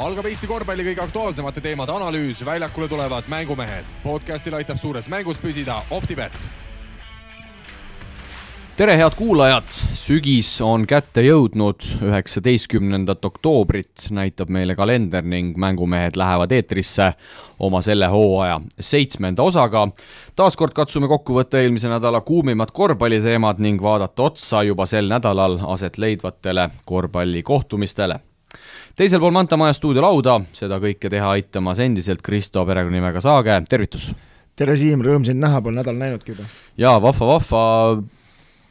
algab Eesti korvpalli kõige aktuaalsemate teemade analüüs, väljakule tulevad mängumehed. podcastil aitab suures mängus püsida Optibet. tere, head kuulajad, sügis on kätte jõudnud, üheksateistkümnendat oktoobrit näitab meile kalender ning mängumehed lähevad eetrisse oma selle hooaja seitsmenda osaga. taaskord katsume kokku võtta eelmise nädala kuumimad korvpalliteemad ning vaadata otsa juba sel nädalal aset leidvatele korvpallikohtumistele teisel pool Manta Maja stuudiolauda, seda kõike teha aitamas endiselt Kristo perekonnanimega Saage, tervitus! tere, Siim, rõõm sind näha, pole nädal näinudki juba. jaa, vahva, vahva,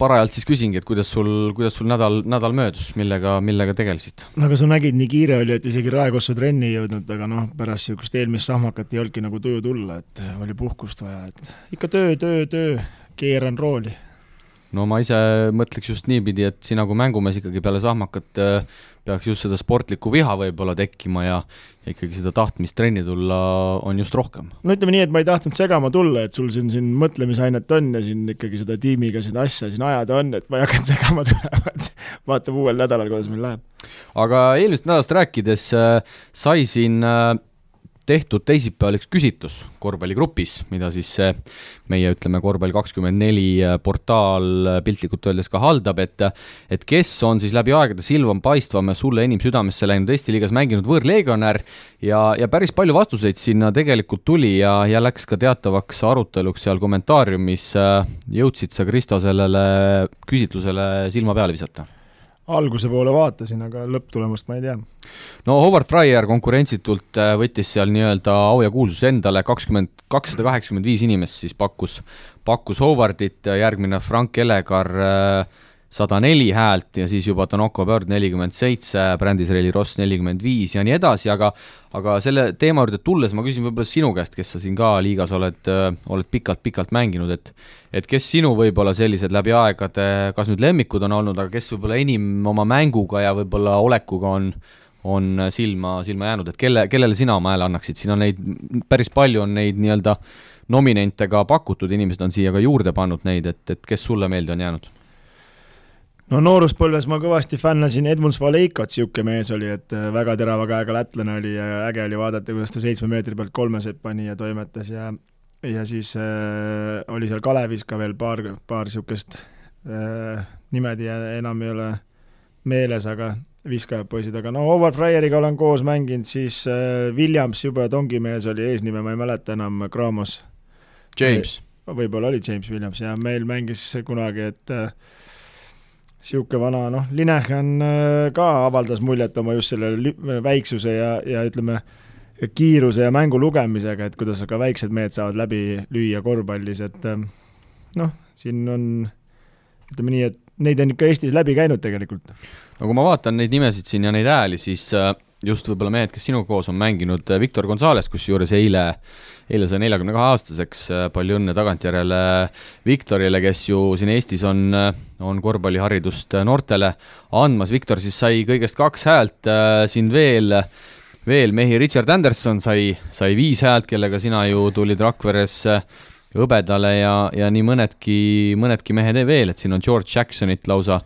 parajalt siis küsingi, et kuidas sul, kuidas sul nädal, nädal möödus, millega, millega tegelesid? no aga sa nägid, nii kiire oli, et isegi Raekossu trenni ei jõudnud, aga noh, pärast niisugust eelmist sahmakat ei olnudki nagu tuju tulla, et oli puhkust vaja, et ikka töö, töö, töö, keeran rooli no ma ise mõtleks just niipidi, et sina kui mängumees ikkagi peale sahmakat peaks just seda sportlikku viha võib-olla tekkima ja ja ikkagi seda tahtmist trenni tulla on just rohkem. no ütleme nii, et ma ei tahtnud segama tulla, et sul siin, siin mõtlemisainet on ja siin ikkagi seda tiimiga seda asja siin ajada on, et ma ei hakanud segama tulema, et vaatame uuel nädalal, kuidas meil läheb. aga eelmisest nädalast rääkides äh, sai siin äh, tehtud teisipäeval üks küsitlus korvpalligrupis, mida siis see meie, ütleme, Korvpall kakskümmend neli äh, portaal äh, piltlikult öeldes ka haldab, et et kes on siis läbi aegade silvam, paistvam ja sulle enim südamesse läinud Eesti liigas mänginud võõrlegionär ja, ja päris palju vastuseid sinna tegelikult tuli ja, ja läks ka teatavaks aruteluks seal kommentaariumis, jõudsid sa, Kristo, sellele küsitlusele silma peale visata? Alguse poole vaatasin, aga lõpptulemust ma ei tea. no Howard Fryer konkurentsitult äh, võttis seal nii-öelda au ja kuulsuse endale, kakskümmend, kakssada kaheksakümmend viis inimest siis pakkus, pakkus Howardit, järgmine Frank Elegar äh, sada neli häält ja siis juba Tanoko Bird nelikümmend seitse, Brandis-Reili Ross nelikümmend viis ja nii edasi, aga aga selle teema juurde tulles ma küsin võib-olla sinu käest, kes sa siin ka liigas oled, äh, oled pikalt-pikalt mänginud, et et kes sinu võib-olla sellised läbi aegade, kas nüüd lemmikud on olnud, aga kes võib-olla enim oma mänguga ja võib-olla olekuga on on silma, silma jäänud, et kelle, kellele sina oma hääle annaksid, siin on neid, päris palju on neid nii-öelda nominente ka pakutud, inimesed on siia ka juurde pannud neid, et, et kes sulle meelde on jäänud? No nooruspõlves ma kõvasti fännasin Edmunds Valeikot, niisugune mees oli, et äh, väga terava käega lätlane oli ja äge oli vaadata, kuidas ta seitsme meetri pealt kolmeseid pani ja toimetas ja ja siis äh, oli seal Kalevis ka veel paar, paar niisugust äh, nimed ja enam ei ole meeles, aga viskajad poisid, aga no Howard Fryeriga olen koos mänginud, siis äh, Williams, jube tongimees oli eesnime, ma ei mäleta enam, Kramos. James. võib-olla oli James Williams ja meil mängis kunagi, et äh, niisugune vana, noh, Linehan äh, ka avaldas muljet oma just selle väiksuse ja, ja ütleme, kiiruse ja mängu lugemisega, et kuidas ka väiksed mehed saavad läbi lüüa korvpallis, et äh, noh, siin on ütleme nii, et neid on ikka Eestis läbi käinud tegelikult. no kui ma vaatan neid nimesid siin ja neid hääli, siis äh, just võib-olla mehed, kes sinuga koos on mänginud, Victor Gonzalez, kusjuures eile eile sai neljakümne kahe aastaseks, äh, palju õnne tagantjärele Viktorile, kes ju siin Eestis on, äh, on korvpalliharidust äh, noortele andmas, Viktor siis sai kõigest kaks häält, siin veel, veel mehi, Richard Anderson sai, sai viis häält, kellega sina ju tulid Rakveres hõbedale ja, ja nii mõnedki, mõnedki mehed veel, et siin on George Jacksonit lausa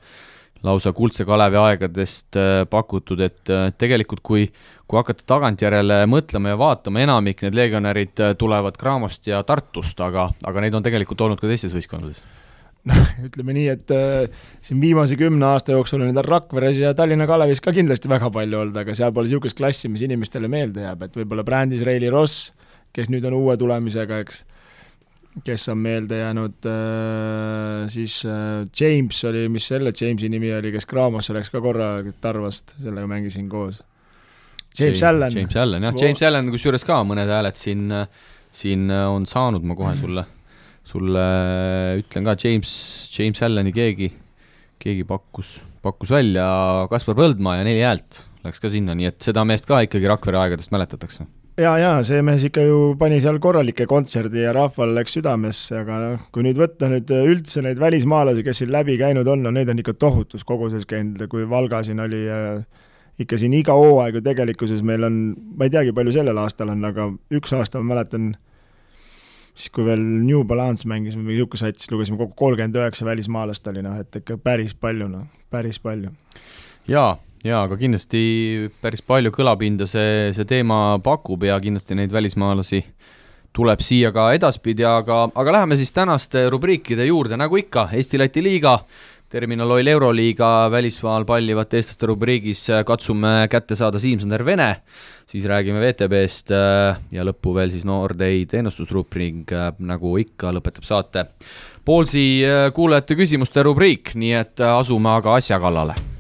lausa Kuldse Kalevi aegadest pakutud, et tegelikult kui kui hakata tagantjärele mõtlema ja vaatama, enamik need legionärid äh, tulevad Cramost ja Tartust, aga, aga neid on tegelikult olnud ka teistes võistkondades. Noh, ütleme nii, et äh, siin viimase kümne aasta jooksul on neid Rakveres ja Tallinna Kalevis ka kindlasti väga palju olnud, aga seal pole niisugust klassi, mis inimestele meelde jääb, et võib-olla brändis Reili Ross, kes nüüd on uue tulemisega, eks, kes on meelde jäänud äh,, siis äh, James oli, mis selle Jamesi nimi oli, kes Craamosse läks ka korra Tarvast, sellega mängisin koos James Allan. James Allan, jah, James Allan kusjuures ka mõned hääled siin, siin on saanud, ma kohe sulle, sulle ütlen ka, James, James Allani keegi, keegi pakkus, pakkus välja Kaspar Põldmaa ja neli häält läks ka sinna, nii et seda meest ka ikkagi Rakvere aegadest mäletatakse jaa, jaa, see mees ikka ju pani seal korralikke kontserdi ja rahval läks südamesse, aga noh, kui nüüd võtta nüüd üldse neid välismaalasi, kes siin läbi käinud on, no neid on ikka tohutus koguses käinud, kui Valga siin oli äh, ikka siin iga hooaeg ju tegelikkuses meil on, ma ei teagi, palju sellel aastal on, aga üks aasta ma mäletan, siis kui veel New Balance mängis või niisugune sats, lugesime kokku kolmkümmend üheksa välismaalast oli noh, et ikka päris palju noh, päris palju. jaa, jaa, aga kindlasti päris palju kõlapinda see, see teema pakub ja kindlasti neid välismaalasi tuleb siia ka edaspidi, aga, aga läheme siis tänaste rubriikide juurde, nagu ikka, Eesti-Läti liiga, Terminal Oil Euroliiga välismaal pallivate eestlaste rubriigis katsume kätte saada Siim-Sander Vene, siis räägime VTB-st ja lõppu veel siis Nordeid ennustusrubriik, nagu ikka, lõpetab saate Poolsi kuulajate küsimuste rubriik, nii et asume aga asja kallale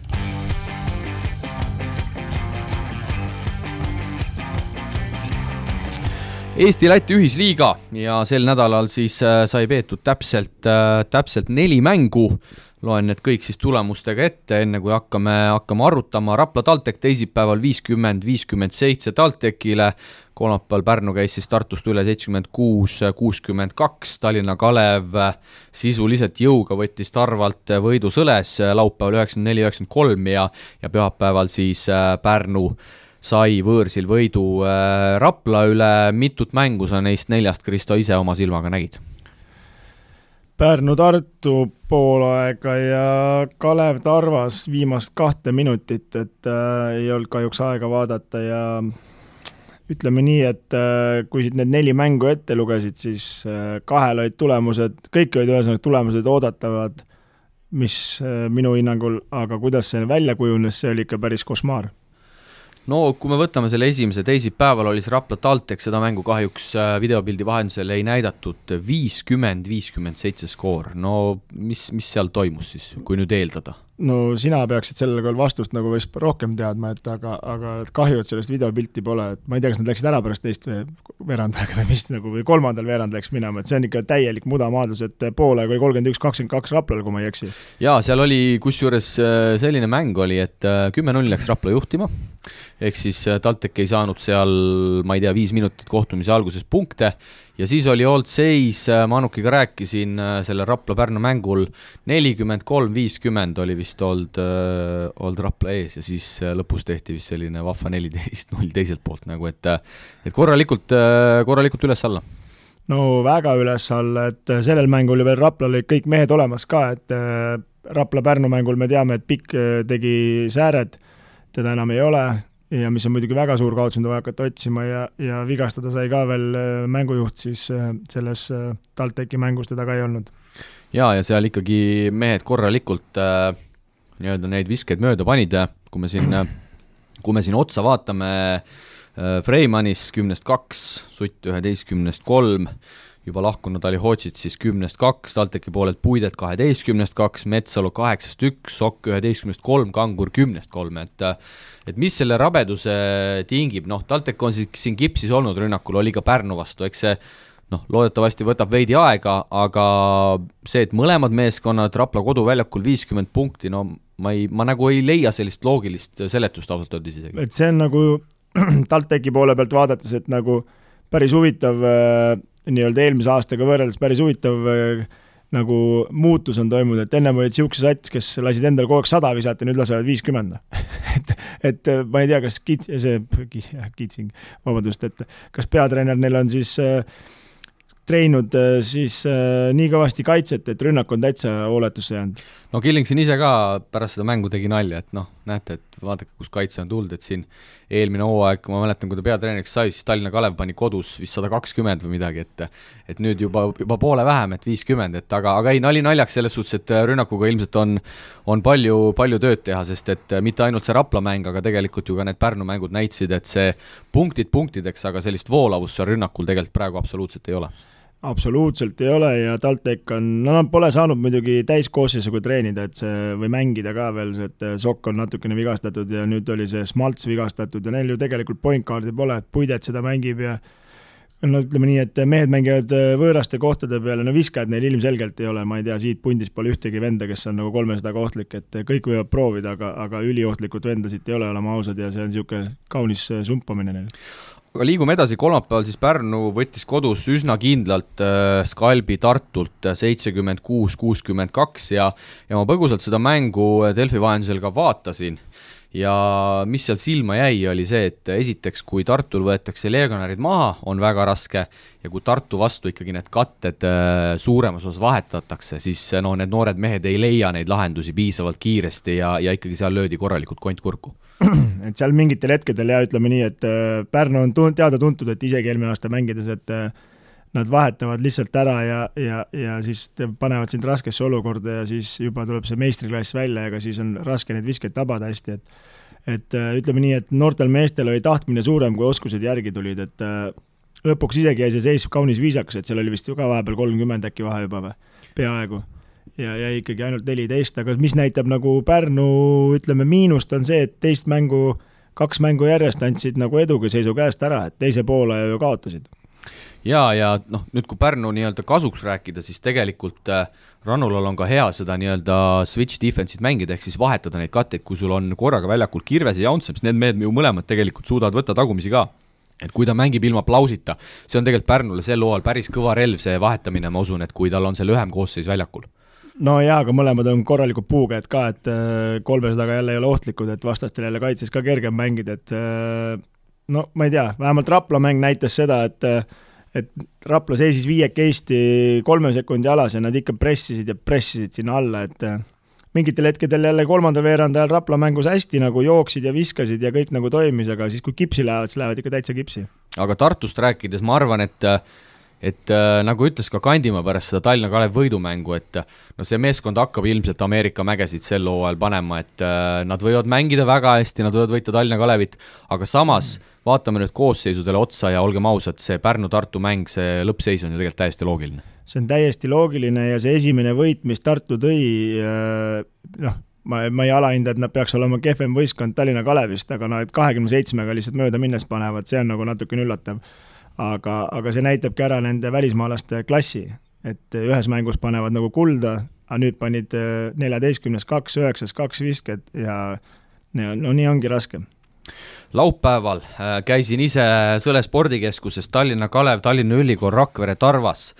Eesti-Läti ühisliiga ja sel nädalal siis äh, sai peetud täpselt, äh, täpselt neli mängu, loen need kõik siis tulemustega ette, enne kui hakkame, hakkame arutama, Rapla TalTech teisipäeval viiskümmend, viiskümmend seitse TalTechile, kolmapäeval Pärnu käis siis Tartust üle seitsekümmend kuus, kuuskümmend kaks, Tallinna Kalev sisuliselt jõuga võttis Tarvalt võidu sõles, laupäeval üheksakümmend neli, üheksakümmend kolm ja, ja pühapäeval siis äh, Pärnu sai võõrsil võidu äh, Rapla üle, mitut mängu sa neist neljast, Kristo, ise oma silmaga nägid? Pärnu-Tartu poolaega ja Kalev Tarvas viimast kahte minutit, et äh, ei olnud kahjuks aega vaadata ja ütleme nii, et äh, kui siit need neli mängu ette lugesid, siis äh, kahel olid tulemused, kõik olid ühesõnaga tulemused oodatavad, mis äh, minu hinnangul, aga kuidas see välja kujunes, see oli ikka päris košmaar no kui me võtame selle esimese, teisipäeval oli see Rapla TalTech, seda mängu kahjuks äh, videopildi vahendusel ei näidatud, viiskümmend, viiskümmend seitse skoor, no mis, mis seal toimus siis, kui nüüd eeldada? no sina peaksid sellele küll vastust nagu vist rohkem teadma, et aga, aga kahju, et sellest videopilti pole, et ma ei tea, kas nad läksid ära pärast teist veerand aega või mis nagu, või kolmandal veerand läks minema, et see on ikka täielik mudamaadlus, et poolaeg oli kolmkümmend üks, kakskümmend kaks Raplal, kui ma ei eksi. jaa, seal oli kusjuures äh, selline mäng oli, et äh, kümme-null läks Rapla juhtima, ehk siis äh, TalTech ei saanud seal, ma ei tea, viis minutit kohtumise alguses punkte. Ja siis oli olnud seis, äh, Manukiga rääkisin äh, sellel Rapla-Pärnu mängul, nelikümmend kolm, viiskümmend oli vist olnud, olnud Rapla ees ja siis lõpus tehti vist selline vahva neliteist null teiselt poolt nagu, et et korralikult, korralikult üles-alla. No väga üles-alla, et sellel mängul ju veel Raplal olid kõik mehed olemas ka, et Rapla-Pärnu mängul me teame, et Pikk tegi sääred, teda enam ei ole, ja mis on muidugi väga suur kaotus, mida vaja hakata otsima ja, ja vigastada sai ka veel äh, mängujuht, siis äh, selles äh, TalTechi mängus teda ka ei olnud. jaa, ja seal ikkagi mehed korralikult äh, nii-öelda neid viskeid mööda panid, kui me siin, kui me siin otsa vaatame äh,, Freimanis kümnest kaks, Sutt üheteistkümnest kolm, juba lahkunud oli Hootsit siis kümnest kaks, TalTechi poolelt Puidet kaheteistkümnest kaks, Metsalu kaheksast üks, Sokk üheteistkümnest kolm, Kangur kümnest kolm, et et mis selle rabeduse tingib, noh, TalTech on siis siin kipsis olnud rünnakul, oli ka Pärnu vastu, eks see noh, loodetavasti võtab veidi aega, aga see, et mõlemad meeskonnad Rapla koduväljakul viiskümmend punkti, no ma ei, ma nagu ei leia sellist loogilist seletust ausalt öeldes isegi. et see on nagu TalTechi poole pealt vaadates, et nagu päris huvitav äh, nii-öelda eelmise aastaga võrreldes päris huvitav äh, nagu muutus on toimunud, et ennem olid niisuguse sats, kes lasid endale kogu aeg sada visata, nüüd lasevad viiskümmend et, et äh, ma ei tea, kas Kits, see, Kitsing, vabandust, et kas peatreener neil on siis äh, treeninud äh, siis äh, nii kõvasti kaitset, et rünnak on täitsa hooletusse jäänud. No Killing siin ise ka pärast seda mängu tegi nalja, et noh, näete, et vaadake, kus kaitse on tulnud, et siin. Eelmine hooaeg, ma mäletan, kui ta peatreeneriks sai, siis Tallinna Kalev pani kodus vist sada kakskümmend või midagi, et et nüüd juba, juba poole vähem, et viiskümmend, et aga, aga ei, nali naljaks selles suhtes, et rünnakuga ilmselt on on palju, palju tööd teha, sest et mitte ainult see Rapla mäng, aga tegelikult ju ka need Pärnu mängud näitasid, et see punktid punktideks, aga sellist voolavust seal rünnakul tegelikult praegu absoluutselt ei ole absoluutselt ei ole ja TalTech on, no nad pole saanud muidugi täiskoosseisuga treenida, et see, või mängida ka veel, et Sokk on natukene vigastatud ja nüüd oli see Smalts vigastatud ja neil ju tegelikult point guard'i pole, et Puidet seda mängib ja no ütleme nii, et mehed mängivad võõraste kohtade peale, no viskajad neil ilmselgelt ei ole, ma ei tea, siit pundist pole ühtegi venda, kes on nagu kolmesajaga ohtlik, et kõik võivad proovida, aga, aga üliohtlikut venda siit ei ole, oleme ausad, ja see on niisugune kaunis sumpamine neil liigume edasi, kolmapäeval siis Pärnu võttis kodus üsna kindlalt äh, Skalbi Tartult seitsekümmend kuus, kuuskümmend kaks ja ja ma põgusalt seda mängu Delfi vahendusel ka vaatasin ja mis seal silma jäi, oli see, et esiteks, kui Tartul võetakse legionärid maha, on väga raske, ja kui Tartu vastu ikkagi need katted äh, suuremas osas vahetatakse, siis no need noored mehed ei leia neid lahendusi piisavalt kiiresti ja, ja ikkagi seal löödi korralikult kont kurku. Et seal mingitel hetkedel ja ütleme nii, et äh, Pärnu on tun-, teada-tuntud, et isegi eelmine aasta mängides, et äh, nad vahetavad lihtsalt ära ja, ja, ja siis panevad sind raskesse olukorda ja siis juba tuleb see meistriklass välja, ega siis on raske neid viskeid tabada hästi, et et äh, ütleme nii, et noortel meestel oli tahtmine suurem, kui oskused järgi tulid, et lõpuks isegi jäi see seis kaunis viisakas, et seal oli vist ju ka vahepeal kolmkümmend äkki vahe juba või, peaaegu ja jäi ikkagi ainult neliteist, aga mis näitab nagu Pärnu, ütleme, miinust, on see, et teist mängu, kaks mängu järjest andsid nagu eduga seisu käest ära, et teise poole ju kaotasid. Jaa, ja noh, nüüd kui Pärnu nii-öelda kasuks rääkida, siis tegelikult äh, Rannulal on ka hea seda nii-öelda switch defense'it mängida, ehk siis vahetada neid katteid, kui sul on korraga väljakul Kirves ja Jaunson, siis need mehed ju mõlemad tegelikult suudavad võtta tagumisi ka. Et kui ta mängib ilma Plausita, see on tegelikult Pärnule sel hooajal päris kõva relv, see vahetamine, ma usun, et kui tal on see lühem koosseis väljakul. No jaa, aga mõlemad on korralikud puukäed ka, et äh, kolmesajaga jälle ei ole ohtlikud, et vastastel jälle kaitses ka kergem mängida, et äh, no ma ei tea, vähemalt Rapla mäng näitas seda, et äh, et Rapla seisis viiekesti kolme sekundi alas ja nad ikka pressisid ja pressisid sinna alla, et mingitel hetkedel jälle kolmandal veerand ajal Rapla mängus hästi nagu jooksid ja viskasid ja kõik nagu toimis, aga siis, kui kipsi lähevad, siis lähevad ikka täitsa kipsi. aga Tartust rääkides ma arvan, et et äh, nagu ütles ka Kandimaa pärast seda Tallinna Kalev võidumängu, et no see meeskond hakkab ilmselt Ameerika mägesid sel hooajal panema, et äh, nad võivad mängida väga hästi, nad võivad võita Tallinna Kalevit, aga samas vaatame nüüd koosseisudele otsa ja olgem ausad, see Pärnu-Tartu mäng, see lõppseis on ju tegelikult täiesti loogiline. see on täiesti loogiline ja see esimene võit, mis Tartu tõi, äh, noh, ma, ma ei alahinda, et nad peaks olema kehvem võistkond Tallinna Kalevist, aga noh, et kahekümne seitsmega lihtsalt mööda minnes panevad, see on nagu natukene üllatav aga, aga see näitabki ära nende välismaalaste klassi, et ühes mängus panevad nagu kulda, aga nüüd panid äh, neljateistkümnes kaks, üheksas kaks visket ja no nii ongi raske. Laupäeval äh, käisin ise Sõle spordikeskuses Tallinna Kalev, Tallinna Ülikool, Rakvere, Tarvas.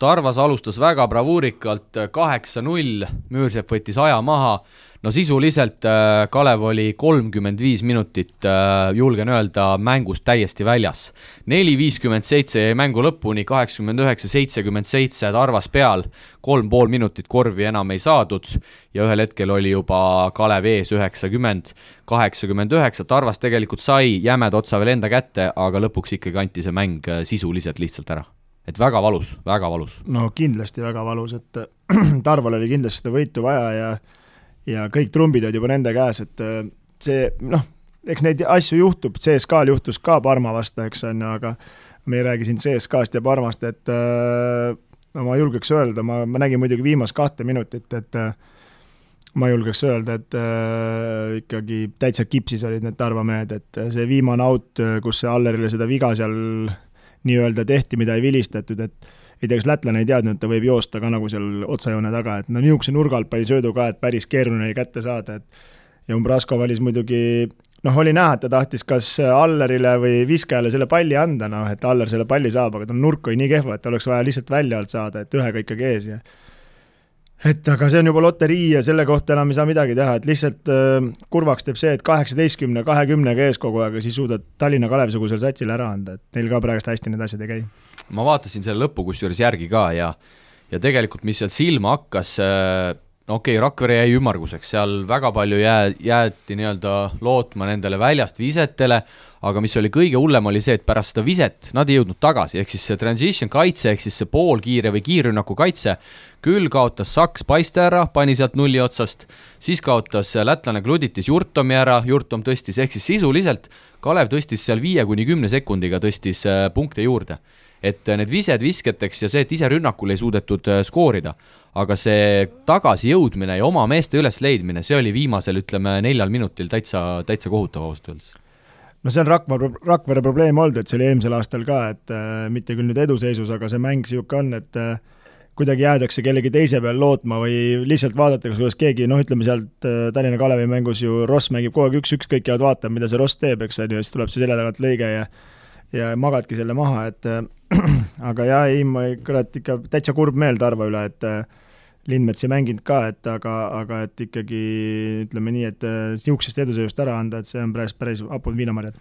Tarvas alustas väga bravuurikalt, kaheksa-null, Müürsepp võttis aja maha no sisuliselt äh, Kalev oli kolmkümmend viis minutit, äh, julgen öelda, mängust täiesti väljas. neli viiskümmend seitse jäi mängu lõpuni, kaheksakümmend üheksa, seitsekümmend seitse Tarvas peal, kolm pool minutit korvi enam ei saadud ja ühel hetkel oli juba Kalev ees üheksakümmend, kaheksakümmend üheksa, Tarvas tegelikult sai jämeda otsa veel enda kätte, aga lõpuks ikkagi anti see mäng äh, sisuliselt lihtsalt ära et väga valus, väga valus. no kindlasti väga valus, et Tarval oli kindlasti seda võitu vaja ja ja kõik trumbid olid juba nende käes, et äh, see noh, eks neid asju juhtub, CSKA-l juhtus ka Parma vastu, eks on ju, aga me ei räägi siin CSKA-st ja Parmast, et äh, no ma julgeks öelda, ma, ma nägin muidugi viimast kahte minutit, et äh, ma julgeks öelda, et äh, ikkagi täitsa kipsis olid need Tarva mehed, et see viimane out, kus see Allerile seda viga seal nii-öelda tehti, mida ei vilistatud, et ei tea, kas lätlane ei teadnud, et ta võib joosta ka nagu seal otsajoone taga, et no niisuguse nurga alt pani söödu ka, et päris keeruline oli kätte saada, et ja Umbrasko valis muidugi noh, oli näha, et ta tahtis kas Allerile või viskajale selle palli anda, noh, et Aller selle palli saab, aga tal nurk oli nii kehva, et oleks vaja lihtsalt välja alt saada, et ühega ikkagi ees ja et aga see on juba loterii ja selle kohta enam ei saa midagi teha, et lihtsalt äh, kurvaks teeb see, et kaheksateistkümne, kahekümnega ees kogu aeg ja siis suudad Tallinna Kalev-sugusele satsile ära anda, et neil ka praegust hästi need asjad ei käi ma vaatasin selle lõppu kusjuures järgi ka ja ja tegelikult, mis seal silma hakkas, äh, no okei okay,, Rakvere jäi ümmarguseks, seal väga palju jää, jäeti nii-öelda lootma nendele väljast visetele, aga mis oli kõige hullem, oli see, et pärast seda viset nad ei jõudnud tagasi, ehk siis see transition kaitse, ehk siis see poolkiire või kiirrünnaku kaitse, küll kaotas Saks Paiste ära, pani sealt nulli otsast, siis kaotas lätlane Kluditis Jurtomi ära, Jurtom tõstis, ehk siis sisuliselt Kalev tõstis seal viie kuni kümne sekundiga, tõstis äh, punkte juurde et need vised visketeks ja see, et ise rünnakul ei suudetud äh, skoorida, aga see tagasijõudmine ja oma meeste ülesleidmine, see oli viimasel, ütleme, neljal minutil täitsa, täitsa kohutav ausalt öeldes. No see on Rakvere, Rakvere probleem olnud, et see oli eelmisel aastal ka, et äh, mitte küll nüüd eduseisus, aga see mäng niisugune on, et äh, kuidagi jäädakse kellegi teise peal lootma või lihtsalt vaadatakse, kuidas keegi, noh, ütleme sealt äh, Tallinna Kalevi mängus ju Ross mängib kogu aeg üks-üks, kõik jäävad vaatama, mida see Ross teeb, eks on ju, siis tuleb see selja tagant lõige ja ja magadki selle maha, et äh, aga jaa, ei, ma kurat ikka täitsa kurb meel Tarva üle, et Lindmets ei mänginud ka, et aga, aga et ikkagi ütleme nii, et niisugusest edusõidust ära anda, et see on päris, päris hapud viinamarjad.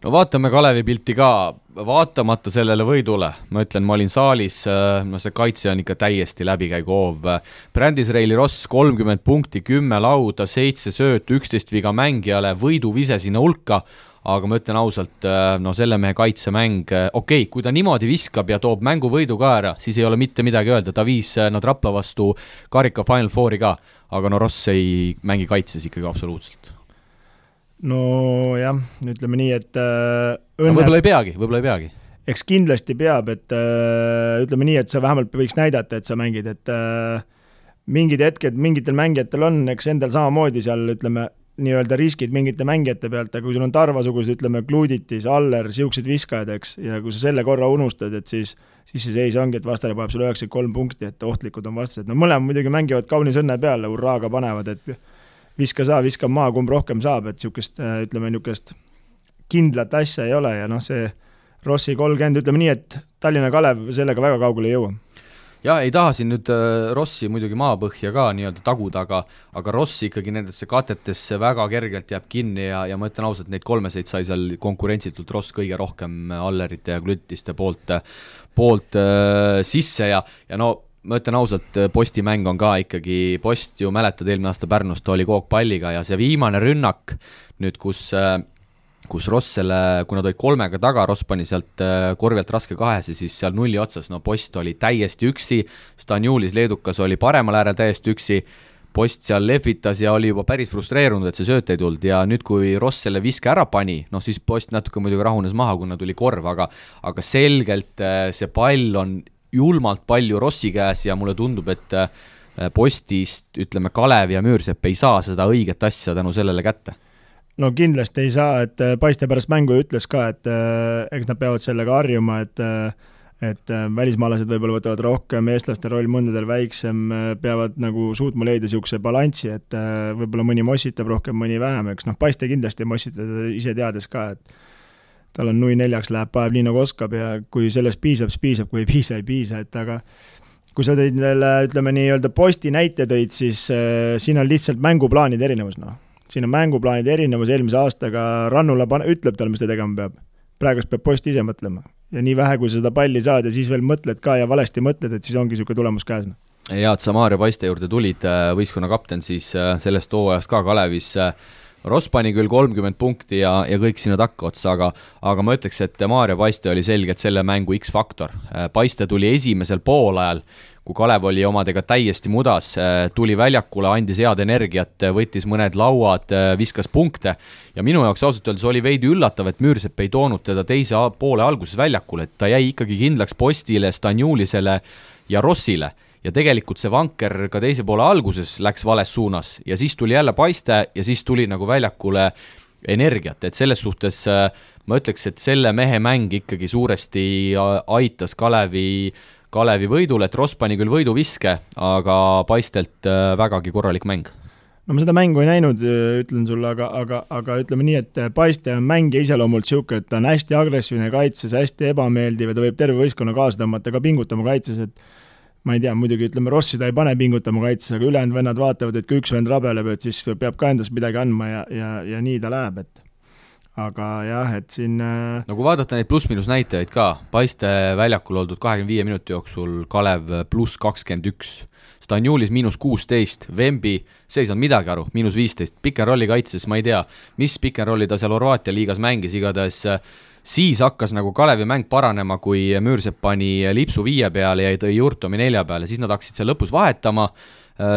No vaatame Kalevi pilti ka, vaatamata sellele võidule, ma ütlen, ma olin saalis, no see kaitse on ikka täiesti läbikäiguhoov. Brandis Reili Ross kolmkümmend punkti, kümme lauda, seitse söötu, üksteist viga mängijale, võiduvise sinna hulka aga ma ütlen ausalt, äh, no selle mehe kaitsemäng, äh, okei okay,, kui ta niimoodi viskab ja toob mänguvõidu ka ära, siis ei ole mitte midagi öelda, ta viis äh, nad Rapla vastu karika Final Fouri ka, aga no Ross ei mängi kaitses ikkagi absoluutselt. nojah, ütleme nii, et äh, õnne... no võib-olla ei peagi, võib-olla ei peagi. eks kindlasti peab, et äh, ütleme nii, et sa vähemalt võiks näidata, et sa mängid, et äh, mingid hetked mingitel mängijatel on, eks endal samamoodi seal ütleme, nii-öelda riskid mingite mängijate pealt, aga kui sul on Tarva-sugused, ütleme, Kluditis, Aller, niisugused viskajad, eks, ja kui sa selle korra unustad, et siis siis see seis ongi, et vastane paneb sulle üheksakümmend kolm punkti, et ohtlikud on vastased, no mõlemad muidugi mängivad kaunis õnne peale, hurraaga panevad, et viska sa, viska maa, kumb rohkem saab, et niisugust, ütleme, niisugust kindlat asja ei ole ja noh, see Rossi kolmkümmend, ütleme nii, et Tallinna Kalev sellega väga kaugele ei jõua jaa, ei taha siin nüüd äh, Rossi muidugi maapõhja ka nii-öelda taguda, aga aga Ross ikkagi nendesse katetesse väga kergelt jääb kinni ja, ja ma ütlen ausalt, neid kolmeseid sai seal konkurentsitult Ross kõige rohkem Allerite ja Glütiste poolt, poolt äh, sisse ja, ja no ma ütlen ausalt, Posti mäng on ka ikkagi, Post ju mäletad, eelmine aasta Pärnust oli kookpalliga ja see viimane rünnak nüüd, kus äh, kus Ross selle, kui nad olid kolmega taga, Ross pani sealt äh, korvelt raske kahese, siis seal nulli otsas, no Post oli täiesti üksi, Stanjulis, leedukas, oli paremal äärel täiesti üksi, Post seal lehvitas ja oli juba päris frustreerunud, et see sööt ei tulnud. Ja nüüd, kui Ross selle viske ära pani, noh siis Post natuke muidugi rahunes maha, kuna tuli korv, aga aga selgelt äh, see pall on julmalt palju Rossi käes ja mulle tundub, et äh, Postist, ütleme, Kalev ja Müürsepp ei saa seda õiget asja tänu sellele kätte no kindlasti ei saa, et äh, Paiste pärast mängu ütles ka, et äh, eks nad peavad sellega harjuma, et äh, et välismaalased võib-olla võtavad rohkem, eestlaste roll mõndadel väiksem, peavad nagu suutma leida niisuguse balanssi, et võib-olla mõni mossitab rohkem, mõni vähem, eks noh, Paiste kindlasti ei mossita, ise teades ka, et tal on nui neljaks, läheb, paneb nii nagu oskab ja kui sellest piisab, siis piisab, kui ei piisa, ei piisa, et aga kui sa tõid jälle, ütleme nii-öelda posti näite tõid, siis äh, siin on lihtsalt mänguplaanide erinevus, noh siin on mänguplaanide erinevus eelmise aastaga, Rannula pane-, ütleb talle, mis ta tegema peab. praegust peab post ise mõtlema. ja nii vähe, kui sa seda palli saad ja siis veel mõtled ka ja valesti mõtled, et siis ongi niisugune tulemus käes. Noh. hea, et sa Maarja Paiste juurde tulid, äh, võistkonna kapten siis äh, sellest hooajast ka Kalevis äh, Ross pani küll kolmkümmend punkti ja, ja kõik sinna takkaotsa, aga aga ma ütleks, et Maarja Paiste oli selgelt selle mängu X-faktor. Paiste tuli esimesel poolajal kui Kalev oli omadega täiesti mudas, äh, tuli väljakule, andis head energiat, äh, võttis mõned lauad, äh, viskas punkte. Ja minu jaoks ausalt öeldes oli veidi üllatav, et Müürsepp ei toonud teda teise poole alguses väljakule, et ta jäi ikkagi kindlaks Postile, Stanjulisele ja Rossile. Ja tegelikult see vanker ka teise poole alguses läks vales suunas. Ja siis tuli jälle paiste ja siis tuli nagu väljakule energiat, et selles suhtes ma ütleks, et selle mehe mäng ikkagi suuresti aitas Kalevi äh, Kalevi võidule, et Ross pani küll võiduviske, aga paistelt äh, vägagi korralik mäng. No ma seda mängu ei näinud, äh, ütlen sulle, aga, aga, aga ütleme nii, et äh, Paiste on mängija iseloomult niisugune, et ta on hästi agressiivne kaitses, hästi ebameeldiv ja ta võib terve võistkonna kaasa tõmmata ka pingutama kaitses, et ma ei tea, muidugi ütleme, Rossi ta ei pane pingutama kaitses, aga ülejäänud vennad vaatavad, et kui üks vend rabeleb, et siis peab ka endast midagi andma ja, ja, ja nii ta läheb, et aga jah, et siin äh, no kui vaadata neid pluss-miinus näitajaid ka, Paiste väljakul oldud kahekümne viie minuti jooksul Kalev pluss kakskümmend üks, Stanjulis miinus kuusteist, Vembi, see ei saanud midagi aru, miinus viisteist, pick-and-rolli kaitses, ma ei tea, mis pick-and-rolli ta seal Horvaatia liigas mängis, igatahes äh, siis hakkas nagu Kalevi mäng paranema, kui Müürsepp pani lipsu viie peale ja tõi Jurtomi nelja peale, siis nad hakkasid seal lõpus vahetama,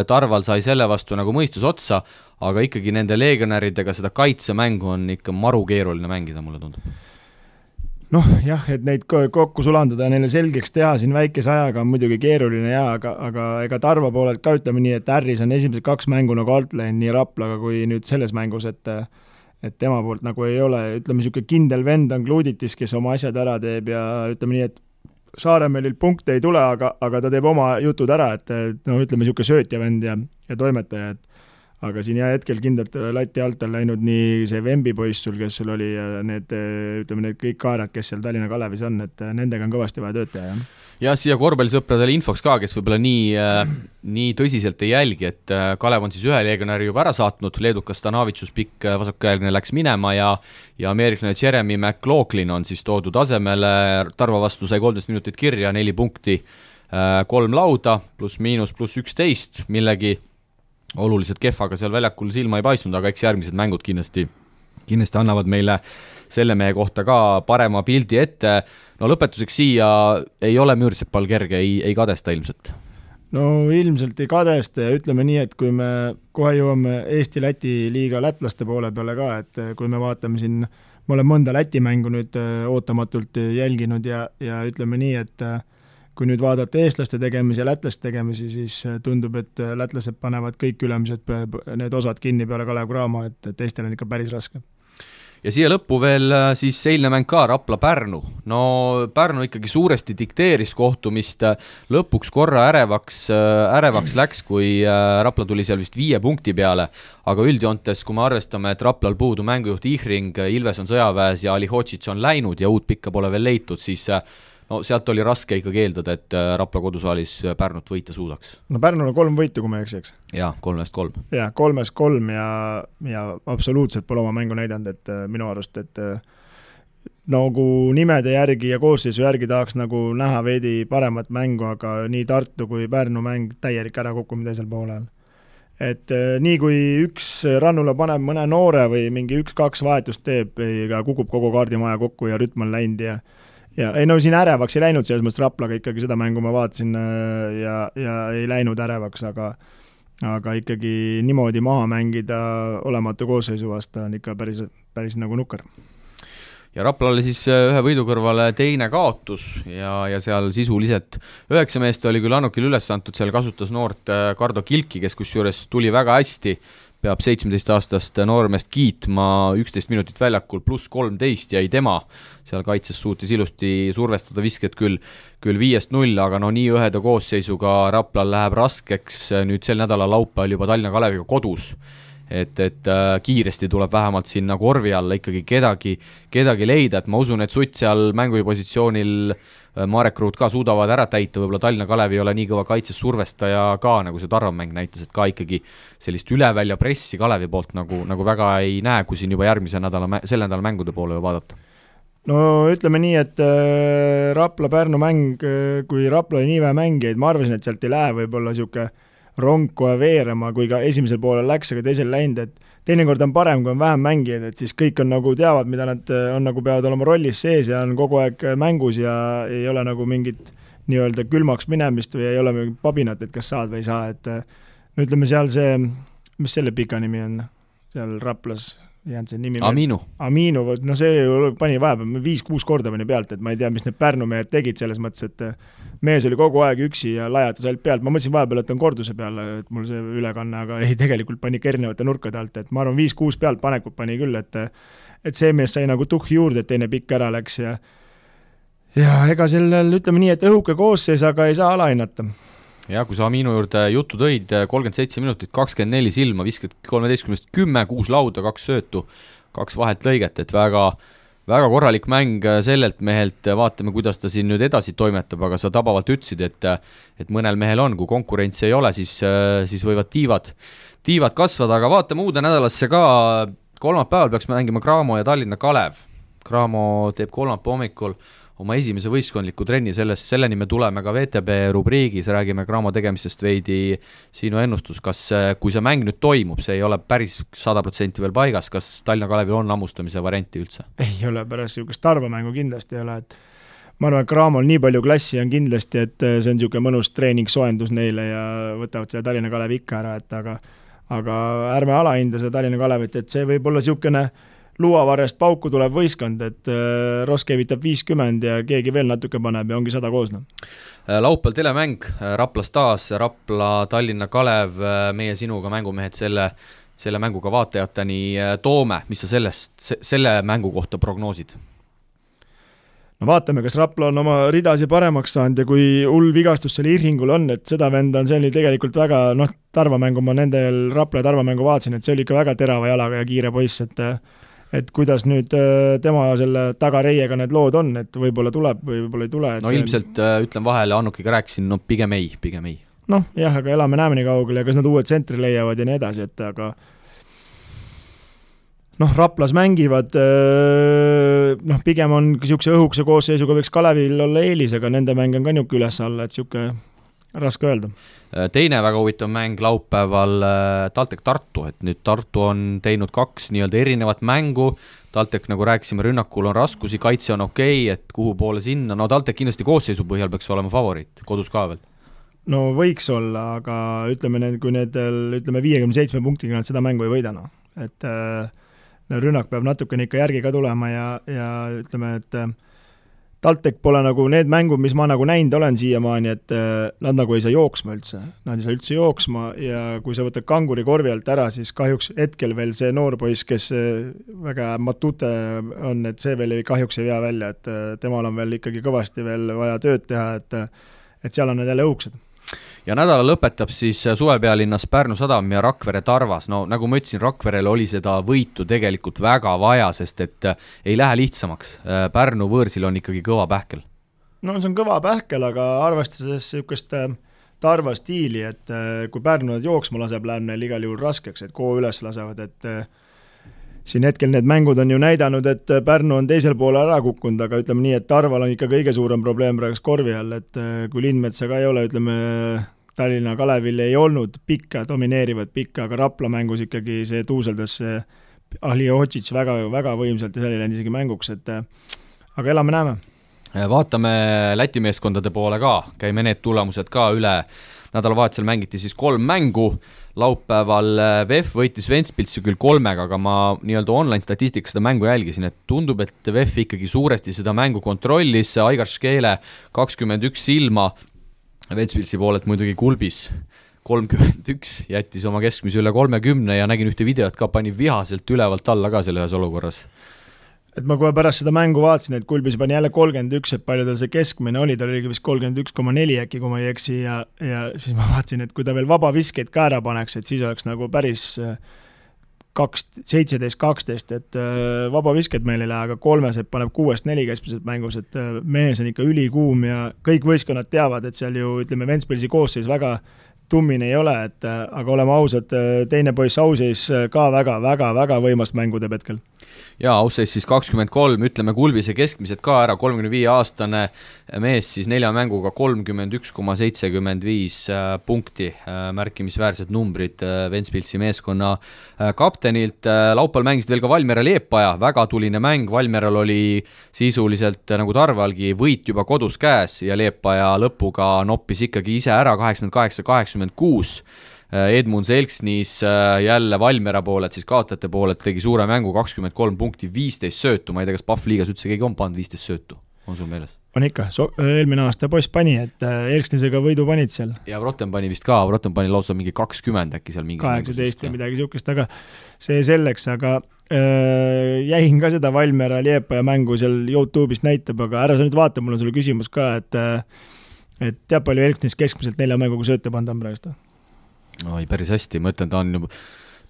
Tarval sai selle vastu nagu mõistus otsa, aga ikkagi nende legionäridega seda kaitsemängu on ikka maru keeruline mängida, mulle tundub. noh jah, et neid kokku sulandada ja neile selgeks teha siin väikese ajaga on muidugi keeruline jaa, aga, aga ega Tarva poolelt ka ütleme nii, et Harris on esimesed kaks mängu nagu alt läinud nii Raplaga kui nüüd selles mängus, et et tema poolt nagu ei ole, ütleme niisugune kindel vend on Kluditis, kes oma asjad ära teeb ja ütleme nii, et Saaremäelilt punkte ei tule, aga, aga ta teeb oma jutud ära, et no ütleme, niisugune söötja vend ja, ja toimetaja, et aga siin jah, hetkel kindlalt lati alt on läinud nii see Vembi poiss sul, kes sul oli, ja need ütleme, need kõik kaarad, kes seal Tallinna Kalevis on, et nendega on kõvasti vaja tööd teha, jah jah, siia korvpallisõpradele infoks ka, kes võib-olla nii äh,, nii tõsiselt ei jälgi, et äh, Kalev on siis ühe legionäri juba ära saatnud, leedukas Stanavitsus, pikk äh, vasakkäeline läks minema ja ja ameeriklane Jeremy McLaughlin on siis toodud asemele, Tarva vastu sai kolmteist minutit kirja, neli punkti äh,, kolm lauda, pluss-miinus pluss üksteist, millegi oluliselt kehvaga seal väljakul silma ei paistnud, aga eks järgmised mängud kindlasti, kindlasti annavad meile selle mehe kohta ka parema pildi ette. No lõpetuseks siia ei ole Mürsepal kerge, ei, ei kadesta ilmselt? no ilmselt ei kadesta ja ütleme nii, et kui me kohe jõuame Eesti-Läti liiga lätlaste poole peale ka, et kui me vaatame siin, ma olen mõnda Läti mängu nüüd äh, ootamatult jälginud ja, ja ütleme nii, et äh, kui nüüd vaadata eestlaste tegemisi ja lätlaste tegemisi, siis tundub, et lätlased panevad kõik ülemised need osad kinni peale Kalev Cramo, et teistel on ikka päris raske ja siia lõppu veel äh, siis eilne mäng ka, Rapla-Pärnu. no Pärnu ikkagi suuresti dikteeris kohtumist, lõpuks korra ärevaks, äh, ärevaks läks, kui äh, Rapla tuli seal vist viie punkti peale, aga üldjoontes, kui me arvestame, et Raplal puudu mängujuht Ihring, Ilves on sõjaväes ja Alihotsits on läinud ja uut pikka pole veel leitud, siis no sealt oli raske ikkagi eeldada, et äh, Rapla kodusaalis äh, Pärnut võita suudaks. no Pärnul on kolm võitu, kui ma ei eksi, eks? jaa, kolmest kolm. jah, kolmest kolm ja, ja absoluutselt pole oma mängu näidanud, et äh, minu arust, et nagu nimede järgi ja koosseisu järgi tahaks nagu näha veidi paremat mängu, aga nii Tartu kui Pärnu mäng täielik ärakukkumine teisel poolel. et nii, kui üks rannule paneb mõne noore või mingi üks-kaks vahetust teeb ja kukub kogu kaardimaja kokku ja rütm on läinud ja ja ei no siin ärevaks ei läinud, selles mõttes Raplaga ikkagi seda mängu ma vaatasin äh, ja, ja ei läinud ärevaks, aga aga ikkagi niimoodi maha mängida olematu koosseisu vastu on ikka päris, päris nagu nukker. ja Raplale siis äh, ühe võidu kõrvale teine kaotus ja, ja seal sisuliselt üheksa meest oli küll Annukil üles antud, seal kasutas noort äh, Kardo Kilki, kes kusjuures tuli väga hästi peab seitsmeteistaastast noormeest kiitma, üksteist minutit väljakul, pluss kolmteist jäi tema, seal kaitses suutis ilusti survestada visked küll, küll viiest null, aga no nii õheda koosseisuga Raplal läheb raskeks. Nüüd sel nädalal laupäeval juba Tallinna Kaleviga kodus. Et, et äh, kiiresti tuleb vähemalt sinna korvi alla ikkagi kedagi, kedagi leida, et ma usun, et Sutt seal mängupositsioonil Äh, Marek Ruut ka suudavad ära täita, võib-olla Tallinna Kalev ei ole nii kõva kaitses survestaja ka, nagu see Tarva mäng näitas, et ka ikkagi sellist ülevälja pressi Kalevi poolt nagu, nagu väga ei näe, kui siin juba järgmise nädala, selle nädala mängude poole vaadata. No ütleme nii, et äh, Rapla-Pärnu mäng, äh, kui Rapla oli nii vähe mängijaid, ma arvasin, et sealt ei lähe võib-olla niisugune rong kohe veerema, kui ka esimesel poolel läks, aga teisel läinud, et teinekord on parem, kui on vähem mängijaid, et siis kõik on nagu teavad, mida nad äh, on nagu, peavad olema rollis sees ja on kogu aeg äh, mängus ja ei ole nagu mingit nii-öelda külmaks minemist või ei ole mingit pabinat, et kas saad või ei saa, et äh, no ütleme seal see, mis selle pika nimi on, seal Raplas jäänud see nimi Aminu. Aminu, vot no see pani vahepeal viis-kuus korda pani pealt, et ma ei tea, mis need Pärnu mehed tegid selles mõttes, et mees oli kogu aeg üksi ja lajatas ainult pealt, ma mõtlesin vahepeal, et on korduse peal, et mul see ülekanne, aga ei, tegelikult pani ikka erinevate nurkade alt, et ma arvan, viis-kuus pealtpanekut pani küll, et et see mees sai nagu tuhhi juurde, et teine pikk ära läks ja ja ega sellel, ütleme nii, et õhuke koosseis, aga ei saa alahinnata jah, kui sa Aminu juurde juttu tõid, kolmkümmend seitse minutit, kakskümmend neli silma, viskad kolmeteistkümnest kümme, kuus lauda, kaks söötu, kaks vahet lõiget, et väga, väga korralik mäng sellelt mehelt, vaatame, kuidas ta siin nüüd edasi toimetab, aga sa tabavalt ütlesid, et et mõnel mehel on, kui konkurentsi ei ole, siis, siis võivad tiivad, tiivad kasvada, aga vaatame uude nädalasse ka, kolmapäeval peaks mängima Cramo ja Tallinna Kalev. Cramo teeb kolmapäeva hommikul oma esimese võistkondliku trenni, sellest, selleni me tuleme ka VTB rubriigis, räägime Cramo tegemistest veidi, sinu ennustus, kas kui see mäng nüüd toimub, see ei ole päris sada protsenti veel paigas, kas Tallinna Kalevil on hammustamise varianti üldse? ei ole, pärast niisugust Tarva mängu kindlasti ei ole, et ma arvan, et Cramol nii palju klassi on kindlasti, et see on niisugune mõnus treeningsoojendus neile ja võtavad selle Tallinna Kalevi ikka ära, et aga aga ärme alahinda seda Tallinna Kalevit, et see võib olla niisugune luuavarjast pauku tuleb võistkond, et äh, Ross keevitab viiskümmend ja keegi veel natuke paneb ja ongi sada koos, noh. Äh, laupäeval telemäng, äh, Raplas taas, Rapla, Tallinna Kalev, meie sinuga mängumehed selle, selle mänguga vaatajateni toome, mis sa sellest, selle mängu kohta prognoosid? no vaatame, kas Rapla on oma ridasid paremaks saanud ja kui hull vigastus seal Irhingul on, et seda venda on, oli tegelikult väga noh, Tarva mängu ma nendel Rapla ja Tarva mängu vaatasin, et see oli ikka väga terava jalaga ja kiire poiss, et et kuidas nüüd äh, tema selle tagareiega need lood on, et võib-olla tuleb või võib-olla ei tule. no see... ilmselt äh, ütlen vahele, Annukiga rääkisin, no pigem ei, pigem ei. noh, jah, aga elame-näeme nii kaugele ja kas nad uue tsentri leiavad ja nii edasi, et aga noh, Raplas mängivad, äh, noh, pigem on niisuguse õhukese koosseisuga võiks Kalevil olla eelis, aga nende mäng on ka niisugune üles-alla, et niisugune raske öelda. Äh, teine väga huvitav mäng laupäeval, äh, TalTech Tartu, et nüüd Tartu on teinud kaks nii-öelda erinevat mängu, TalTech, nagu rääkisime, rünnakul on raskusi, kaitse on okei okay,, et kuhu poole sinna, no TalTech kindlasti koosseisu põhjal peaks olema favoriit, kodus ka veel. No võiks olla, aga ütleme, need, kui nendel, ütleme, viiekümne seitsme punktiga nad seda mängu ei võida, noh. et äh, rünnak peab natukene ikka järgi ka tulema ja, ja ütleme, et äh, TalTech pole nagu need mängud, mis ma nagu näinud olen siiamaani, et äh, nad nagu ei saa jooksma üldse. Nad ei saa üldse jooksma ja kui sa võtad kanguri korvi alt ära, siis kahjuks hetkel veel see noor poiss, kes äh, väga matute on, et see veel ei, kahjuks ei vea välja, et äh, temal on veel ikkagi kõvasti veel vaja tööd teha, et et seal on nad jälle õuksed ja nädala lõpetab siis suvepealinnas Pärnu Sadam ja Rakvere Tarvas, no nagu ma ütlesin, Rakverel oli seda võitu tegelikult väga vaja, sest et äh, ei lähe lihtsamaks. Äh, Pärnu võõrsil on ikkagi kõva pähkel. no see on kõva pähkel, aga arvestades niisugust äh, Tarva stiili, et kui Pärnu nad jooksma laseb, läheb neil igal juhul raskeks, et koo üles lasevad, et siin hetkel need mängud on ju näidanud, et Pärnu on teisel poolel ära kukkunud, aga ütleme nii, et Tarval on ikka kõige suurem probleem praegu korvi all, et äh, kui Lindmetsa ka ei ole, ütleme, Tallinna Kalevil ei olnud pikka, domineerivat pikka, aga Rapla mängus ikkagi see tuuseldas see Ali Ohtšits väga, väga võimsalt ja seal ei läinud isegi mänguks, et äh, aga elame-näeme. vaatame Läti meeskondade poole ka, käime need tulemused ka üle, nädalavahetusel mängiti siis kolm mängu laupäeval äh, VEF võitis Ventspilsi küll kolmega, aga ma nii-öelda online statistikas seda mängu jälgisin, et tundub, et VEF ikkagi suuresti seda mängu kontrollis, Aigar Škele kakskümmend üks silma, Ventspilsi poolelt muidugi Kulbis kolmkümmend üks, jättis oma keskmise üle kolmekümne ja nägin ühte videot ka, pani vihaselt ülevalt alla ka seal ühes olukorras et ma kohe pärast seda mängu vaatasin, et Kulbis pani jälle kolmkümmend üks, et palju tal see keskmine oli, tal oligi vist kolmkümmend üks koma neli äkki, kui ma ei eksi, ja, ja siis ma vaatasin, et kui ta veel vabaviskeid ka ära paneks, et siis oleks nagu päris äh, kaks, seitseteist, kaksteist, et äh, vabavisked meil ei lähe, aga kolmesed paneb kuuest neli keskmiselt mängus, et äh, mees on ikka ülikuum ja kõik võistkonnad teavad, et seal ju ütleme, Ventspilsi koosseis väga tummine ei ole, et aga oleme ausad, teine poiss Auseis ka väga-väga-väga võimast mängu teeb hetkel jaa, Ausseis siis kakskümmend kolm, ütleme Kulbise keskmised ka ära, kolmekümne viie aastane mees siis nelja mänguga kolmkümmend üks koma seitsekümmend viis äh, punkti, äh, märkimisväärsed numbrid äh, Ventspilsi meeskonna kaptenilt, laupäeval mängisid veel ka Valmiera Liepaja, väga tuline mäng, Valmieral oli sisuliselt nagu Tarvalgi võit juba kodus käes ja Liepaja lõpuga noppis ikkagi ise ära kaheksakümmend kaheksa, kaheksakümmend kuus Äh, Edmund Selksnis äh, jälle Valmiera poolelt, siis kaotajate poolelt tegi suure mängu, kakskümmend kolm punkti, viisteist söötu, ma ei tea, kas Pahv liigas üldse keegi on pannud viisteist söötu, on sul meeles? on ikka, eelmine aasta poiss pani, et äh, Elksnisega võidu panid seal. ja Vrotten pani vist ka, Vrotten pani lausa mingi kakskümmend äkki seal mingi kaheksateist või midagi niisugust, aga see selleks, aga äh, jäin ka seda Valmiera Liepaja mängu seal Youtube'ist näitab, aga ära sa nüüd vaata, mul on sulle küsimus ka, et et tead, palju Elksnis keskmiselt nelja mänguga sööte pannud on praegu? Oi, päris hästi, ma ütlen, ta on juba,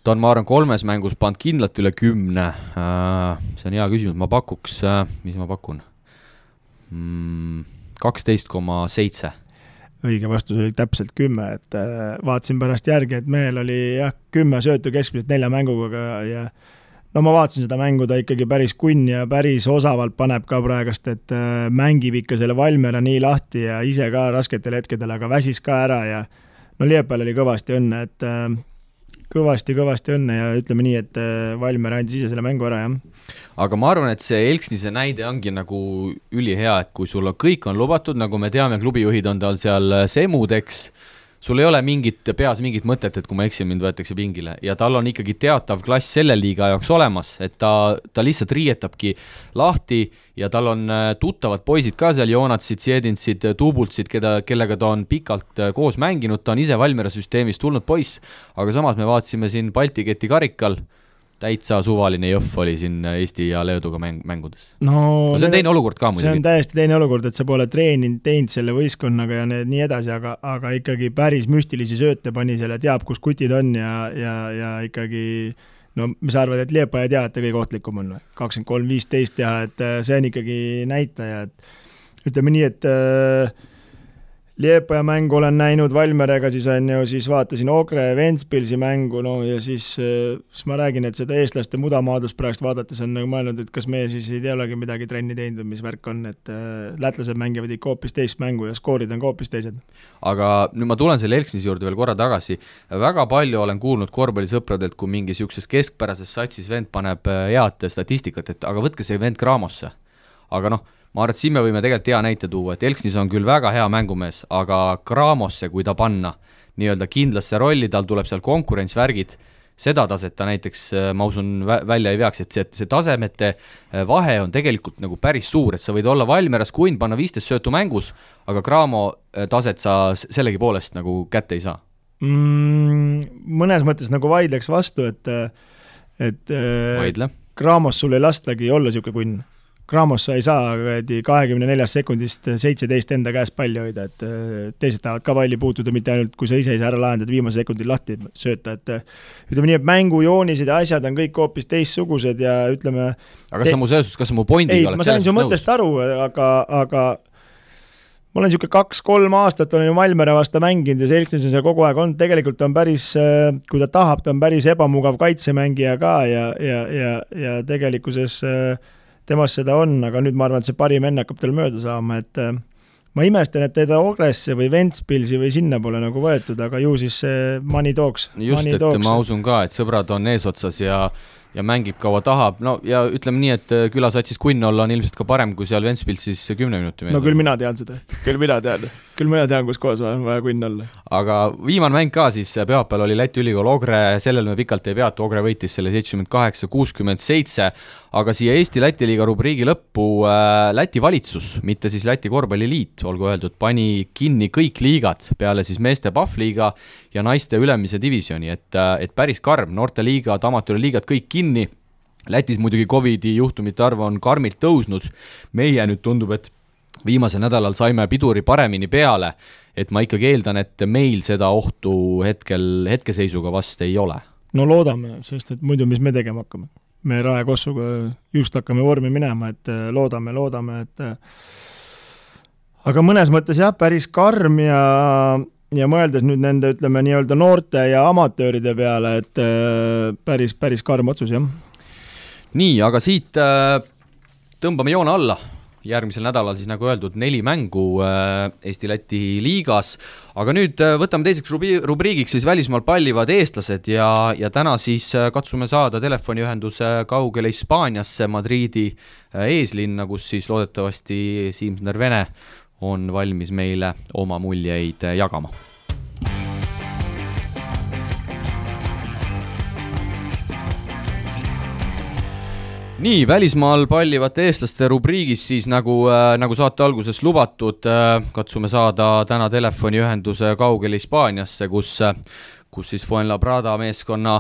ta on, ma arvan, kolmes mängus pannud kindlalt üle kümne. Äh,, see on hea küsimus, ma pakuks äh,, mis ma pakun? Mm,? kaksteist koma seitse. Õige vastus oli täpselt kümme, et äh, vaatasin pärast järgi, et mehel oli jah, kümme söötu keskmiselt nelja mänguga ja no ma vaatasin seda mängu, ta ikkagi päris kunn ja päris osavalt paneb ka praegust, et mängib ikka selle Valmiera nii lahti ja ise ka rasketel hetkedel, aga väsis ka ära ja no Liepal oli kõvasti õnne, et kõvasti-kõvasti äh, õnne ja ütleme nii, et äh, Valmer andis ise selle mängu ära, jah. aga ma arvan, et see Elksnise näide ongi nagu ülihea, et kui sul kõik on lubatud, nagu me teame, klubijuhid on tal seal semudeks, sul ei ole mingit, peas mingit mõtet, et kui ma eksin, mind võetakse pingile. Ja tal on ikkagi teatav klass selle liiga jaoks olemas, et ta, ta lihtsalt riietabki lahti ja tal on äh, tuttavad poisid ka seal, Joonatsid, Sjedinsid, Tuubultsid, keda, kellega ta on pikalt äh, koos mänginud, ta on ise Valmiera süsteemist tulnud poiss, aga samas me vaatasime siin Balti keti karikal täitsa suvaline jõhv oli siin Eesti ja Leeduga mäng, mängudes no,. no see on teine olukord ka muidugi. see on täiesti teine olukord, et sa pole treeninud, teinud selle võistkonnaga ja need, nii edasi, aga, aga ikkagi päris müstilisi sööte pani seal ja teab, kus kutid on ja, ja, ja ikkagi no mis sa arvad, et Liepaja teadete kõige ohtlikum on või? kakskümmend kolm, viisteist teha, et äh, see on ikkagi näitaja, et ütleme nii, et äh, Liepaja mängu olen näinud Valmerega, siis on ju, siis vaatasin Ogre ja Ventspilsi mängu, no ja siis, äh, siis ma räägin, et seda eestlaste mudamaadlust praegust vaadates on nagu mõelnud, et kas meie siis ei olegi midagi trenni teinud või mis värk on, et äh, lätlased mängivad ikka hoopis teist mängu ja skoorid on ka hoopis teised. aga nüüd ma tulen selle Elksnise juurde veel korra tagasi, väga palju olen kuulnud korvpallisõpradelt, kui mingi niisuguses keskpärases satsis vend paneb äh, head statistikat, et aga võtke see vend Craamosse. aga noh ma arvan, et siin me võime tegelikult hea näite tuua, et Elksnis on küll väga hea mängumees, aga Cramosse, kui ta panna nii-öelda kindlasse rolli, tal tuleb seal konkurentsvärgid, seda taset ta näiteks, äh, ma usun, välja ei veaks, et see, see tasemete äh, vahe on tegelikult nagu päris suur, et sa võid olla Valmeras Quinn, panna viisteist söötu mängus, aga Cramo äh, taset sa sellegipoolest nagu kätte ei saa mm,? Mõnes mõttes nagu vaidleks vastu, et et vaidle. Cramos sul ei lastagi olla niisugune kunn Cramos sa ei saa kuradi kahekümne neljast sekundist seitseteist enda käes palli hoida, et äh, teised tahavad ka palli puutuda, mitte ainult kui sa ise ei saa ära lahendada, viimasel sekundil lahti sööta, et äh, ütleme nii, et mängujoonised ja asjad on kõik hoopis teistsugused ja ütleme aga kas sa mu selles suhtes, kas sa mu pointiga ei, ma sain su mõttest aru, aga, aga ma olen niisugune kaks-kolm aastat olen ju Malmere vastu mänginud ja Selksis on seal kogu aeg olnud, tegelikult on päris, äh, kui ta tahab, ta on päris ebamugav kaitsemängija ka ja, ja, ja, ja tegelikkuses äh, temast seda on, aga nüüd ma arvan, et see parim enne hakkab tal mööda saama, et äh, ma imestan, et teda Ogresse või Ventspilsi või sinna pole nagu võetud, aga ju siis see money talks. just, et talks. ma usun ka, et sõbrad on eesotsas ja ja mängib kaua tahab, no ja ütleme nii, et äh, külasatsis kunn olla on ilmselt ka parem kui seal Ventspilsis kümne minuti mees. no küll mina tean seda, küll mina tean, küll mina tean, kus kohas on vaja kunn olla. aga viimane mäng ka siis pühapäeval oli Läti ülikool Ogre, sellel me pikalt ei peatu, Ogre võitis selle seitsekümmend kaheksa, kuuskümmend seitse, aga siia Eesti-Läti liiga rubriigi lõppu äh, Läti valitsus, mitte siis Läti korvpalliliit, olgu öeldud, pani kinni kõik liigad peale siis meeste Pahvliiga ja naiste ülemise divisjoni, et, äh, et päris karm, noorteliigad, amatöörliigad kõik kinni, Lätis muidugi Covidi juhtumite arv on karmilt tõusnud, meie nüüd tundub, et viimasel nädalal saime piduri paremini peale, et ma ikkagi eeldan, et meil seda ohtu hetkel, hetkeseisuga vast ei ole. no loodame, sest et muidu mis me tegema hakkame? me Rae Kossuga just hakkame vormi minema, et äh, loodame, loodame, et äh, aga mõnes mõttes jah, päris karm ja ja mõeldes nüüd nende, ütleme nii-öelda noorte ja amatööride peale, et äh, päris, päris karm otsus, jah. nii, aga siit tõmbame joone alla järgmisel nädalal siis nagu öeldud, neli mängu äh, Eesti-Läti liigas, aga nüüd äh, võtame teiseks rubi-, rubriigiks siis välismaal pallivad eestlased ja, ja täna siis äh, katsume saada telefoniühenduse kaugele Hispaaniasse, Madriidi eeslinna, kus siis loodetavasti Siim Sõnder-Vene on valmis meile oma muljeid jagama nii, välismaal pallivate eestlaste rubriigis siis nagu äh,, nagu saate alguses lubatud äh,, katsume saada täna telefoniühenduse kaugele Hispaaniasse, kus, kus siis Fuenlabrada meeskonna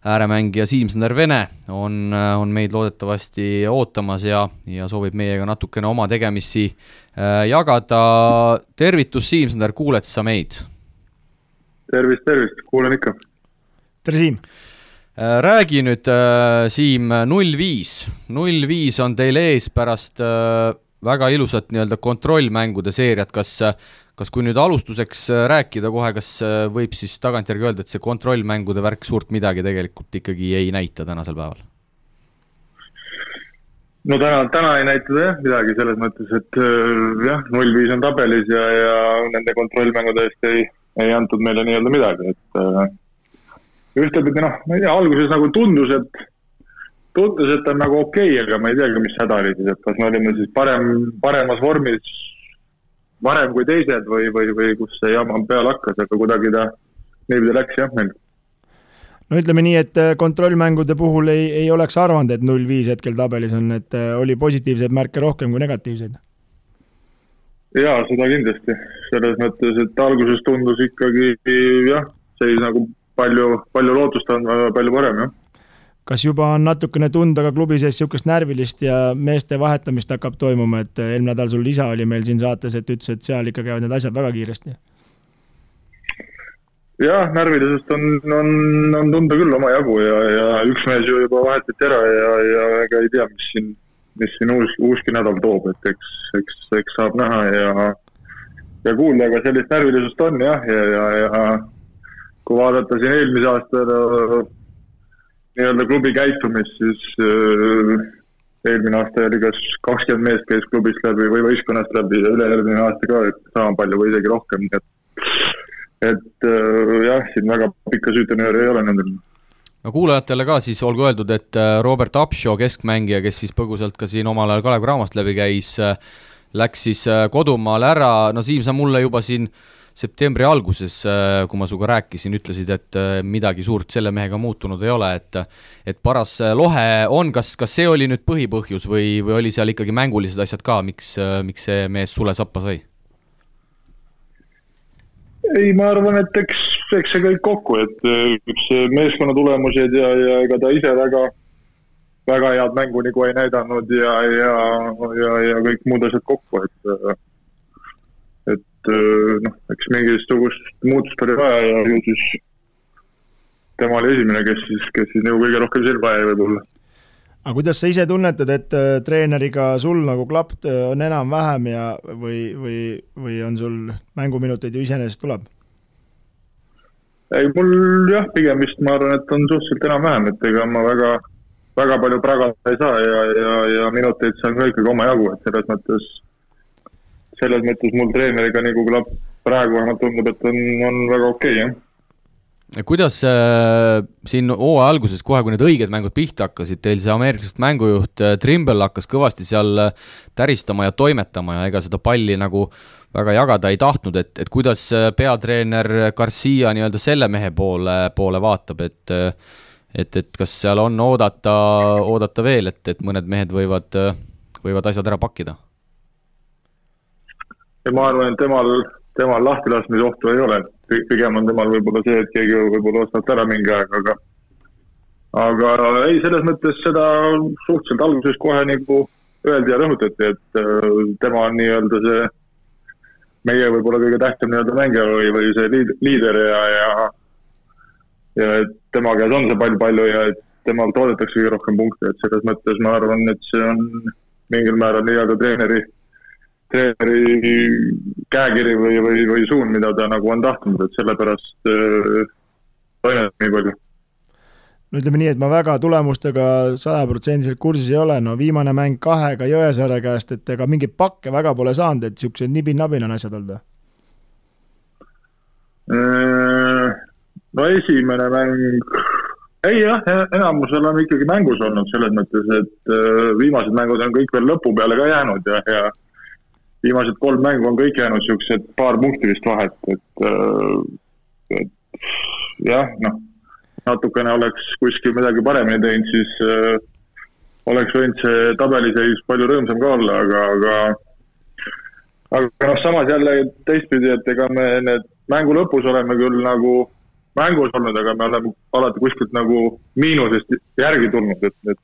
ääremängija Siim-Sander Vene on, on meid loodetavasti ootamas ja, ja soovib meiega natukene oma tegemisi äh, jagada. tervitus, Siim-Sander, kuuled sa meid? tervist, tervist, kuulen ikka. tere, Siim Äh, räägi nüüd, äh, Siim, null viis, null viis on teil ees pärast äh, väga ilusat nii-öelda kontrollmängude seeriat, kas kas kui nüüd alustuseks rääkida kohe, kas võib siis tagantjärgi öelda, et see kontrollmängude värk suurt midagi tegelikult ikkagi ei näita tänasel päeval? no täna, täna ei näita ta jah midagi selles mõttes, et jah, null viis on tabelis ja, ja nende kontrollmängude eest ei, ei antud meile nii-öelda midagi, et ühtepidi noh, ma ei tea, alguses nagu tundus, et, tundus, et on nagu okei okay,, aga ma ei teagi, mis häda oli siis, et kas me olime siis parem, paremas vormis varem kui teised või, või, või kus see jama peale hakkas, aga kuidagi ta niipidi läks jah meil no ütleme nii, et äh, kontrollmängude puhul ei, ei oleks arvanud, et null viis hetkel tabelis on, et äh, oli positiivseid märke rohkem kui negatiivseid. jaa, seda kindlasti, selles mõttes, et alguses tundus ikkagi jah, seis nagu palju, palju lootust on palju parem, jah kas juba on natukene tunda ka klubi sees niisugust närvilist ja meeste vahetamist hakkab toimuma, et eelmine nädal sul isa oli meil siin saates, et ütles, et seal ikka käivad need asjad väga kiiresti? jah, närvilisust on, on, on tunda küll omajagu ja, ja üks mees ju juba vahetati ära ja, ja ega ei tea, mis siin, mis siin uus, uuski nädal toob, et eks, eks, eks saab näha ja, ja kuulda, aga sellist närvilisust on jah, ja, ja, ja kui vaadata siin eelmise aasta nii-öelda klubi käitumist, siis äh, eelmine aasta oli kas kakskümmend meest käis klubist läbi või võistkonnast läbi ja üle-eelmine aasta ka sama palju või isegi rohkem, nii et et äh, jah, siin väga pikka süütenööri ei ole nendel. No kuulajatele ka siis olgu öeldud, et äh, Robert Upshaw, keskmängija, kes siis põgusalt ka siin omal ajal Kalev Cramast läbi käis, äh, läks siis kodumaale ära, no Siim, sa mulle juba siin septembri alguses, kui ma sinuga rääkisin, ütlesid, et midagi suurt selle mehega muutunud ei ole, et et paras lohe on, kas, kas see oli nüüd põhipõhjus või, või oli seal ikkagi mängulised asjad ka, miks, miks see mees sule sappa sai? ei, ma arvan, et eks, eks see kõik kokku, et üks meeskonna tulemused ja, ja ega ta ise väga, väga head mängu nagu ei näidanud ja, ja, ja, ja kõik muud asjad kokku, et noh, eks mingisugust muutust oli vaja ja ju siis tema oli esimene, kes siis, kes siis nagu kõige rohkem silma jäi võib-olla aga kuidas sa ise tunnetad, et äh, treeneriga sul nagu klapp äh, on enam-vähem ja, või, või, või on sul mänguminuteid ju iseenesest tuleb? ei, mul jah, pigem vist ma arvan, et on suhteliselt enam-vähem, et ega ma väga, väga palju pragada ei saa ja, ja, ja minuteid saan ka ikkagi omajagu, et selles mõttes, selles mõttes mul treeneriga nagu klapp praegu vähemalt tundub, et on, on väga okei okay,, jah kuidas äh, siin hooaja alguses, kohe kui need õiged mängud pihta hakkasid, teil see ameeriklasest mängujuht äh, Trimble hakkas kõvasti seal äh, täristama ja toimetama ja ega seda palli nagu väga jagada ei tahtnud, et, et kuidas äh, peatreener Garcia nii-öelda selle mehe poole, poole vaatab, et et, et kas seal on oodata, oodata veel, et, et mõned mehed võivad, võivad asjad ära pakkida? Ja ma arvan, et temal, temal lahtilaskmisohtu ei ole. Pigem on temal võib-olla see, et keegi võib-olla ostab ära mingi aeg, aga aga ei, selles mõttes seda suhteliselt alguses kohe nagu öeldi ja rõhutati, et äh, tema on nii-öelda see meie võib-olla kõige tähtsam nii-öelda mängija või, või see liid, liider ja, ja ja et tema käes on see pall palju ja et temal toodetakse kõige rohkem punkte, et selles mõttes ma arvan, et see on mingil määral nii-öelda treeneri treeneri käekiri või, või, või suund, mida ta nagu on tahtnud, et sellepärast äh, toimetab nii palju no ütleme nii, et ma väga tulemustega sajaprotsendiliselt kursis ei ole, no viimane mäng kahega Jõesaare käest, et ega mingeid pakke väga pole saanud, et niisugused nibin-nabin on asjad olnud või? Äh, no esimene mäng, ei jah, enamus oleme ikkagi mängus olnud selles mõttes, et äh, viimased mängud on kõik veel lõpu peale ka jäänud ja, ja viimased kolm mängu on kõik jäänud siuksed paar punkti vist vahet, et, äh, et jah, noh, natukene oleks kuskil midagi paremini teinud, siis äh, oleks võinud see tabeliseis palju rõõmsam ka olla, aga, aga aga noh, samas jälle teistpidi, et ega me need mängu lõpus oleme küll nagu mängus olnud, aga me oleme alati kuskilt nagu miinusest järgi tulnud, et,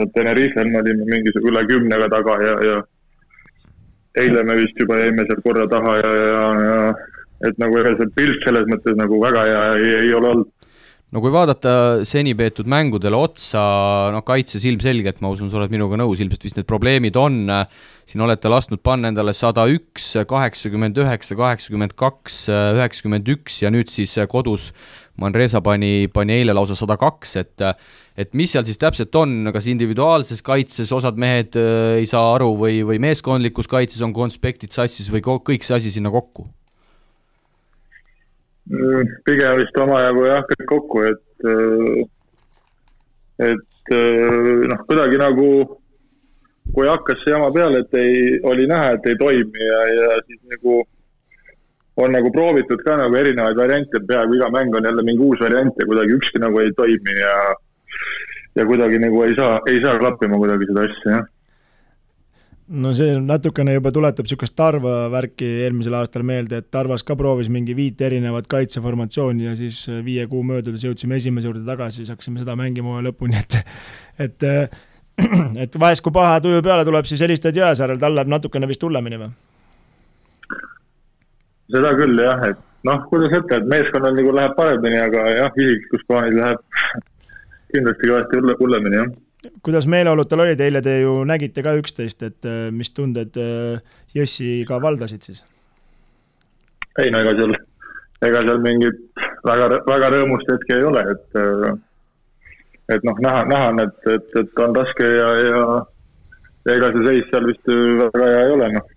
et Tenerifel me olime mingisugune üle kümnega taga ja, ja eile me vist juba jäime seal korra taha ja, ja, ja et nagu ega see pilt selles mõttes nagu väga hea ei, ei ole olnud. No kui vaadata seni peetud mängudele otsa, noh kaitses ilmselgelt, ma usun, sa oled minuga nõus, ilmselt vist need probleemid on, siin olete lasknud panna endale sada üks, kaheksakümmend üheksa, kaheksakümmend kaks, üheksakümmend üks ja nüüd siis kodus Manresa pani, pani eile lausa sada kaks, et et mis seal siis täpselt on, kas individuaalses kaitses osad mehed äh, ei saa aru või, või meeskondlikus kaitses on konspektid sassis või kõik see asi sinna kokku? Mm, pigem vist omajagu jah, kõik kokku, et, äh, et äh, noh, kuidagi nagu kui hakkas see jama peale, et ei, oli näha, et ei toimi ja, ja siis nagu on nagu proovitud ka nagu erinevaid variante, peaaegu iga mäng on jälle mingi uus variant ja kuidagi ükski nagu ei toimi ja ja kuidagi nagu ei saa, ei saa klappima kuidagi seda asja, jah no see natukene juba tuletab niisugust Tarva värki eelmisel aastal meelde, et Tarvas ka proovis mingi viit erinevat kaitseformatsiooni ja siis viie kuu möödudes jõudsime esimese juurde tagasi, siis hakkasime seda mängima lõpuni, et et et vahest, kui paha tuju peale tuleb, siis helistad Jõesaarel, tal läheb natukene vist hullemini või? Seda küll jah, et noh, kuidas öelda, et meeskonnal nagu läheb paremini, aga jah, isiklikus plaanis läheb kindlasti kõvasti hulle, hullemini, jah. kuidas meeleolud tal olid, eile te ju nägite ka üksteist, et äh, mis tunded äh, Jõssi ka valdasid siis? ei no ega seal, ega seal mingit väga, väga rõõmust hetke ei ole, et äh, et noh, näha, näha on, et, et, et on raske ja, ja ega see seis seal vist väga hea ei ole, noh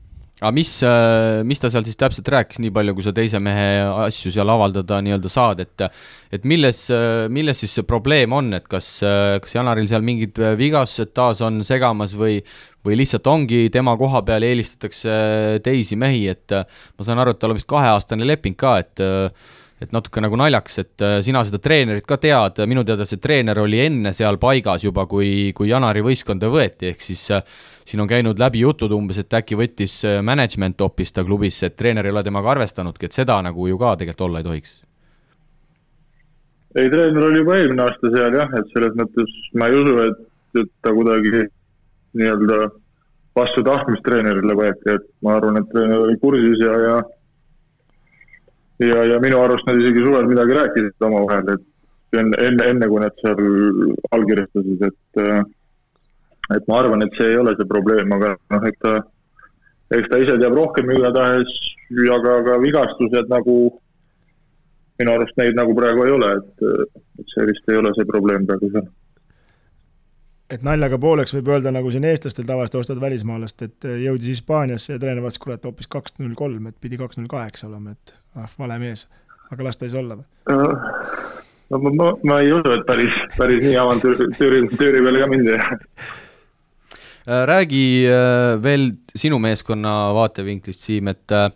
aga mis, äh, mis ta seal siis täpselt rääkis, nii palju, kui sa teise mehe asju seal avaldada nii-öelda saad, et et milles, milles siis see probleem on, et kas, kas Janaril seal mingid vigastused taas on segamas või või lihtsalt ongi tema koha peal eelistatakse teisi mehi, et ma saan aru, et tal on vist kaheaastane leping ka, et et natuke nagu naljakas, et äh, sina seda treenerit ka tead, minu teada see treener oli enne seal paigas juba, kui, kui Janari võistkonda võeti, ehk siis äh, siin on käinud läbi jutud umbes, et äkki võttis äh, management hoopis ta klubisse, et treener ei ole temaga arvestanudki, et seda nagu ju ka tegelikult olla ei tohiks. ei, treener oli juba eelmine aasta seal jah, et selles mõttes ma ei usu, et, et ta kuidagi nii-öelda vastu tahtmist treenerile võeti, et ma arvan, et treener oli kursis ja, ja ja, ja minu arust nad isegi suvel midagi rääkisid omavahel, et enne, enne, enne kui nad seal allkirjastasid, et äh, et ma arvan, et see ei ole see probleem, aga noh, eks ta, eks ta ise teab rohkem igatahes ja ka, ka vigastused nagu minu arust neid nagu praegu ei ole, et, et see vist ei ole see probleem praegu seal et naljaga pooleks võib öelda, nagu siin eestlastel tavaliselt ostavad välismaalast, et jõudis Hispaaniasse ja treener vaatas, kurat, hoopis kaks null kolm, et pidi kaks null kaheksa olema, et ah, vale mees. aga las ta siis olla või? no ma, ma, ma ei usu, et päris, päris nii avantüüri, tüüri, tüüri peale ka mindi räägi äh, veel sinu meeskonna vaatevinklist, Siim, et äh,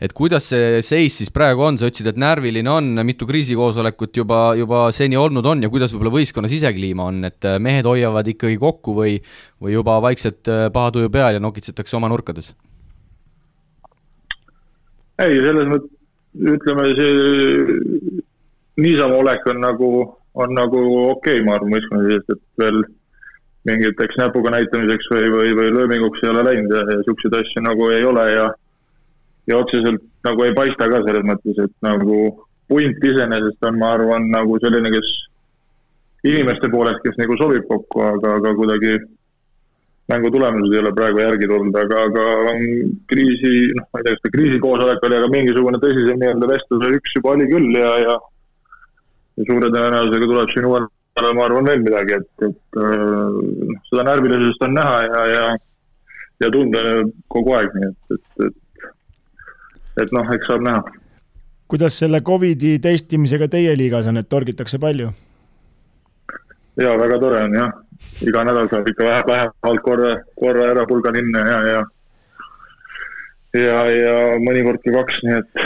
et kuidas see seis siis praegu on, sa ütlesid, et närviline on, mitu kriisikoosolekut juba, juba seni olnud on ja kuidas võib-olla võistkonna sisekliima on, et mehed hoiavad ikkagi kokku või, või juba vaikselt paha tuju peal ja nokitsetakse oma nurkades? ei, selles mõttes ütleme, see niisama olek on nagu, on nagu okei okay,, ma arvan, võistkonna sees, et veel mingiteks näpuga näitamiseks või, või, või lööminguks ei ole läinud ja, ja niisuguseid asju nagu ei ole ja ja otseselt nagu ei paista ka selles mõttes, et nagu punt iseenesest on, ma arvan, nagu selline, kes inimeste poolest, kes nagu sobib kokku, aga, aga kuidagi mängu tulemused ei ole praegu järgi tulnud, aga, aga kriisi, noh, ma ei tea, kas ta kriisikoosolek oli, aga mingisugune tõsisem nii-öelda vestluse üks juba oli küll ja, ja ja suure tõenäosusega tuleb siin uuel nädalal, ma arvan, veel midagi, et, et noh, seda närvilisust on näha ja, ja ja tunda kogu aeg, nii et, et, et et noh, eks saab näha. kuidas selle Covidi testimisega teie liigas on, et torgitakse palju? jaa, väga tore on jah iga nädal saab ikka vähe, vähemalt korra, korra ära pulga linna ja, ja ja, ja mõnikord ka kaks, nii et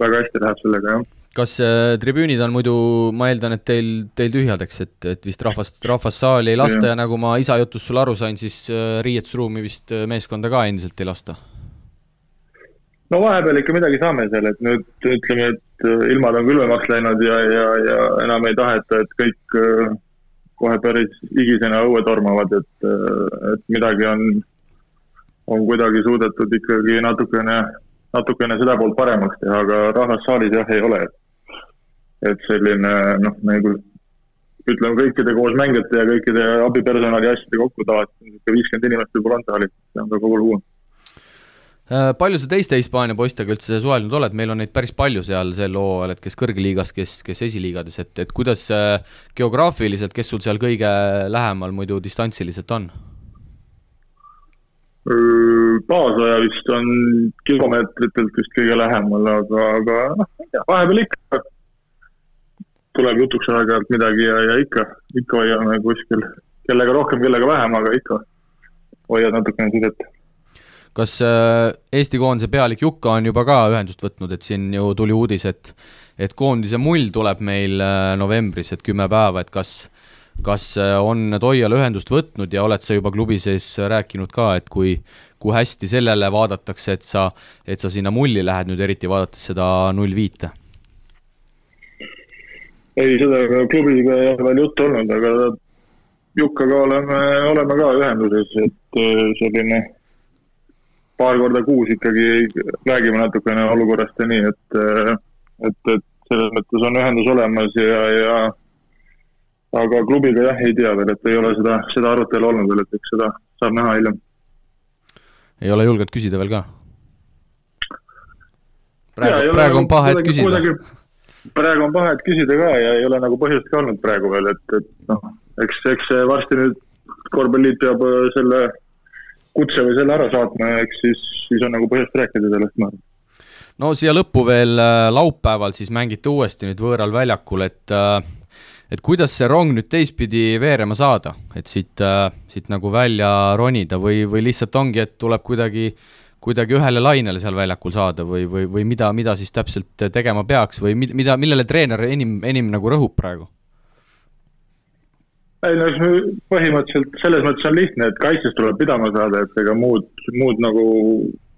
väga hästi läheb sellega, jah. kas äh, tribüünid on muidu, ma eeldan, et teil, teil tühjadeks, et, et vist rahvast, rahvast saali ei lasta ja, ja nagu ma isa jutust sulle aru sain, siis äh, riietusruumi vist äh, meeskonda ka endiselt ei lasta? No vahepeal ikka midagi saame seal, et nüüd ütleme, et äh, ilmad on külmemaks läinud ja, ja, ja enam ei taheta, et kõik äh, kohe päris higisena õue tormavad, et, et midagi on, on kuidagi suudetud ikkagi natukene, natukene seda poolt paremaks teha, aga rahvast saalis jah, ei ole. et selline noh, nagu ütleme, kõikide koos mängijate ja kõikide abipersonali asjade kokku tavaliselt niisugune viiskümmend inimest võib-olla on saalis, see on ka kogu lugu Äh, palju sa teiste Hispaania poistega üldse suhelnud oled, meil on neid päris palju seal sel hooajal, et kes kõrgliigas, kes, kes esiliigades, et, et kuidas äh, geograafiliselt, kes sul seal kõige lähemal muidu distantsiliselt on? Kaasaja vist on kilomeetritelt vist kõige lähemal, aga, aga noh, ma ei tea, vahepeal ikka. Tuleb jutuks aeg-ajalt midagi ja, ja ikka, ikka hoiame kuskil, kellega rohkem, kellega vähem, aga ikka hoiad natukene sidet kas äh, Eesti koondise pealik Jukka on juba ka ühendust võtnud, et siin ju tuli uudis, et et koondise mull tuleb meil äh, novembris, et kümme päeva, et kas kas äh, on Toiale ühendust võtnud ja oled sa juba klubi sees rääkinud ka, et kui, kui hästi sellele vaadatakse, et sa, et sa sinna mulli lähed nüüd, eriti vaadates seda null viite? ei, seda klubiga ei ole veel juttu olnud, aga Jukkaga oleme, oleme ka ühenduses, et selline paar korda kuus ikkagi räägime natukene olukorrast ja nii, et et, et selles mõttes on ühendus olemas ja, ja aga klubiga jah, ei tea veel, et ei ole seda, seda arutelu olnud veel, et eks seda saab näha hiljem. ei ole julgenud küsida veel ka? praegu, praegu on paha hetk küsida. praegu on paha hetk küsida ka ja ei ole nagu põhjust ka olnud praegu veel, et, et noh, eks, eks varsti nüüd korvpalliliit peab äh, selle kutse või selle ära saatma ja eks siis, siis on nagu põhjust rääkida sellest, ma arvan no siia lõppu veel äh, laupäeval siis mängite uuesti nüüd võõral väljakul, et äh, et kuidas see rong nüüd teistpidi veerema saada, et siit, siit nagu välja ronida või, või lihtsalt ongi, et tuleb kuidagi, kuidagi ühele lainele seal väljakul saada või, või, või mida, mida siis täpselt tegema peaks või mida, millele treener enim, enim nagu rõhub praegu? Ei no põhimõtteliselt selles mõttes on lihtne, et kaitses tuleb pidama saada, et ega muud, muud nagu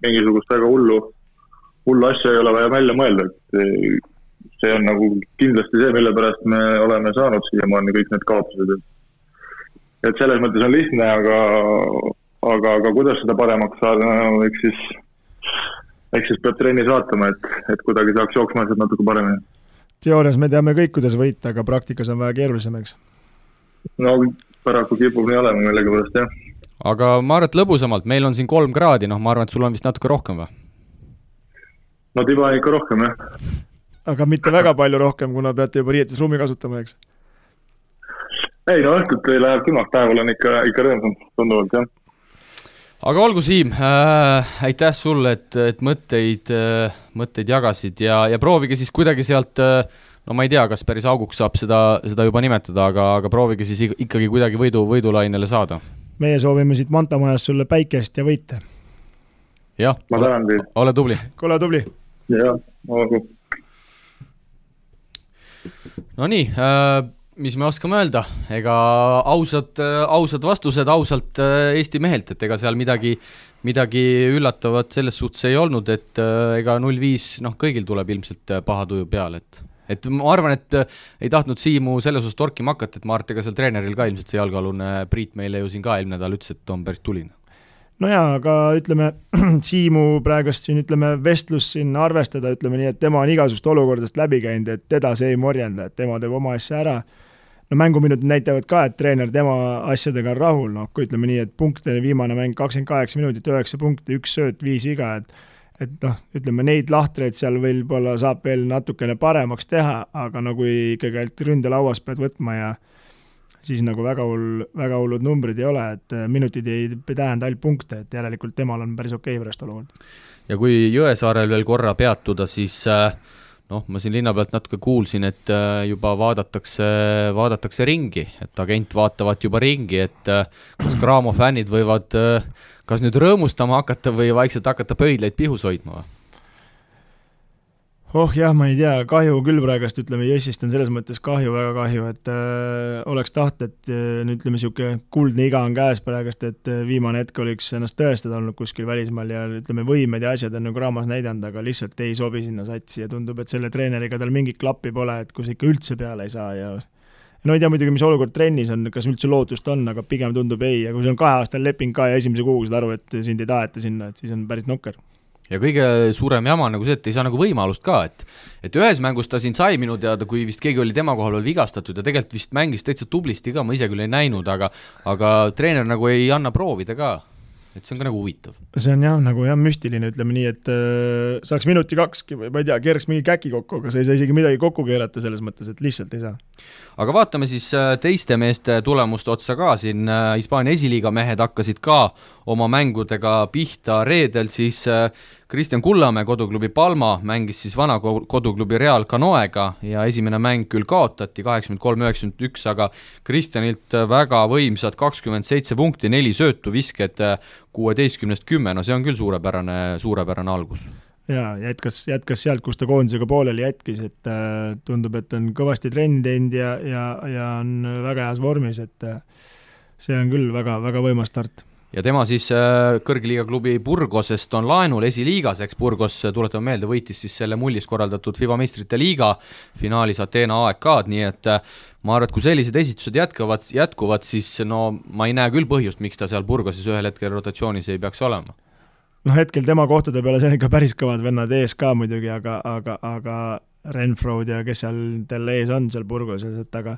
mingisugust väga hullu hullu asja ei ole vaja välja mõelda, et see on nagu kindlasti see, mille pärast me oleme saanud siiamaani kõik need kaotused, et et selles mõttes on lihtne, aga, aga, aga kuidas seda paremaks saada no,, eks siis, eks siis peab trennis vaatama, et, et kuidagi saaks jooksma asjad natuke paremini. teoorias me teame kõik, kuidas võita, aga praktikas on vähe keerulisem, eks? No paraku kipub nii olema millegipärast, jah. aga ma arvan, et lõbusamalt, meil on siin kolm kraadi, noh, ma arvan, et sul on vist natuke rohkem või? no tiba on ikka rohkem, jah. aga mitte väga palju rohkem, kuna peate juba riietusruumi kasutama, eks? ei no õhtuti läheb külmaks, päeval on ikka, ikka rõõmsam, tunduvalt, jah aga olgu, Siim äh,, aitäh sulle, et, et mõtteid äh,, mõtteid jagasid ja, ja proovige siis kuidagi sealt äh, no ma ei tea, kas päris auguks saab seda, seda juba nimetada, aga, aga proovige siis ikkagi kuidagi võidu, võidulainele saada. meie soovime siit Manta majast sulle päikest ja võite. jah, ole, ole tubli. ole tubli jah, olgu. Nonii äh,, mis me oskame öelda, ega ausad, äh, ausad vastused ausalt äh, Eesti mehelt, et ega seal midagi, midagi üllatavat selles suhtes ei olnud, et äh, ega null viis, noh, kõigil tuleb ilmselt paha tuju peale, et et ma arvan, et ei tahtnud Siimu selles osas torkima hakata, et ma arvan, et ega seal treeneril ka ilmselt see jalgealune Priit meile ju siin ka eelmine nädal ütles, et on päris tuline no jaa, aga ütleme, Siimu praegust siin ütleme, vestlust siin arvestada, ütleme nii, et tema on igasugust olukordadest läbi käinud, et teda see ei morjenda, et tema teeb oma asja ära. no mänguminutid näitavad ka, et treener tema asjadega on rahul, noh, kui ütleme nii, et punkte, viimane mäng kakskümmend kaheksa minutit, üheksa punkti, üks sööt, viis viga, et et noh, ütleme neid lahtreid seal võib-olla saab veel natukene paremaks teha, aga no kui ikkagi ainult ründelauas pead võtma ja siis nagu väga hull, väga hullud numbrid ei ole, et äh, minutid ei tähenda ainult punkte, et järelikult temal on päris okei okay pärast olukord. ja kui Jõesaarel veel korra peatuda, siis äh, noh, ma siin linna pealt natuke kuulsin, et äh, juba vaadatakse, vaadatakse ringi, et agent vaatavad juba ringi, et kas Graamo fännid võivad kas nüüd rõõmustama hakata või vaikselt hakata pöidlaid pihus hoidma või? oh jah, ma ei tea, kahju küll praegust, ütleme Jessist on selles mõttes kahju, väga kahju, et äh, oleks taht, et äh, no ütleme, niisugune kuldne iga on käes praegust, et äh, viimane hetk võiks ennast tõestada olnud kuskil välismaal ja ütleme, võimed ja asjad on nagu raamas näidanud, aga lihtsalt ei sobi sinna satsi ja tundub, et selle treeneriga tal mingit klappi pole, et kus ikka üldse peale ei saa ja no ei tea muidugi, mis olukord trennis on, kas üldse lootust on, aga pigem tundub ei ja kui sul on kaheaastane leping ka ja esimese kuuga saad aru, et sind ei taheta sinna, et siis on päris nukker ja kõige suurem jama on nagu see, et ei saa nagu võimalust ka, et et ühes mängus ta siin sai minu teada, kui vist keegi oli tema kohal veel vigastatud ja tegelikult vist mängis täitsa tublisti ka, ma ise küll ei näinud, aga aga treener nagu ei anna proovida ka et see on ka nagu huvitav. see on jah, nagu jah, müstiline, ütleme nii, et äh, saaks minuti kakski või ma ei tea, keeraks mingi käki kokku, aga sa ei saa isegi midagi kokku keerata selles mõttes, et lihtsalt ei saa. Aga vaatame siis äh, teiste meeste tulemuste otsa ka, siin äh, Hispaania esiliiga mehed hakkasid ka oma mängudega pihta, reedel siis äh, Kristjan Kullamäe koduklubi Palma mängis siis vana koduklubi Real Canoega ja esimene mäng küll kaotati, kaheksakümmend kolm, üheksakümmend üks, aga Kristjanilt väga võimsad kakskümmend seitse punkti, neli söötu, visked kuueteistkümnest kümme, no see on küll suurepärane, suurepärane algus jaa, jätkas, jätkas sealt, kus ta koondisega pooleli jätkis, et äh, tundub, et on kõvasti trenni teinud ja, ja, ja on väga heas vormis, et äh, see on küll väga, väga võimas start. Ja tema siis äh, kõrgliiga klubi Burgosest on laenul esiliigas, eks Burgos, äh, tuletame meelde, võitis siis selle mullis korraldatud FIBA meistrite liiga finaalis Ateena AEK-d, nii et äh, ma arvan, et kui sellised esitused jätkavad, jätkuvad, siis no ma ei näe küll põhjust, miks ta seal Burgoses ühel hetkel rotatsioonis ei peaks olema noh, hetkel tema kohtade peale, see on ikka päris kõvad vennad ees ka muidugi, aga, aga, aga Renfrod ja kes seal tal ees on seal purguses, et aga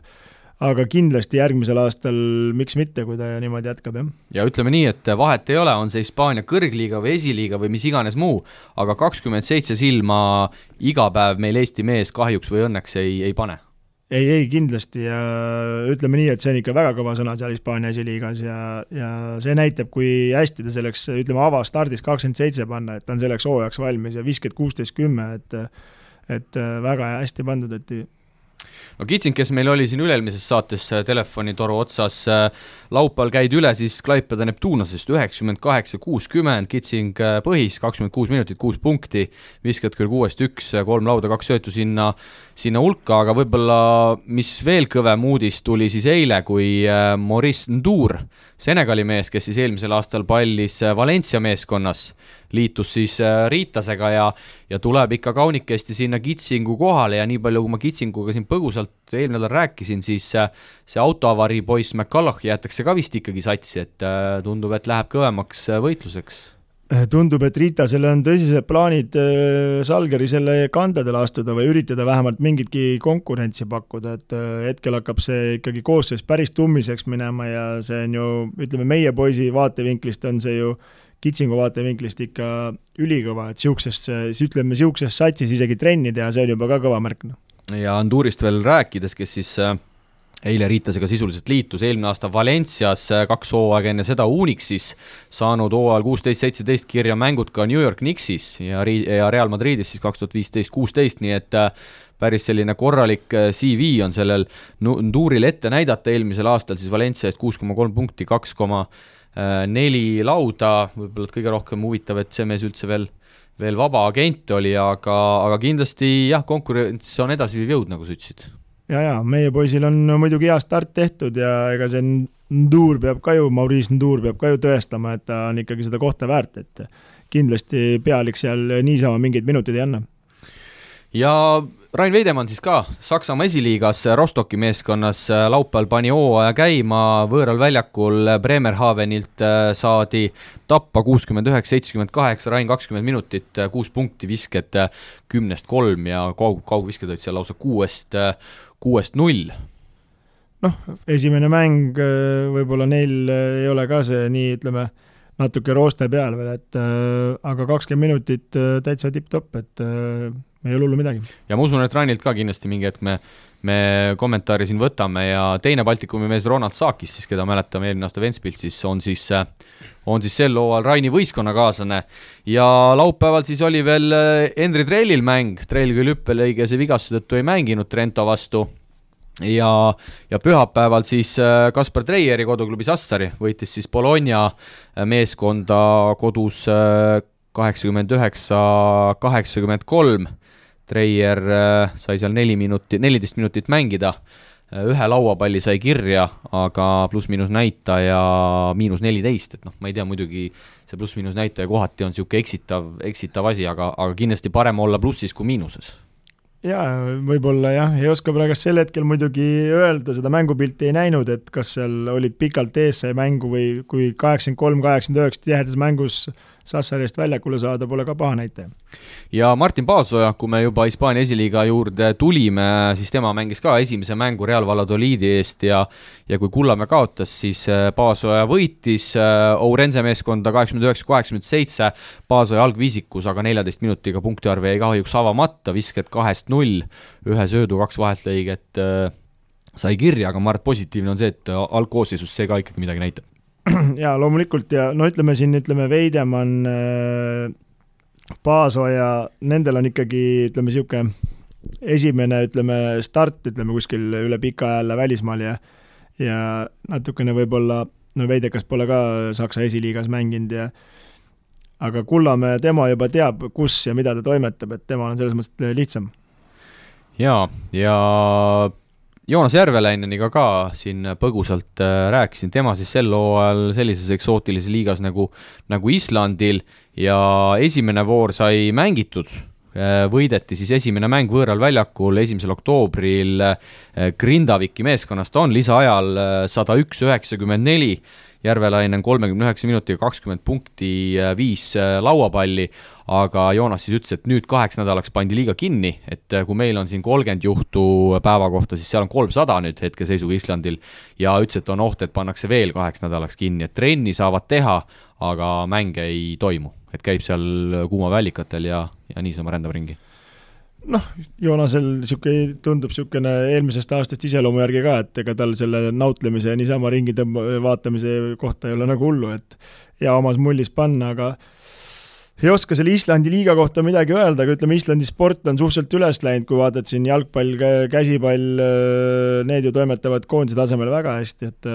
aga kindlasti järgmisel aastal miks mitte, kui ta niimoodi jätkab, jah. ja ütleme nii, et vahet ei ole, on see Hispaania kõrgliiga või esiliiga või mis iganes muu, aga kakskümmend seitse silma iga päev meil Eesti mees kahjuks või õnneks ei, ei pane ei, ei kindlasti. Ja ütleme nii, et see on ikka väga kõva sõna seal Hispaania esiliigas ja, ja see näitab, kui hästi ta selleks, ütleme, avastardis kakskümmend seitse panna, et ta on selleks hooajaks valmis ja viiskümmend kuusteist kümme, et et väga hästi pandud, et no Kitsing, kes meil oli siin üle-eelmises saates äh, telefonitoru otsas, äh, laupäeval käidi üle siis Klaipeda Neptunasest üheksakümmend kaheksa, kuuskümmend, Kitsing äh, põhis, kakskümmend kuus minutit, kuus punkti, viskad küll kuuest üks, kolm lauda, kaks söötu sinna, sinna hulka, aga võib-olla mis veel kõvem uudis tuli siis eile, kui Maurice Ndour, Senegali mees, kes siis eelmisel aastal pallis Valencia meeskonnas, liitus siis äh, Riitasega ja, ja tuleb ikka kaunikesti sinna Kitsingu kohale ja nii palju, kui ma Kitsinguga siin põgusalt eelmine nädal rääkisin, siis äh, see autoavarii poiss McCulloch jäetakse ka vist ikkagi satsi, et äh, tundub, et läheb kõvemaks võitluseks tundub, et Ritasel on tõsised plaanid Salgeri selle kandadele astuda või üritada vähemalt mingitki konkurentsi pakkuda, et hetkel hakkab see ikkagi koosseis päris tummiseks minema ja see on ju, ütleme, meie poisi vaatevinklist on see ju kitsingu vaatevinklist ikka ülikõva, et niisugusesse, siis ütleme, niisuguses satsis isegi trenni teha, see on juba ka kõva märk, noh. ja Andurist veel rääkides, kes siis äh, eile Riitasega sisuliselt liitus, eelmine aasta Valencias, äh, kaks hooaega enne seda Unixis, saanud hooajal kuusteist, seitseteist kirja mängud ka New York Knicksis ja Ri-, ja Real Madridis siis kaks tuhat viisteist, kuusteist, nii et äh, päris selline korralik CV on sellel Nduril ette näidata, eelmisel aastal siis Valencia eest kuus koma kolm punkti, kaks koma Äh, neli lauda, võib-olla et kõige rohkem huvitav, et see mees üldse veel, veel vaba agent oli, aga, aga kindlasti jah, konkurents on edasiviiv jõud, nagu sa ütlesid. Ja, ja meie poisil on muidugi hea start tehtud ja ega see Ndur peab ka ju, Maurice Ndur peab ka ju tõestama, et ta on ikkagi seda kohta väärt, et kindlasti pealik seal niisama mingeid minuteid ei anna. ja Rain Veidemann siis ka Saksamaa esiliigas Rostocki meeskonnas äh, laupäeval pani hooaja käima, võõral väljakul Bremerhavenilt äh, saadi tappa kuuskümmend üheksa, seitsekümmend kaheksa, Rain kakskümmend minutit, äh, kuus punkti, visked kümnest kolm ja kaug, kaugvisked olid seal lausa kuuest, kuuest null. Noh, esimene mäng võib-olla neil ei ole ka see nii, ütleme, natuke rooste peal veel, et äh, aga kakskümmend minutit äh, täitsa tipp-topp, et äh, ei ole hullu midagi. ja ma usun, et Rainilt ka kindlasti mingi hetk me me kommentaari siin võtame ja teine Baltikumi mees Ronald Saakis siis, keda mäletame eelmine aasta Ventspilsis, on siis, on siis sel hooajal Raini võistkonnakaaslane. ja laupäeval siis oli veel Henri Trellil mäng, Trell küll hüppelõigese vigastuse tõttu ei mänginud Trento vastu ja, ja pühapäeval siis Kaspar Treieri koduklubi Sassari võitis siis Bologna meeskonda kodus kaheksakümmend üheksa, kaheksakümmend kolm. Treier äh, sai seal neli minutit, neliteist minutit mängida, äh, ühe lauapalli sai kirja, aga pluss-miinus näitaja miinus neliteist, et noh, ma ei tea, muidugi see pluss-miinus näitaja kohati on niisugune eksitav, eksitav asi, aga, aga kindlasti parem olla plussis kui miinuses jaa, võib-olla jah, ei oska praegu sel hetkel muidugi öelda, seda mängupilti ei näinud, et kas seal olid pikalt ees see mängu või kui kaheksakümmend kolm, kaheksakümmend üheksa tihedas mängus Sassarist väljakule saada pole ka paha näitaja. ja Martin Paasoja, kui me juba Hispaania esiliiga juurde tulime, siis tema mängis ka esimese mängu Real Valladoliidi eest ja ja kui Kullamäe kaotas, siis äh, Paasoja võitis äh, Ourense meeskonda kaheksakümmend üheksa, kaheksakümmend seitse, Paasoja algviisikus, aga neljateist minutiga punktiarv jäi kahjuks avamata, visked kahest null, ühe söödu, kaks vaheltlõiget äh, sai kirja, aga ma arvan, et positiivne on see, et algkoosseisus see ka ikkagi midagi näitab jaa, loomulikult ja no ütleme siin, ütleme Veidemann äh,, Paasoja, nendel on ikkagi, ütleme niisugune esimene, ütleme, start, ütleme kuskil üle pika aja välismaal ja ja natukene võib-olla, no Veidekas pole ka Saksa esiliigas mänginud ja aga Kullamäe, tema juba teab, kus ja mida ta toimetab, et temal on selles mõttes lihtsam. jaa, ja Joonas Järvelaineniga ka siin põgusalt äh, rääkisin, tema siis sel hooajal sellises eksootilises liigas nagu, nagu Islandil ja esimene voor sai mängitud, äh, võideti siis esimene mäng võõral väljakul esimesel oktoobril. Äh, Grindaviki meeskonnast, on lisaajal sada üks, üheksakümmend neli Järvelainen kolmekümne üheksa minutiga kakskümmend punkti, viis lauapalli, aga Joonas siis ütles, et nüüd kaheks nädalaks pandi liiga kinni, et kui meil on siin kolmkümmend juhtu päeva kohta, siis seal on kolmsada nüüd hetkeseisuga Islandil, ja ütles, et on oht, et pannakse veel kaheks nädalaks kinni, et trenni saavad teha, aga mänge ei toimu, et käib seal kuumavälikatel ja, ja niisama rändab ringi noh, Joonasel niisugune, tundub niisugune eelmisest aastast iseloomu järgi ka, et ega tal selle nautlemise ja niisama ringi tõmba-, vaatamise kohta ei ole nagu hullu, et hea omas mullis panna, aga ei oska selle Islandi liiga kohta midagi öelda, aga ütleme, Islandi sport on suhteliselt üles läinud, kui vaatad siin jalgpall, käsipall, need ju toimetavad koondise tasemel väga hästi, et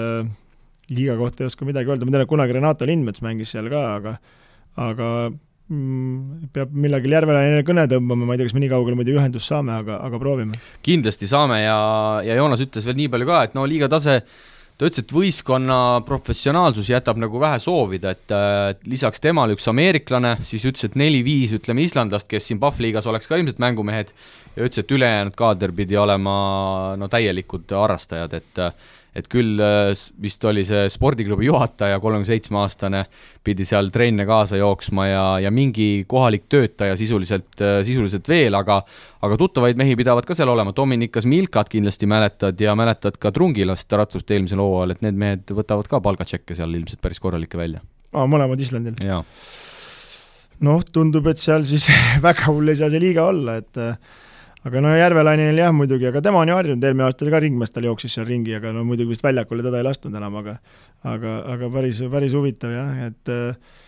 liiga kohta ei oska midagi öelda, ma tean, et kunagi Renato Lindmets mängis seal ka, aga aga peab millalgi Järvelainele kõne tõmbama, ma ei tea, kas me nii kaugele muidu ühendust saame, aga, aga proovime. kindlasti saame ja, ja Joonas ütles veel nii palju ka, et no liiga tase ta ütles, et võistkonna professionaalsus jätab nagu vähe soovida, et äh, lisaks temale üks ameeriklane, siis ütles, et neli-viis, ütleme, islandlast, kes siin Pahvliigas oleks ka ilmselt mängumehed, ja ütles, et ülejäänud kaader pidi olema no täielikud harrastajad, et et küll äh, vist oli see spordiklubi juhataja, kolmekümne seitsme aastane, pidi seal trenne kaasa jooksma ja, ja mingi kohalik töötaja sisuliselt, äh, sisuliselt veel, aga aga tuttavaid mehi pidavat ka seal olema, Dominikas Milkat kindlasti mäletad ja mäletad ka Trungilast ratsust eelmisel hooajal, et need mehed võtavad ka palgatšekke seal ilmselt päris korralikke välja. aa, mõlemad Islandil? noh, tundub, et seal siis väga hull ei saa see liiga olla, et äh, aga no Järvelainil jah muidugi, aga tema on ju harjunud, eelmine aasta ka ringmeestel jooksis seal ringi, aga no muidugi vist väljakule teda ei lastud enam, aga aga, aga päris, päris huvitav jah, et äh,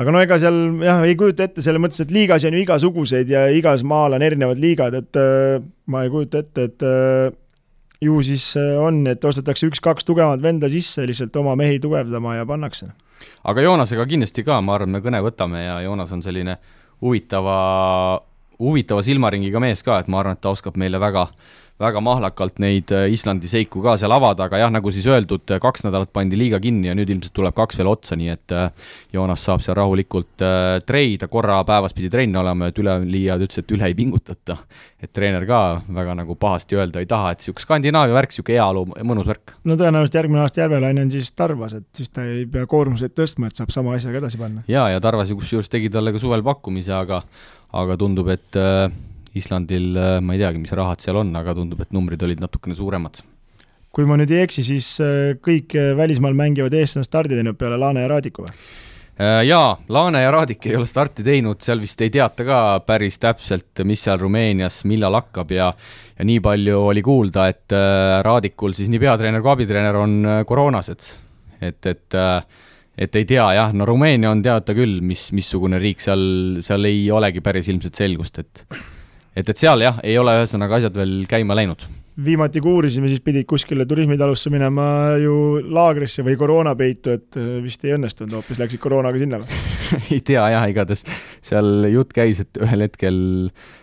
aga no ega seal jah, ei kujuta ette selles mõttes, et liigas on ju igasuguseid ja igas maal on erinevad liigad, et äh, ma ei kujuta ette, et äh, ju siis on, et ostetakse üks-kaks tugevat venda sisse lihtsalt oma mehi tugevdama ja pannakse. aga Joonasega kindlasti ka, ma arvan, me kõne võtame ja Joonas on selline huvitava huvitava silmaringiga mees ka, et ma arvan, et ta oskab meile väga väga mahlakalt neid äh, Islandi seiku ka seal avada, aga jah, nagu siis öeldud, äh, kaks nädalat pandi liiga kinni ja nüüd ilmselt tuleb kaks veel otsa, nii et äh, Joonas saab seal rahulikult treida, korra päevas pidi trenn olema, et üleliia ütles, et üle ei pingutata. et treener ka väga nagu pahasti öelda ei taha, et niisugune Skandinaavia värk, niisugune heaolu, mõnus värk. no tõenäoliselt järgmine aasta Järvelaine on siis Tarvas, et siis ta ei pea koormuseid tõstma, et saab sama asjaga edasi panna. jaa, ja Tarvas ju kusjuures tegi talle ka suvel pakkumise, aga aga tundub, et äh, Islandil, äh, ma ei teagi, mis rahad seal on, aga tundub, et numbrid olid natukene suuremad. kui ma nüüd ei eksi, siis äh, kõik välismaal mängivad eestlane stardi teinud peale Laane ja Raadiku või? Jaa, Laane ja Raadik ei ole starti teinud, seal vist ei teata ka päris täpselt, mis seal Rumeenias millal hakkab ja ja nii palju oli kuulda, et Raadikul siis nii peatreener kui abitreener on koroonased. et, et äh, et ei tea jah, no Rumeenia on teada küll, mis, missugune riik seal, seal ei olegi päris ilmselt selgust, et et, et seal jah, ei ole ühesõnaga asjad veel käima läinud. viimati kui uurisime, siis pidid kuskile turismitalusse minema ju laagrisse või koroonapeitu, et äh, vist ei õnnestunud, hoopis läksid koroonaga sinna või ei tea jah, igatahes seal jutt käis, et ühel hetkel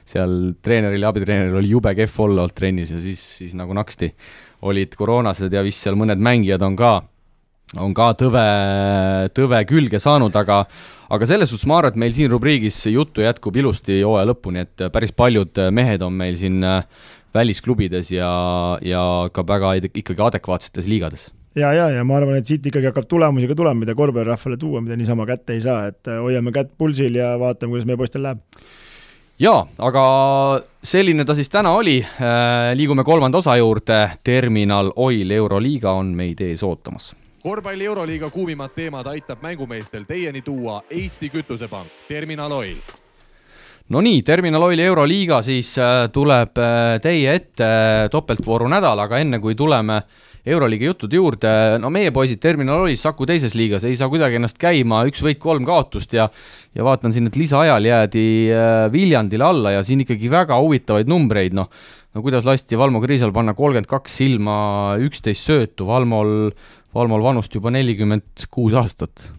seal treeneril ja abitreeneril oli jube kehv olla olnud trennis ja siis, siis nagu naksti olid koroonased ja vist seal mõned mängijad on ka on ka tõve, tõve külge saanud, aga aga selles suhtes ma arvan, et meil siin rubriigis juttu jätkub ilusti hooaja lõpuni, et päris paljud mehed on meil siin äh, välisklubides ja, ja ka väga ikkagi adekvaatsetes liigades. Ja, ja, ja ma arvan, et siit ikkagi hakkab tulemusi ka tulema, mida korvpallirahvale tuua, mida niisama kätte ei saa, et äh, hoiame kätt pulsil ja vaatame, kuidas meie poistel läheb. jaa, aga selline ta siis täna oli, äh, liigume kolmanda osa juurde, Terminal Oil Euroliiga on meid ees ootamas korvpalli Euroliiga kuumimad teemad aitab mängumeestel teieni tuua Eesti Kütusepank, Terminal Oil. no nii, Terminal Oili Euroliiga siis äh, tuleb äh, teie ette topeltvooru nädal, aga enne kui tuleme Euroliiga juttude juurde, no meie poisid Terminal Oilis Saku teises liigas ei saa kuidagi ennast käima, üks võit, kolm kaotust ja ja vaatan siin, et lisaajal jäädi äh, Viljandile alla ja siin ikkagi väga huvitavaid numbreid, noh, no kuidas lasti Valmo Kriisal panna kolmkümmend kaks silma, üksteist söötu, Valmol Valmol vanust juba nelikümmend kuus aastat.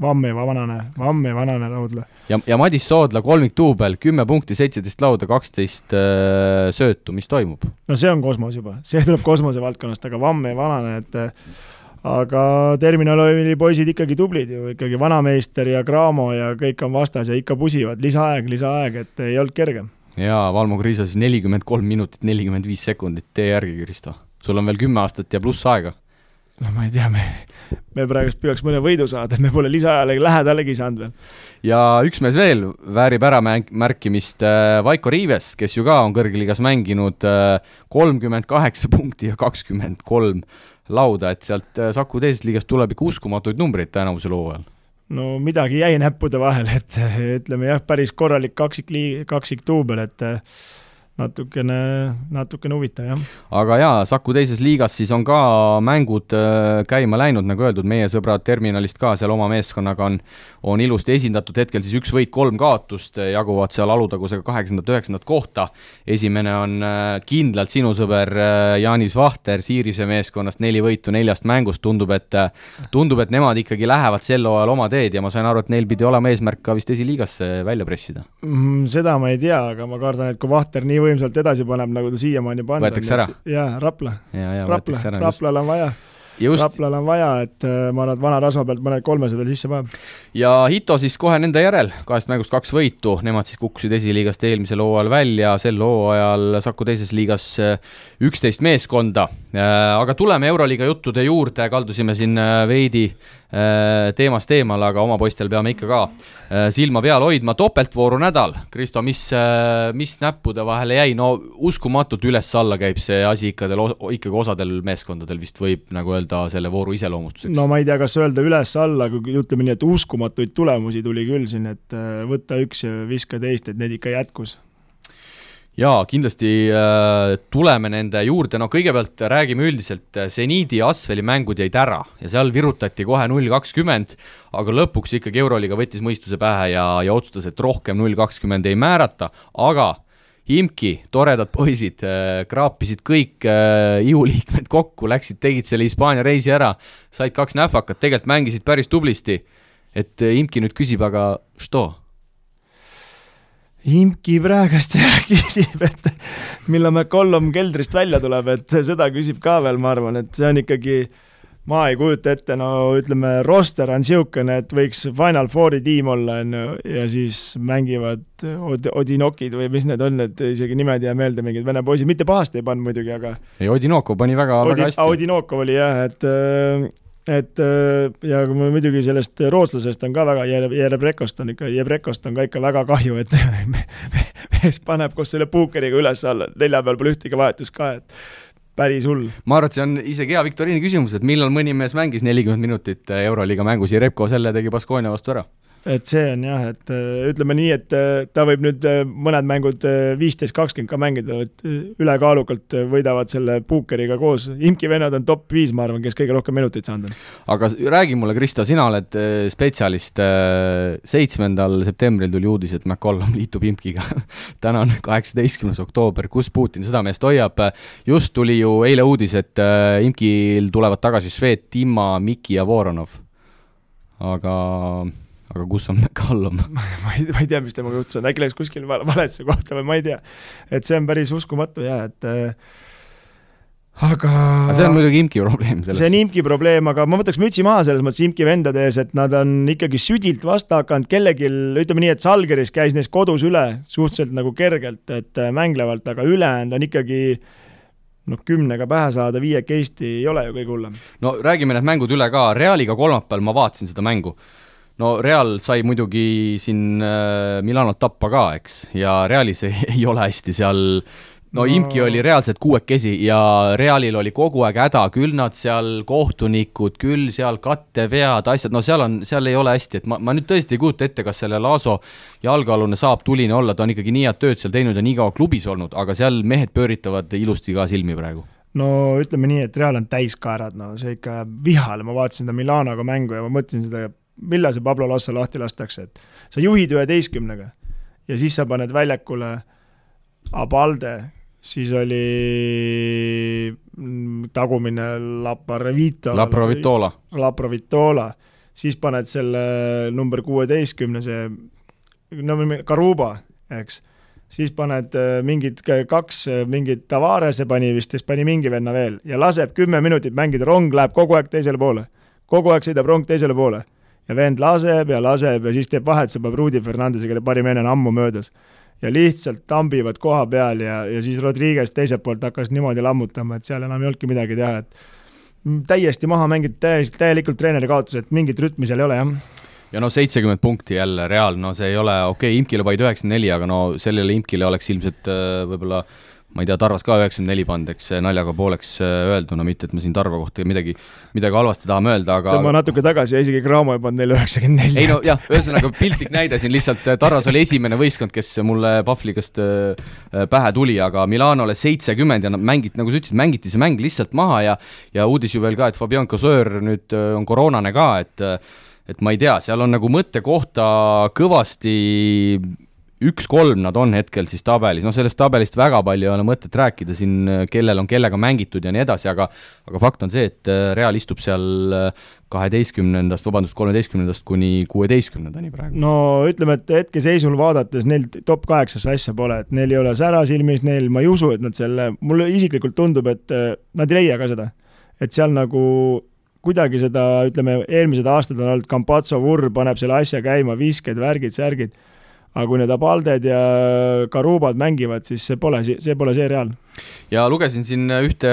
Vamme vanane, Vamme vanane raudla. ja, ja Madis Soodla kolmikduubel, kümme punkti, seitseteist lauda, kaksteist äh, söötu, mis toimub? no see on kosmos juba, see tuleb kosmose valdkonnast, aga Vamme vanane, et äh, aga Terminali poisid ikkagi tublid ju, ikkagi Vanameister ja Cramo ja kõik on vastas ja ikka pusivad, lisaaeg, lisaaeg, et ei olnud kerge. jaa, Valmo Kriisa siis nelikümmend kolm minutit, nelikümmend viis sekundit, tee järgi, Kristo. sul on veel kümme aastat ja pluss aega no ma ei tea, me, me praegust püüaks mõne võidu saada, me pole lisaajale lähedalegi saanud veel. ja üks mees veel väärib ära märkimist, äh, Vaiko Riives, kes ju ka on kõrgliigas mänginud äh, kolmkümmend kaheksa punkti ja kakskümmend kolm lauda, et sealt äh, Saku teisest liigast tuleb ikka uskumatuid numbreid tänavusel hooajal no midagi jäi näppude vahele, et ütleme jah, päris korralik kaksik lii-, kaksikduubel, et natukene, natukene huvitav, jah. aga jaa, Saku teises liigas siis on ka mängud äh, käima läinud, nagu öeldud, meie sõbrad Terminalist ka seal oma meeskonnaga on, on ilusti esindatud, hetkel siis üks võit, kolm kaotust, jaguvad seal Alutagusega kaheksandat, üheksandat kohta. esimene on äh, kindlalt sinu sõber äh, Jaanis Vahter Siirise meeskonnast, neli võitu neljast mängust, tundub, et tundub, et nemad ikkagi lähevad sel hooajal oma teed ja ma sain aru, et neil pidi olema eesmärk ka vist esiliigasse välja pressida mm,. seda ma ei tea, aga ma kardan, et kui Vahter nii või võimsalt edasi paneb, nagu ta siiamaani pannud on. võetakse ära? jaa, Rapla. Rapla, Raplal on vaja Just. Raplal on vaja, et äh, ma arvan, et vana rasva pealt mõned kolmesed veel sisse paneb. ja Hito siis kohe nende järel, kahest mängust kaks võitu, nemad siis kukkusid esiliigast eelmisel hooajal välja, sel hooajal Saku teises liigas äh, üksteist meeskonda. Äh, aga tuleme Euroliiga juttude juurde, kaldusime siin veidi teemast eemale, aga oma poistel peame ikka ka silma peal hoidma, topeltvooru nädal, Kristo, mis, mis näppude vahele jäi, no uskumatult üles-alla käib see asi ikka, ikkagi osadel meeskondadel vist võib nagu öelda, selle vooru iseloomustuseks? no ma ei tea, kas öelda üles-alla, ütleme nii, et uskumatuid tulemusi tuli küll siin, et äh, võta üks ja viska teist, et need ikka jätkus jaa, kindlasti äh, tuleme nende juurde, no kõigepealt räägime üldiselt, seniidi ja Asveli mängud jäid ära ja seal virutati kohe null kakskümmend, aga lõpuks ikkagi Euroliiga võttis mõistuse pähe ja, ja otsustas, et rohkem null kakskümmend ei määrata, aga Imki, toredad poisid, äh, kraapisid kõik äh, ihuliikmed kokku, läksid, tegid selle Hispaania reisi ära, said kaks nähvakat, tegelikult mängisid päris tublisti. et äh, Imki nüüd küsib, aga što? Imki praegust küsib, et millal McCollum keldrist välja tuleb, et seda küsib ka veel, ma arvan, et see on ikkagi äh, ma ei kujuta ette, no ütleme, roster on niisugune, et võiks Final Fouri tiim olla, on ju, ja siis mängivad Od-, Odinokid või mis need on, need isegi nimed ei jää meelde, mingid vene poisid, mitte pahasti ei pannud muidugi, aga ei, Odinokov pani väga Odi,, väga hästi. Odinokov oli jah, et et ja mul muidugi sellest rootslasest on ka väga, Jerebrekost on ikka, Jebrekost on ka ikka väga kahju, et mees paneb koos selle puukeriga üles-alla, neljapäeval pole ühtegi vahetust ka, et päris hull. ma arvan, et see on isegi hea viktoriini küsimus, et millal mõni mees mängis nelikümmend minutit Euroliiga mängus ja Repko selle tegi Baskonia vastu ära et see on jah, et äh, ütleme nii, et äh, ta võib nüüd äh, mõned mängud viisteist, kakskümmend ka mängida, et ülekaalukalt võidavad selle puukeriga koos. imki vennad on top viis, ma arvan, kes kõige rohkem minuteid saanud on. aga räägi mulle, Krista, sina oled spetsialist. seitsmendal septembril tuli uudis, et McCollum liitub imkiga täna on kaheksateistkümnes oktoober, kus Putin seda meest hoiab. just tuli ju eile uudis, et imkil tulevad tagasi Svet, Timma, Miki ja Voronov. aga aga kus on McCallum ma ei, ma ei tea, mis temaga juhtus äkki läks kuskil valesse kohta või ma ei tea. et see on päris uskumatu jaa, et äh, aga aga see on muidugi imki probleem selles. see on imki probleem, aga ma võtaks mütsi maha selles mõttes imki vendade ees, et nad on ikkagi südilt vastu hakanud kellelgi, ütleme nii, et Salgeris käis neist kodus üle suhteliselt nagu kergelt, et äh, mänglevalt, aga ülejäänud on ikkagi noh, kümnega pähe saada viiekesti ei ole ju kõige hullem. no räägime need mängud üle ka, Realiga kolmapäeval ma vaatasin seda mängu no Real sai muidugi siin äh, Milanot tappa ka, eks, ja Realis ei, ei ole hästi seal. No, no Imki oli reaalselt kuuekesi ja Realil oli kogu aeg häda, küll nad seal kohtunikud, küll seal kattevead, asjad, no seal on, seal ei ole hästi, et ma, ma nüüd tõesti ei kujuta ette, kas selle Laaso jalgealune saab tuline olla, ta on ikkagi nii head tööd seal teinud ja nii kaua klubis olnud, aga seal mehed pööritavad ilusti ka silmi praegu. No ütleme nii, et Real on täiskaerad, no see ikka vihale, ma vaatasin seda Milanoga mängu ja ma mõtlesin seda millal see Pablo Lassa lahti lastakse, et sa juhid üheteistkümnega ja siis sa paned väljakule Abalde, siis oli tagumine Laparvito. Laprovitola. Laprovitola, siis paned selle number kuueteistkümne, see no Karuba, eks, siis paned äh, mingid kaks, äh, mingit Tavarese pani vist, siis pani mingi venna veel ja laseb kümme minutit mängida, rong läheb kogu aeg teisele poole. kogu aeg sõidab rong teisele poole ja vend laseb ja laseb ja siis teeb vahet, see peab Rudi Fernandese, kelle parim enne on ammu möödas. ja lihtsalt tambivad koha peal ja, ja siis Rodriguez teiselt poolt hakkas niimoodi lammutama, et seal enam ei olnudki midagi teha, et täiesti maha mängitud, täielikult, täielikult treeneri kaotus, et mingit rütmi seal ei ole, jah ja no seitsekümmend punkti jälle Real, no see ei ole, okei okay,, Imkile vaid üheksakümmend neli, aga no sellele Imkile oleks ilmselt äh, võib-olla äh, ma ei tea, Tarvas ka üheksakümmend neli pannud, eks naljaga pooleks äh, öelduna, mitte et ma siin Tarva kohta midagi, midagi halvasti tahame öelda, aga see on ma natuke tagasi ja isegi Graamo ei pannud neile üheksakümmend neli. ei no jah, ühesõnaga piltlik näide siin lihtsalt, äh, Tarvas oli esimene võistkond, kes mulle Pahvligast äh, pähe tuli, aga Milanole seitsekümmend ja nad mängiti, nagu sa ütlesid, mängiti see mäng lihtsalt maha ja ja uudis ju veel ka, et Fabian Cosseur nüüd on koroonane ka, et et ma ei tea, seal on nagu mõttekohta kõvasti üks-kolm nad on hetkel siis tabelis, noh sellest tabelist väga palju ei ole mõtet rääkida siin, kellel on kellega mängitud ja nii edasi, aga aga fakt on see, et äh, Real istub seal äh, kaheteistkümnendast, vabandust, kolmeteistkümnendast kuni kuueteistkümnendani praegu. no ütleme, et hetkeseisul vaadates neil top kaheksasse asja pole, et neil ei ole sära silmis, neil, ma ei usu, et nad selle, mulle isiklikult tundub, et äh, nad ei leia ka seda. et seal nagu kuidagi seda, ütleme, eelmised aastad on olnud Campazzo vurr, paneb selle asja käima, visked, värgid, särgid aga kui need Abalded ja Karubad mängivad, siis see pole, see pole see Real. ja lugesin siin ühte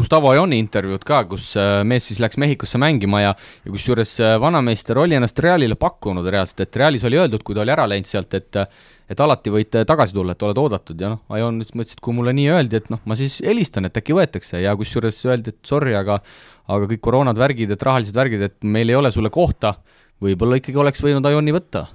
Gustavo Ajoni intervjuud ka, kus äh, mees siis läks Mehhikosse mängima ja, ja kusjuures äh, vanameister oli ennast Realile pakkunud reaalselt, et Realis oli öeldud, kui ta oli ära läinud sealt, et et alati võite tagasi tulla, et oled oodatud ja noh, Ajon mõtles, et kui mulle nii öeldi, et noh, ma siis helistan, et äkki võetakse ja kusjuures öeldi, et sorry, aga aga kõik koroonad, värgid, et rahalised värgid, et meil ei ole sulle kohta, võib-olla ikkagi oleks võinud Ajoni võtta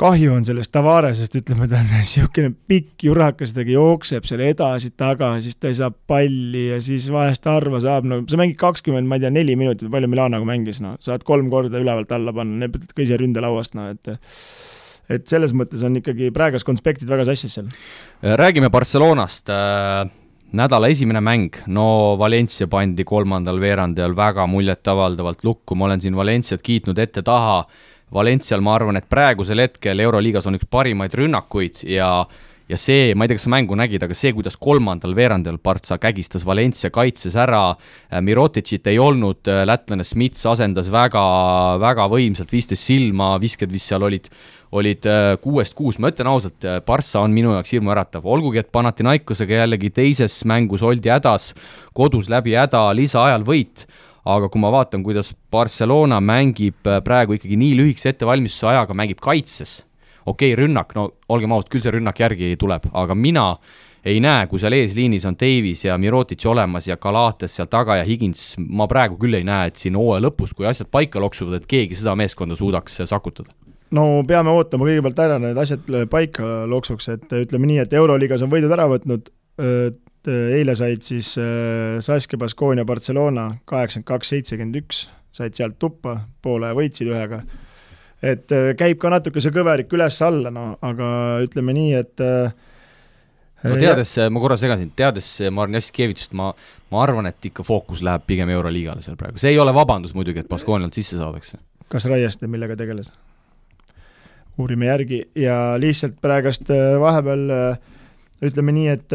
kahju on sellest Tavaresest, ütleme, ta on niisugune pikk jurakas, ta jookseb seal edasi-tagasi, siis ta ei saa palli ja siis vahest harva saab, no sa mängid kakskümmend, ma ei tea, neli minutit või palju Milanoga mängis, no saad kolm korda ülevalt alla panna, need peavad ka ise ründelauast, no et et selles mõttes on ikkagi praegused konspektid väga sassis seal. räägime Barcelonast. Äh nädala esimene mäng, no Valencia pandi kolmandal veerandajal väga muljetavaldavalt lukku, ma olen siin Valenciat kiitnud ette-taha Valencial ma arvan, et praegusel hetkel Euroliigas on üks parimaid rünnakuid ja ja see, ma ei tea, kas sa mängu nägid, aga see, kuidas kolmandal veerandil Partsa kägistas Valencia kaitses ära, äh, Miroticit ei olnud, äh, lätlane Smits asendas väga, väga võimsalt, viisteist silma, visked vist seal olid, olid äh, kuuest kuus, ma ütlen ausalt, Barca on minu jaoks hirmuäratav, olgugi et Panathinaikosega jällegi teises mängus oldi hädas, kodus läbi häda, lisaajal võit aga kui ma vaatan, kuidas Barcelona mängib äh, praegu ikkagi nii lühikese ettevalmistuse ajaga, mängib kaitses, okei okay,, rünnak, no olgem ausad, küll see rünnak järgi tuleb, aga mina ei näe, kui seal eesliinis on Davis ja Mirotic olemas ja Galates seal taga ja Higins, ma praegu küll ei näe, et siin hooaja lõpus, kui asjad paika loksuvad, et keegi seda meeskonda suudaks sakutada. No peame ootama kõigepealt ära need asjad paika loksuks, et ütleme nii, et Euroliigas on võidud ära võtnud, Äh, eile said siis äh, Saskia Baskonia Barcelona kaheksakümmend kaks, seitsekümmend üks, said sealt tuppa, poole võitsid ühega. et äh, käib ka natuke see kõverik üles-alla, no aga ütleme nii, et no teades, ma korra segasin, teades Marn Jassikevitšist, ma, ma arvan, et ikka fookus läheb pigem Euroliigale seal praegu, see ei ole vabandus muidugi, et Baskonialt sisse saadakse. kas Raieste millega tegeles? uurime järgi ja lihtsalt praegust vahepeal ütleme nii, et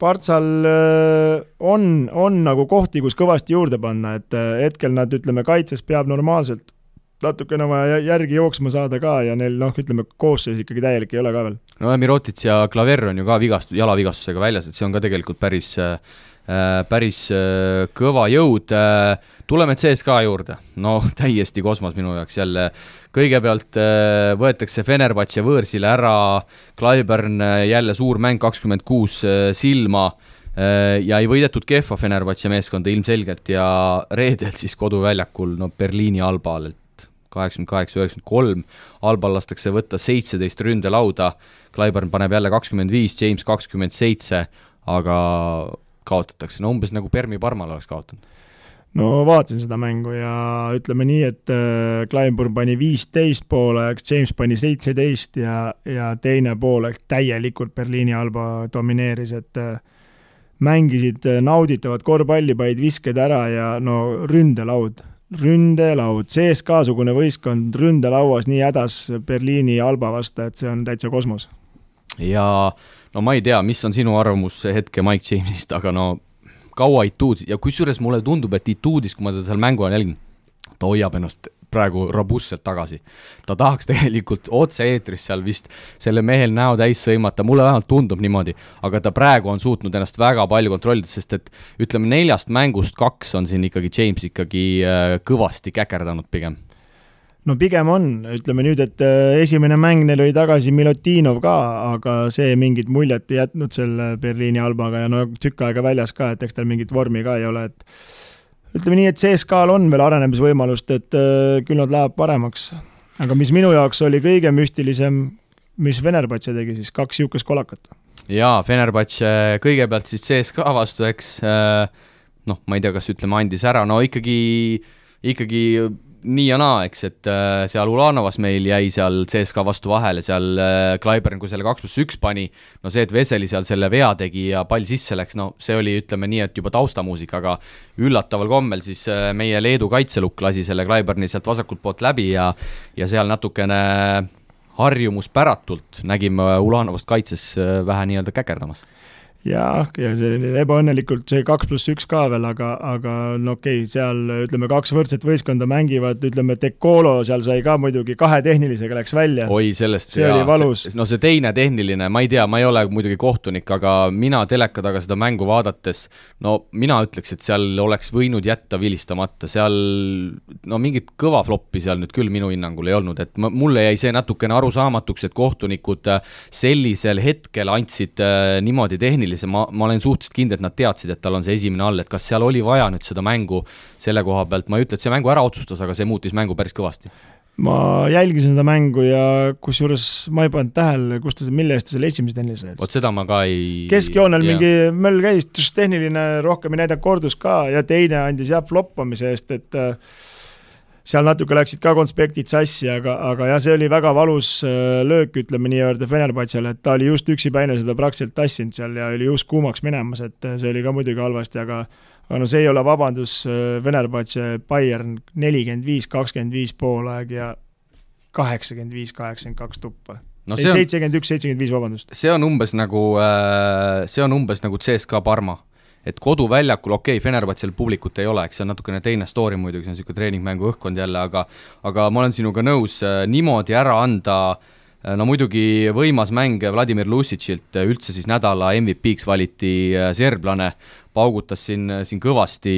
Partsal äh, on, on nagu kohti, kus kõvasti juurde panna, et äh, hetkel nad, ütleme, kaitses peab normaalselt natukene vaja järgi jooksma saada ka ja neil noh, ütleme koosseis ikkagi täielik ei ole ka veel. no Mirotic ja Klaver on ju ka vigast-, jalavigastusega väljas, et see on ka tegelikult päris äh, päris kõva jõud, tuleme CSKA juurde, no täiesti kosmos minu jaoks jälle. Kõigepealt äh, võetakse Fenerbahce võõrsile ära, Clyburn äh, jälle suur mäng, kakskümmend kuus äh, silma. Ja ei võidetud kehva Fenerbahce meeskonda ilmselgelt ja reedel siis koduväljakul no Berliini Albal, et kaheksakümmend kaheksa, üheksakümmend kolm, Albal lastakse võtta seitseteist ründelauda, Clyburn paneb jälle kakskümmend viis, James kakskümmend seitse, aga kaotatakse, no umbes nagu Permi Parmal oleks kaotanud no vaatasin seda mängu ja ütleme nii, et äh, Kleinburg pani viisteist pooleks, James pani seitseteist ja, ja teine poolek täielikult Berliini Alba domineeris, et äh, mängisid äh, nauditavat korvpalli, panid visked ära ja no ründelaud, ründelaud, CSKA-sugune võistkond ründelauas nii hädas Berliini Alba vastu, et see on täitsa kosmos. ja no ma ei tea, mis on sinu arvamus hetke Mike Jamesist, aga no kaua Ituudis ja kusjuures mulle tundub, et Ituudis, kui ma teda seal mängu ajal jälgin, ta hoiab ennast praegu robustselt tagasi. ta tahaks tegelikult otse-eetris seal vist selle mehel näo täis sõimata, mulle vähemalt tundub niimoodi, aga ta praegu on suutnud ennast väga palju kontrollida, sest et ütleme, neljast mängust kaks on siin ikkagi James ikkagi äh, kõvasti käkerdanud pigem no pigem on, ütleme nüüd, et äh, esimene mäng neil oli tagasi Milutinov ka, aga see mingit muljet ei jätnud selle Berliini Albaga ja no tükk aega väljas ka, et eks tal mingit vormi ka ei ole, et ütleme nii, et CSKA-l on veel arenemisvõimalust, et äh, küll nad läheb paremaks. aga mis minu jaoks oli kõige müstilisem, mis Venerbatse tegi siis, kaks niisugust kolakat. jaa, Venerbatse kõigepealt siis CSKA vastu, eks äh, noh, ma ei tea, kas ütleme, andis ära, no ikkagi, ikkagi nii ja naa, eks, et äh, seal Ulanovas meil jäi seal CSKA vastu vahele, seal äh, Klaibern, kui selle kaks pluss üks pani, no see, et Veseli seal selle vea tegi ja pall sisse läks, no see oli, ütleme nii, et juba taustamuusika, aga üllataval kombel siis äh, meie Leedu kaitselukk lasi selle Klaiberni sealt vasakult poolt läbi ja ja seal natukene harjumuspäratult nägime Ulanovast kaitses äh, vähe nii-öelda käkerdamas jah, ja see ebaõnnelikult see kaks pluss üks ka veel, aga, aga no okei okay,, seal ütleme, kaks võrdset võistkonda mängivad, ütleme, Decolo seal sai ka muidugi kahe tehnilisega läks välja. oi, sellest see jaa, oli valus. no see teine tehniline, ma ei tea, ma ei ole muidugi kohtunik, aga mina teleka taga seda mängu vaadates, no mina ütleks, et seal oleks võinud jätta vilistamata, seal no mingit kõva floppi seal nüüd küll minu hinnangul ei olnud, et ma, mulle jäi see natukene arusaamatuks, et kohtunikud sellisel hetkel andsid äh, niimoodi tehnilise tehnilise, ma, ma olen suhteliselt kindel, et nad teadsid, et tal on see esimene all, et kas seal oli vaja nüüd seda mängu selle koha pealt, ma ei ütle, et see mängu ära otsustas, aga see muutis mängu päris kõvasti ma jälgisin seda mängu ja kusjuures ma ei pannud tähele, kus ta, mille eest ta selle esimese tehnilise sai. vot seda ma ka ei keskjoonel mingi möll käis, tehniline rohkem ei näidanud kordus ka ja teine andis jah floppamise eest, et äh, seal natuke läksid ka konspektid sassi, aga, aga jah, see oli väga valus äh, löök, ütleme nii-öelda Fenerbahce'le, et ta oli just üksipäine seda praktiliselt tassinud seal ja oli just kuumaks minemas, et äh, see oli ka muidugi halvasti, aga aga no see ei ole vabandus, Fenerbahce, äh, Bayern nelikümmend viis, kakskümmend viis poolaeg ja kaheksakümmend viis, kaheksakümmend kaks tuppa no seitsekümmend üks, seitsekümmend viis, vabandust. see on umbes nagu, see on umbes nagu CSKA Parma et koduväljakul, okei okay,, Fenerbahce'l publikut ei ole, eks see on natukene teine story muidugi, see on niisugune treeningmängu õhkkond jälle, aga aga ma olen sinuga nõus, äh, niimoodi ära anda äh, no muidugi võimas mäng Vladimir Lussitšilt, äh, üldse siis nädala MVP-ks valiti serblane, paugutas siin, siin kõvasti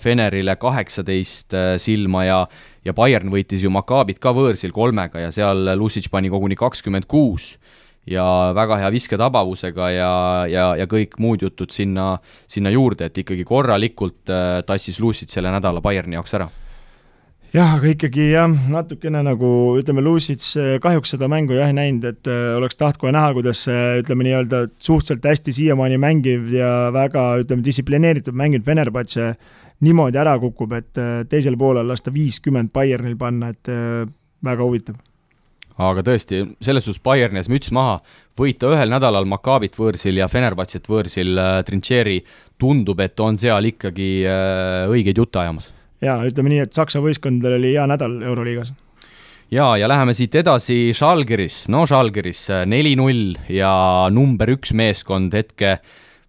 Fenerile kaheksateist silma ja ja Bayern võitis ju Makaabit ka võõrsil kolmega ja seal Lussitš pani koguni kakskümmend kuus ja väga hea visketabavusega ja, ja, ja kõik muud jutud sinna, sinna juurde, et ikkagi korralikult äh, tassis Lucic selle nädala Bayerni jaoks ära. Jah, aga ikkagi jah, natukene nagu ütleme, Lucic äh, kahjuks seda mängu jah ei näinud, et äh, oleks tahtnud kohe näha, kuidas see ütleme nii-öelda suhteliselt hästi siiamaani mängiv ja väga ütleme, distsiplineeritud mänginud Venerbahce niimoodi ära kukub, et äh, teisel poolel lasta viiskümmend Bayernil panna, et äh, väga huvitav aga tõesti, selles suhtes Bayernis müts maha, võita ühel nädalal Makaabit võõrsil ja Fenerbahce't võõrsil äh, Trincheri, tundub, et on seal ikkagi äh, õigeid jutte ajamas. jaa, ütleme nii, et Saksa võistkondadel oli hea nädal Euroliigas. jaa, ja läheme siit edasi Žalgiris, no Žalgiris äh, neli-null ja number üks meeskond hetke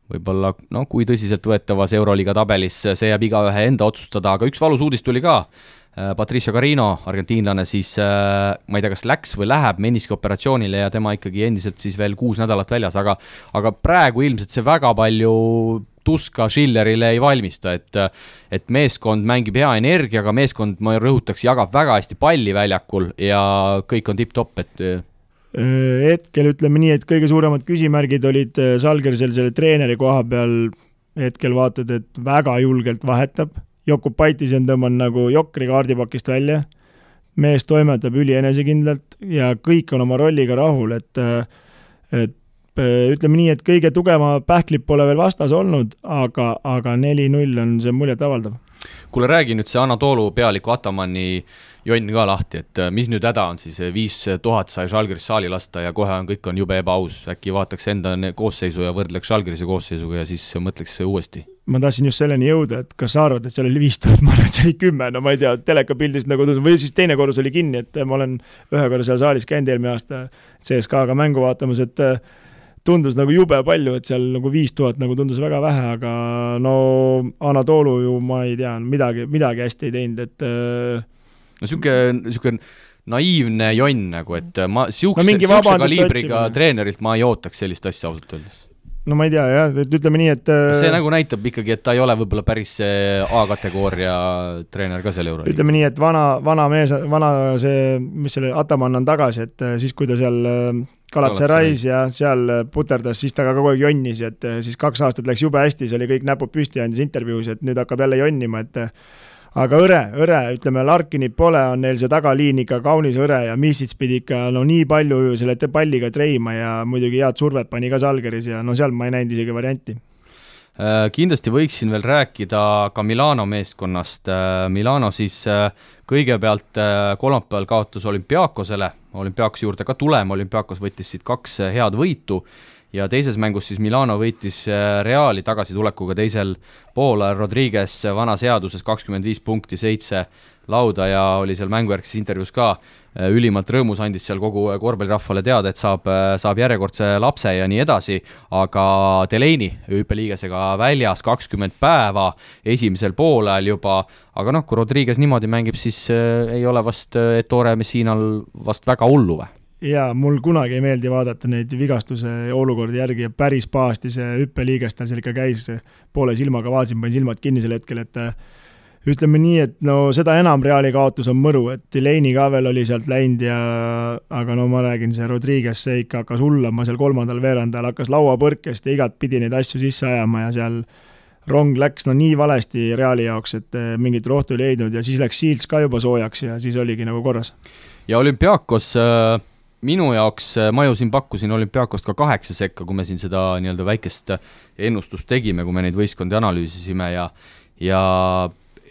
võib-olla no kui tõsiseltvõetavas Euroliiga tabelis, see jääb igaühe enda otsustada, aga üks valus uudis tuli ka Äh, Patricio Carino, argentiinlane, siis äh, ma ei tea, kas läks või läheb meniski operatsioonile ja tema ikkagi endiselt siis veel kuus nädalat väljas, aga aga praegu ilmselt see väga palju tuska Schillerile ei valmista, et et meeskond mängib hea energiaga, meeskond, ma rõhutaks, jagab väga hästi palli väljakul ja kõik on tipp-topp, et äh, hetkel ütleme nii, et kõige suuremad küsimärgid olid Salgerisel selle treeneri koha peal, hetkel vaatad, et väga julgelt vahetab Jokubaitis on tõmmanud nagu jokri kaardipakist välja, mees toimetab ülienesekindlalt ja kõik on oma rolliga rahul, et et ütleme nii, et kõige tugevama pähklip pole veel vastas olnud, aga, aga neli-null on see muljetavaldav. Kuule, räägi nüüd see Anatoolu pealiku Atamanni jonn ka lahti, et mis nüüd häda on siis, viis tuhat sai Žalgiris saali lasta ja kohe on, kõik on jube ebaaus, äkki vaataks enda koosseisu ja võrdleks Žalgirise koosseisuga ja siis mõtleks uuesti. Ma tahtsin just selleni jõuda, et kas sa arvad, et seal oli viis tuhat, ma arvan, et see oli kümme, no ma ei tea, telekapildist nagu tundub, või siis teine korrus oli kinni, et ma olen ühe korra seal saalis käinud eelmine aasta CSKA-ga mängu vaatamas, et äh, tundus nagu jube palju, et seal nagu viis tuhat nagu tundus väga vähe, aga no Anatoolu ju ma ei tea, midagi, midagi hästi ei teinud, et äh, no niisugune, niisugune naiivne jonn nagu, et ma niisuguse No vabandust kaliibriga otsimine. treenerilt ma ei ootaks sellist asja ausalt öeldes. no ma ei tea jah, et ütleme nii, et see nagu näitab ikkagi, et ta ei ole võib-olla päris see A-kategooria treener ka seal Euroliigas. ütleme nii, et vana, vana mees, vana see, mis selle Ataman on tagasi, et äh, siis, kui ta seal Galatasarais ja seal äh, puterdas, siis ta ka kogu aeg jonnis, et äh, siis kaks aastat läks jube hästi, see oli kõik näpud püsti, andis intervjuus, et nüüd hakkab jälle jonnima, et äh, aga hõre, hõre, ütleme, Larkinit pole, on neil see tagaliin ikka kaunis hõre ja Misits pidi ikka no nii palju ju selle palliga treima ja muidugi head survet pani ka Salgeris ja no seal ma ei näinud isegi varianti. Kindlasti võiksin veel rääkida ka Milano meeskonnast, Milano siis kõigepealt kolmapäeval kaotas olümpiaakosele, olümpiaakose juurde ka tulema, olümpiaakos võttis siit kaks head võitu ja teises mängus siis Milano võitis Reali tagasitulekuga teisel poolajal Rodriguez vanas seaduses kakskümmend viis punkti, seitse lauda ja oli seal mängujärgses intervjuus ka ülimalt rõõmus, andis seal kogu korvpallirahvale teada, et saab, saab järjekordse lapse ja nii edasi, aga Delaney hüppeliigesega väljas kakskümmend päeva esimesel poolajal juba, aga noh, kui Rodriguez niimoodi mängib, siis ei ole vast Ettore Messinal vast väga hullu või? jaa, mul kunagi ei meeldi vaadata neid vigastuse olukordi järgi ja päris pahasti see hüppeliiges tal seal ikka käis, poole silmaga vaatasin, panin silmad kinni sel hetkel, et ütleme nii, et no seda enam Reali kaotus on mõru, et Delaney ka veel oli sealt läinud ja aga no ma räägin, see Rodriguez, see ikka hakkas hullama seal kolmandal veerandajal, hakkas lauapõrkest ja igatpidi neid asju sisse ajama ja seal rong läks no nii valesti Reali jaoks, et mingit rohtu ei leidnud ja siis läks Shields ka juba soojaks ja siis oligi nagu korras. ja olümpiaakos äh minu jaoks, ma ju siin pakkusin olümpiaakost ka kaheksa sekka, kui me siin seda nii-öelda väikest ennustust tegime, kui me neid võistkondi analüüsisime ja ja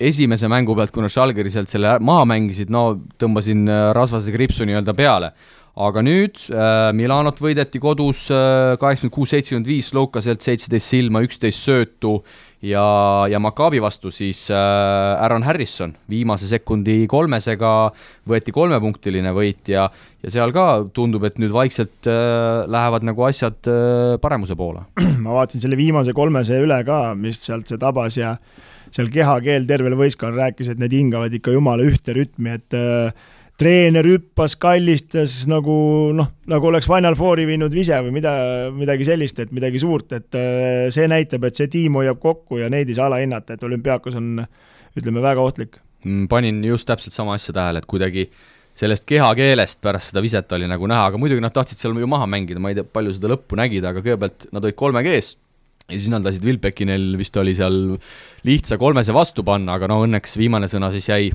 esimese mängu pealt, kuna Schalgeri sealt selle maha mängisid, no tõmbasin rasvase kriipsu nii-öelda peale. aga nüüd äh, Milanot võideti kodus kaheksakümmend kuus, seitsekümmend viis, Loukaselt seitseteist silma, üksteist söötu ja, ja Maccabi vastu siis äh, Aaron Harrison viimase sekundi kolmesega võeti kolmepunktiline võit ja, ja seal ka tundub, et nüüd vaikselt äh, lähevad nagu asjad äh, paremuse poole. ma vaatasin selle viimase kolmese üle ka, mis sealt see tabas ja seal kehakeel tervel võistkonnal rääkis, et need hingavad ikka jumala ühte rütmi, et äh, treener hüppas, kallistas nagu noh, nagu oleks Final Fouri viinud vise või mida, midagi sellist, et midagi suurt, et äh, see näitab, et see tiim hoiab kokku ja neid ei saa alahinnata, et olümpiaakos on ütleme, väga ohtlik. Mm, panin just täpselt sama asja tähele, et kuidagi sellest kehakeelest pärast seda viset oli nagu näha, aga muidugi nad tahtsid seal ju maha mängida, ma ei tea, palju seda lõppu nägid, aga kõigepealt nad olid kolme G-s ja siis nad lasid Wilbekinil, vist oli seal lihtsa kolmese vastu panna, aga no õnneks viimane sõna siis jäi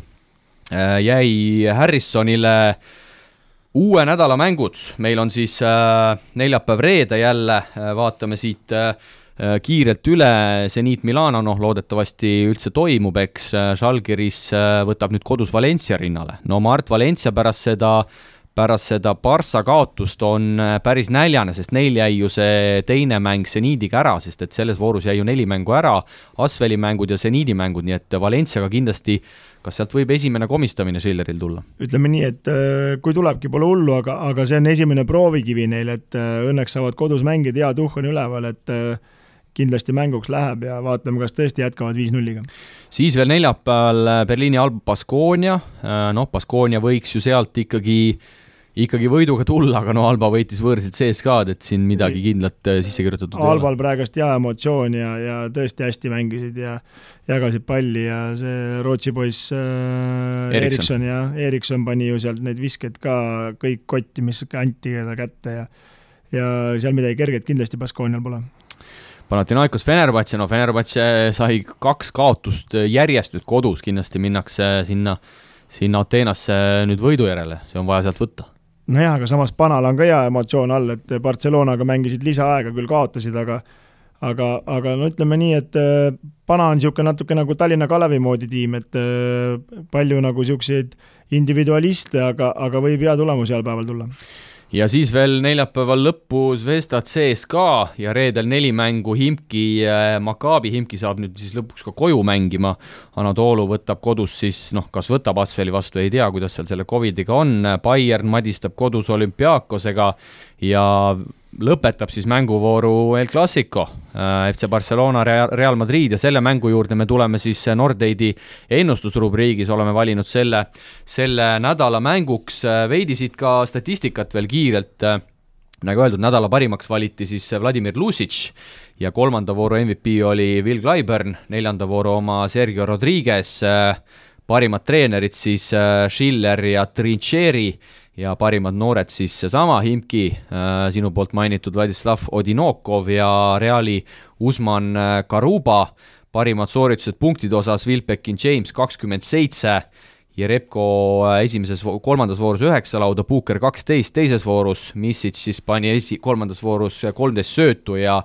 jäi Harrisonile. Uue nädala mängud, meil on siis äh, neljapäev-reede jälle äh,, vaatame siit äh, kiirelt üle, Zenit Milano, noh loodetavasti üldse toimub, eks, Žalgiris võtab nüüd kodus Valencia rinnale, no Mart Valencia pärast seda pärast seda Barca kaotust on päris näljane, sest neil jäi ju see teine mäng Zenidiga ära, sest et selles voorus jäi ju neli mängu ära, Asveli mängud ja Zenidi mängud, nii et Valenciaga kindlasti kas sealt võib esimene komistamine Schilleril tulla? ütleme nii, et kui tulebki, pole hullu, aga, aga see on esimene proovikivi neil, et õnneks saavad kodus mängida, hea tuhh on üleval, et kindlasti mänguks läheb ja vaatame, kas tõesti jätkavad viis-nulliga. siis veel neljapäeval Berliini Alp Baskonia, noh, Baskonia võiks ju sealt ikkagi ikkagi võiduga tulla, aga no Alba võitis võõrsilt CSKA-d, et siin midagi kindlat sisse kirjutatud ei ole. Albal praegust hea emotsioon ja, ja tõesti hästi mängisid ja jagasid palli ja see Rootsi poiss äh, Erikson. Ja Erikson pani ju sealt neid viskeid ka kõik kotti, mis anti kätte ja ja seal midagi kerget kindlasti Baskoonial pole. Panathinaikos Fenerbahce, no Fenerbahce sai kaks kaotust järjest nüüd kodus, kindlasti minnakse sinna, sinna Ateenasse nüüd võidu järele, see on vaja sealt võtta nojah, aga samas Panal on ka hea emotsioon all, et Barcelonaga mängisid lisaaega, küll kaotasid, aga aga, aga no ütleme nii, et Pana on niisugune natuke nagu Tallinna Kalevi moodi tiim, et palju nagu niisuguseid individualiste, aga, aga võib hea tulemus heal päeval tulla ja siis veel neljapäeval lõppu Zvezda CSKA ja reedel neli mängu Himki, Maccabi Himki saab nüüd siis lõpuks ka koju mängima. Anatoolu võtab kodus siis noh, kas võtab Asveli vastu, ei tea, kuidas seal selle Covidiga on, Bayern madistab kodus olümpiaakosega ja lõpetab siis mänguvooru El Clasico, FC Barcelona, Real Madrid ja selle mängu juurde me tuleme siis Nordeidi ennustusrubriigis, oleme valinud selle, selle nädala mänguks, veidi siit ka statistikat veel kiirelt, nagu öeldud, nädala parimaks valiti siis Vladimir Lusic ja kolmanda vooru MVP oli Will Clyburn, neljanda vooru oma Sergio Rodriguez, parimad treenerid siis Schiller ja Trincheri ja parimad noored siis seesama Himki, äh, sinu poolt mainitud Vladislav Odinokov ja Reali Usman äh, Karuba, parimad sooritused punktide osas Vilbekin James kakskümmend seitse, Jerepko äh, esimeses, kolmandas voorus üheksa lauda, Puuker kaksteist teises voorus, Misic siis pani esi, kolmandas voorus kolmteist söötu ja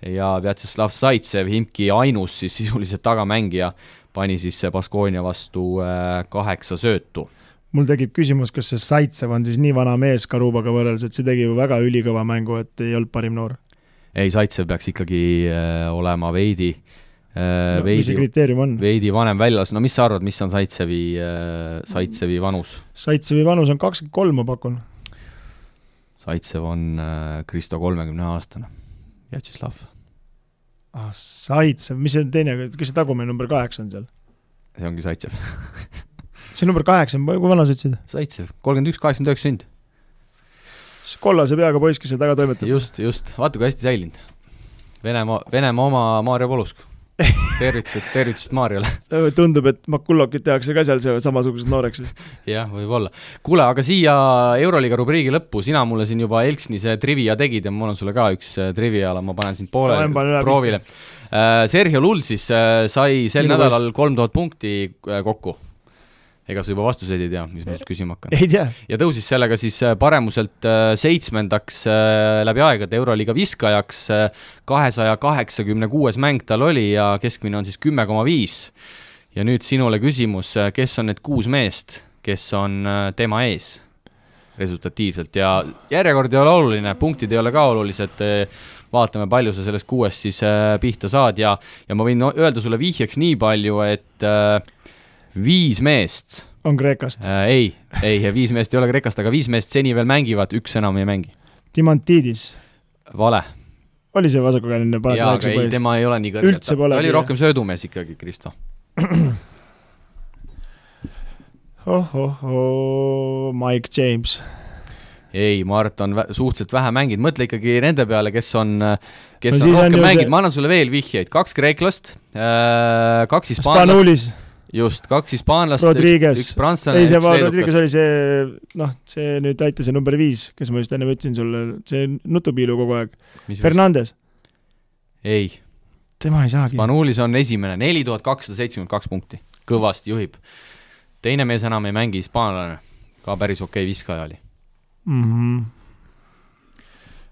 ja Vjatšeslav Zaitsev, Himki ainus siis sisuliselt tagamängija, pani siis Baskonia vastu kaheksa söötu mul tekib küsimus, kas see Saitsev on siis nii vana mees Karubaga võrreldes, et see tegi ju väga ülikõva mängu, et ei olnud parim noor? ei, Saitsev peaks ikkagi äh, olema veidi äh, no, veidi, mis see kriteerium on? veidi vanem väljas, no mis sa arvad, mis on Saitsevi äh,, Saitsevi vanus? Saitsevi vanus on kakskümmend kolm, ma pakun. Saitsev on äh, Kristo kolmekümne aastane, Vjatšeslav. ah, Saitsev, mis see teine, kes see tagumine number kaheksa on seal? see ongi Saitsev see number kaheksa, kui vana sa ütlesid? Zaitsev, kolmkümmend üks, kaheksakümmend üheksa sünd. kollase peaga poiss, kes seal taga toimetab. just, just, vaata kui hästi säilinud. Venemaa, Venemaa oma Maarja Polusk tervitused, tervitused Maarjale tundub, et Makullokit tehakse ka seal samasugused nooreks vist. jah, võib-olla. kuule, aga siia Euroliiga rubriigi lõppu, sina mulle siin juba Elksnise trivia tegid ja mul on sulle ka üks äh, triviala, ma panen sind poole proovile. Äh, Sergio Lull siis äh, sai sel Minu nädalal kolm tuhat punkti kokku ega sa juba vastuseid ei tea, mis ma sult küsima hakkan? ja tõusis sellega siis äh, paremuselt äh, seitsmendaks äh, läbi aegade Euroliiga viskajaks, kahesaja kaheksakümne kuues mäng tal oli ja keskmine on siis kümme koma viis. ja nüüd sinule küsimus, kes on need kuus meest, kes on tema ees resultatiivselt ja järjekord ei ole oluline, punktid ei ole ka olulised, vaatame, palju sa sellest kuuest siis pihta saad ja, ja ma võin öelda sulle vihjeks nii palju, et viis meest on Kreekast äh,? ei, ei, viis meest ei ole Kreekast, aga viis meest seni veel mängivad, üks enam ei mängi. Dimantidis? vale. oli see vasakukäeline jaa, aga ei, tema ei ole nii kõrge, ta, ta oli rohkem söödumees ikkagi, Kristo oh-oh-oh, Mike James. ei, Mart on vä suhteliselt vähe mänginud, mõtle ikkagi nende peale, kes on, kes no on rohkem mänginud see..., ma annan sulle veel vihjeid, kaks kreeklast äh,, kaks hispaanlast just, kaks hispaanlast, üks, prantslane, üks leedukas. Rodriguez oli see, noh, see nüüd aita see number viis, kes ma just enne ütlesin sulle, see nutupiilu kogu aeg. Fernandes. ei. tema ei saagi. Spanulis on esimene, neli tuhat kakssada seitsekümmend kaks punkti, kõvasti juhib. teine mees enam ei mängi, hispaanlane, ka päris okei okay viskaja oli mm. -hmm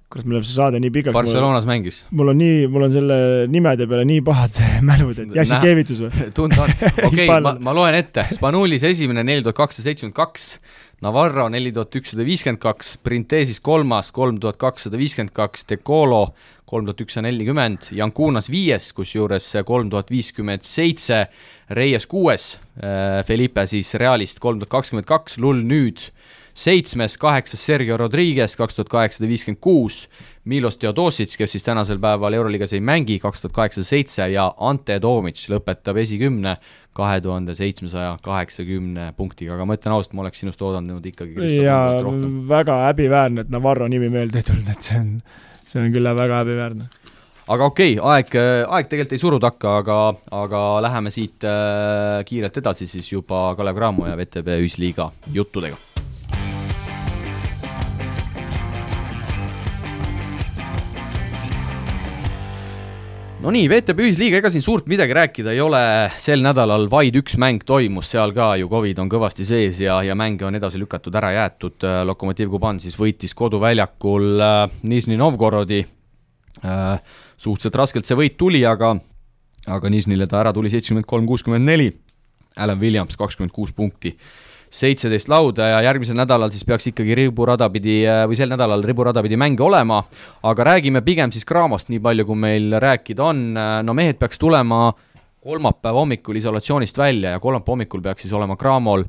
kurat, meil läheb see saade nii pikaks. Barcelonas mul, mängis. mul on nii, mul on selle nimede peale nii pahad mälud, et Jassikevitsus või? tunda on, okei ma, ma loen ette, Spanulis esimene neli tuhat kakssada seitsekümmend kaks, Navarro neli tuhat ükssada viiskümmend kaks, Printesis kolmas kolm tuhat kakssada viiskümmend kaks, Decolo kolm tuhat ükssada nelikümmend, Jankunas viies, kusjuures kolm tuhat viiskümmend seitse, Reies kuues, äh, Felipe siis Realist kolm tuhat kakskümmend kaks, Lull nüüd seitsmes, kaheksas Sergio Rodriguez, kaks tuhat kaheksasada viiskümmend kuus, Milos Teodosic, kes siis tänasel päeval Euroliigas ei mängi, kaks tuhat kaheksasada seitse ja Ante Tomic lõpetab esikümne kahe tuhande seitsmesaja kaheksakümne punktiga, aga ma ütlen ausalt, ma oleks sinust oodanud ikkagi jaa, väga häbiväärne, et Navarro nimi meelde ei tulnud, et see on, see on küll väga häbiväärne. Aga okei okay,, aeg, aeg tegelikult ei suru takka, aga, aga läheme siit äh, kiirelt edasi siis juba Kalev Cramo ja VTB Ühisliiga juttudega no nii, VTB ühisliiga, ega siin suurt midagi rääkida ei ole, sel nädalal vaid üks mäng toimus, seal ka ju Covid on kõvasti sees ja, ja mänge on edasi lükatud, ära jäetud, Lokomotiv Kuban siis võitis koduväljakul äh, Nižni Novgorodi. Äh,, suhteliselt raskelt see võit tuli, aga aga Nižnile ta ära tuli seitsekümmend kolm, kuuskümmend neli, Alan Williams kakskümmend kuus punkti seitseteist lauda ja järgmisel nädalal siis peaks ikkagi riburada pidi äh, või sel nädalal riburada pidi mänge olema, aga räägime pigem siis Cramost, nii palju kui meil rääkida on, äh, no mehed peaks tulema kolmapäeva hommikul isolatsioonist välja ja kolmapäeva hommikul peaks siis olema Cramol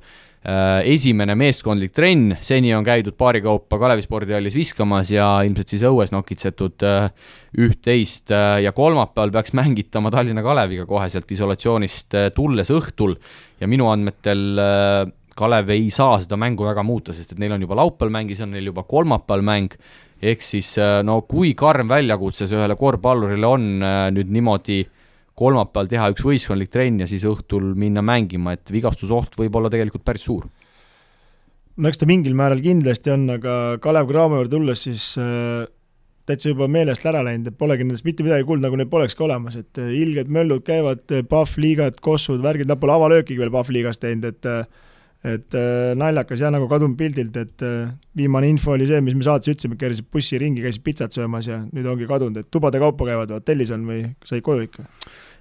esimene meeskondlik trenn, seni on käidud paari kaupa Kalevi spordihallis viskamas ja ilmselt siis õues nokitsetud üht-teist ja kolmapäeval peaks mängitama Tallinna Kaleviga kohe sealt isolatsioonist tulles õhtul. Ja minu andmetel Kalev ei saa seda mängu väga muuta, sest et neil on juba laupäeval mäng, siis on neil juba kolmapäeval mäng, ehk siis no kui karm väljakutse see ühele korvpallurile on nüüd niimoodi äh, kolmapäeval teha üks võistkondlik trenn ja siis õhtul minna mängima, et vigastusoht võib olla tegelikult päris suur. no eks ta mingil määral kindlasti on, aga Kalev Cramo juurde tulles siis äh, täitsa juba meelest ära läinud, et polegi nendest mitte midagi kuulnud, nagu neid polekski olemas, et äh, ilged möllud käivad, äh, Pahv liigad, kossud, värgid, nad pole avalöökigi veel Pahv liigas teinud, et äh, et äh, naljakas jah, nagu kadunud pildilt, et äh, viimane info oli see, mis me saates ütlesime, keerasid bussi ringi, käisid pitsat söömas ja nüüd ongi kadunud, et tubade kaupa käivad, hotellis on või said koju ikka?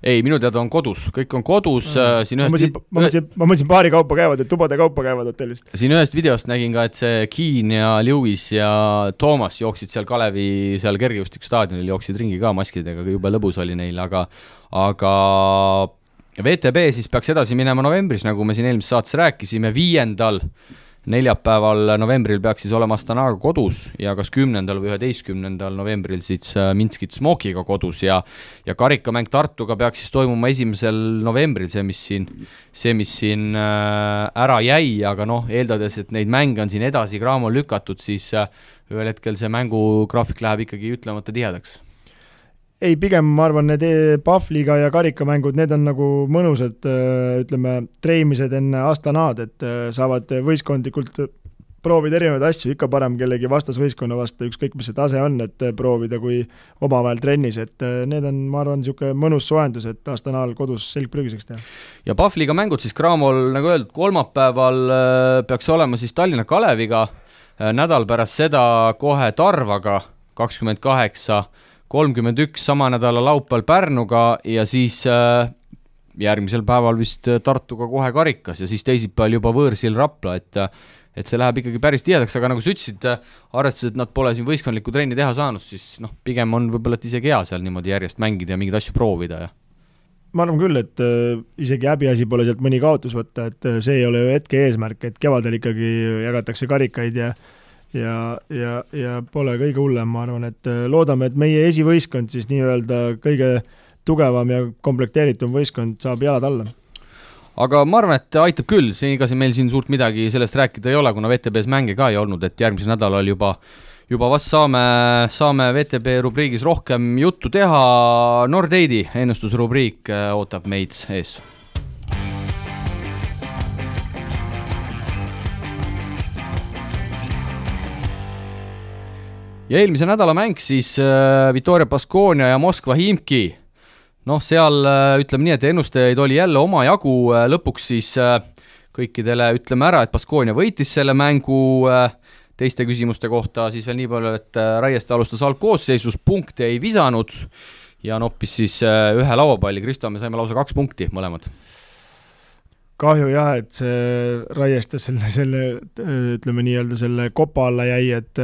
ei, minu teada on kodus, kõik on kodus äh,, siin ma mõtlesin, ma mõtlesin, ma mõtlesin paari kaupa käivad, et tubade kaupa käivad hotellist. siin ühest videost nägin ka, et see Keen ja Lewis ja Toomas jooksid seal Kalevi seal kergejõustikustaadionil, jooksid ringi ka maskidega, jube lõbus oli neil, aga aga VTB siis peaks edasi minema novembris, nagu me siin eelmises saates rääkisime, viiendal neljapäeval novembril peaks siis olema Astanaga kodus ja kas kümnendal või üheteistkümnendal novembril siis äh, Minskit Smokiga kodus ja ja karikamäng Tartuga peaks siis toimuma esimesel novembril, see, mis siin, see, mis siin äh, ära jäi, aga noh, eeldades, et neid mänge on siin edasi kraamol lükatud, siis äh, ühel hetkel see mängugraafik läheb ikkagi ütlemata tihedaks ei, pigem ma arvan, need e-, Pahvliga ja karikamängud, need on nagu mõnusad ütleme, treimimised enne Astanad, et saavad võistkondlikult proovida erinevaid asju, ikka parem kellegi vastasvõistkonna vastu, ükskõik mis see tase on, et proovida, kui omavahel trennis, et need on, ma arvan, niisugune mõnus soojendus, et Astanal kodus selg prügiseks teha. ja Pahvliga mängud siis Cramol, nagu öeldud, kolmapäeval peaks olema siis Tallinna Kaleviga, nädal pärast seda kohe Tarvaga, kakskümmend kaheksa kolmkümmend üks sama nädala laupäeval Pärnuga ja siis äh, järgmisel päeval vist äh, Tartuga kohe karikas ja siis teisipäeval juba võõrsil Rapla, et äh, et see läheb ikkagi päris tihedaks, aga nagu sa ütlesid, arvestades, et nad pole siin võistkondlikku trenni teha saanud, siis noh, pigem on võib-olla, et isegi hea seal niimoodi järjest mängida ja mingeid asju proovida ja ma arvan küll, et isegi häbiasi pole sealt mõni kaotus võtta, et see ei ole ju hetke eesmärk, et kevadel ikkagi jagatakse karikaid ja ja, ja, ja pole kõige hullem, ma arvan, et äh, loodame, et meie esivõistkond siis nii-öelda kõige tugevam ja komplekteeritum võistkond saab jalad alla. Aga ma arvan, et aitab küll, siin ega siin meil siin suurt midagi sellest rääkida ei ole, kuna VTB-s mänge ka ei olnud, et järgmisel nädalal juba juba vast saame, saame VTB rubriigis rohkem juttu teha, Nordeidi ennustusrubriik äh, ootab meid ees ja eelmise nädala mäng siis äh, Victoria Baskonia ja Moskva Himki. noh, seal äh, ütleme nii, et ennustajaid oli jälle omajagu äh,, lõpuks siis äh, kõikidele ütleme ära, et Baskonia võitis selle mängu äh,, teiste küsimuste kohta siis veel nii palju, et äh, Raieste alustas algkoosseisus, punkte ei visanud. Ja noppis siis äh, ühe lauapalli, Kristo, me saime lausa kaks punkti mõlemad. Kahju jah, et see Raieste selle, selle ütleme nii-öelda selle kopa alla jäi, et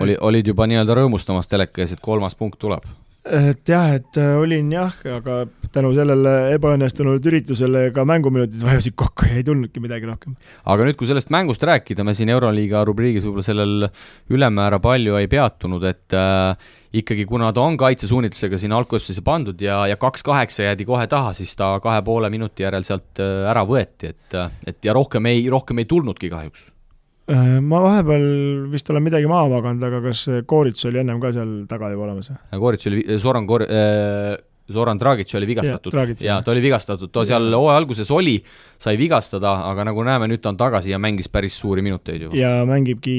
oli, olid juba nii-öelda rõõmustamas teleka ees, et kolmas punkt tuleb? et jah, et äh, olin jah, aga tänu sellele ebaõnnestunud üritusele ka mänguminutid vajusid kokku ja ei tulnudki midagi rohkem. aga nüüd, kui sellest mängust rääkida, me siin Euroliiga rubriigis võib-olla sellel ülemäära palju ei peatunud, et äh, ikkagi kuna ta on kaitsesuunitlusega sinna algkoosseisu pandud ja, ja kaks kaheksa jäädi kohe taha, siis ta kahe poole minuti järel sealt äh, ära võeti, et, et ja rohkem ei, rohkem ei tulnudki kahjuks ma vahepeal vist olen midagi maha maganud, aga kas Koorits oli ennem ka seal taga juba olemas? Koorits oli, Zoran Kor- äh,, Zoran Dragic oli vigastatud ja, ja ta oli vigastatud, ta seal hooaja alguses oli, sai vigastada, aga nagu näeme, nüüd ta on tagasi ja mängis päris suuri minuteid juba. ja mängibki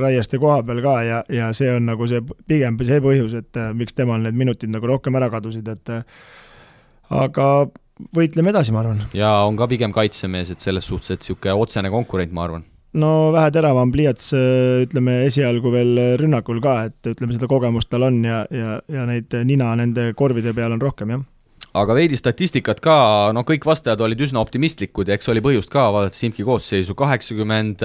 Raieste koha peal ka ja, ja see on nagu see, pigem see põhjus, et äh, miks temal need minutid nagu rohkem ära kadusid, et äh, aga võitleme edasi, ma arvan. ja on ka pigem kaitsemees, et selles suhtes, et niisugune otsene konkurent, ma arvan no vähe teravam pliiats, ütleme esialgu veel rünnakul ka, et ütleme, seda kogemust tal on ja, ja, ja neid nina nende korvide peal on rohkem, jah. Aga veidi statistikat ka, no kõik vastajad olid üsna optimistlikud ja eks oli põhjust ka, vaadates Simki koosseisu, kaheksakümmend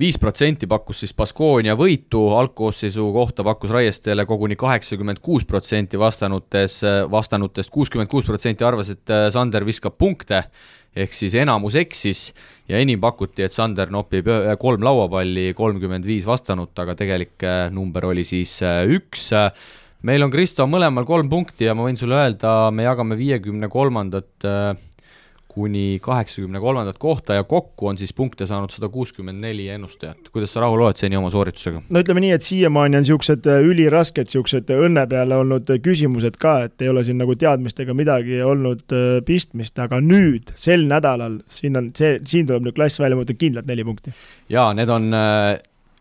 viis protsenti pakkus siis Baskonia võitu, algkoosseisu kohta pakkus Raiestele koguni kaheksakümmend kuus protsenti vastanutes, vastanutest. kuuskümmend kuus protsenti arvas, et Sander viskab punkte ehk siis enamus eksis ja enim pakuti, et Sander nopib ühe- kolm lauapalli, kolmkümmend viis vastanut, aga tegelik äh, number oli siis äh, üks. meil on Kristo mõlemal kolm punkti ja ma võin sulle öelda, me jagame viiekümne kolmandat äh, kuni kaheksakümne kolmandat kohta ja kokku on siis punkte saanud sada kuuskümmend neli ennustajat. kuidas sa rahul oled seni oma sooritusega? no ütleme nii, et siiamaani on niisugused äh, ülirasked, niisugused õnne peale olnud äh, küsimused ka, et ei ole siin nagu teadmistega midagi olnud äh, pistmist, aga nüüd, sel nädalal, siin on see, siin tuleb nüüd klass välja, ma ütlen kindlalt neli punkti. jaa, need on äh,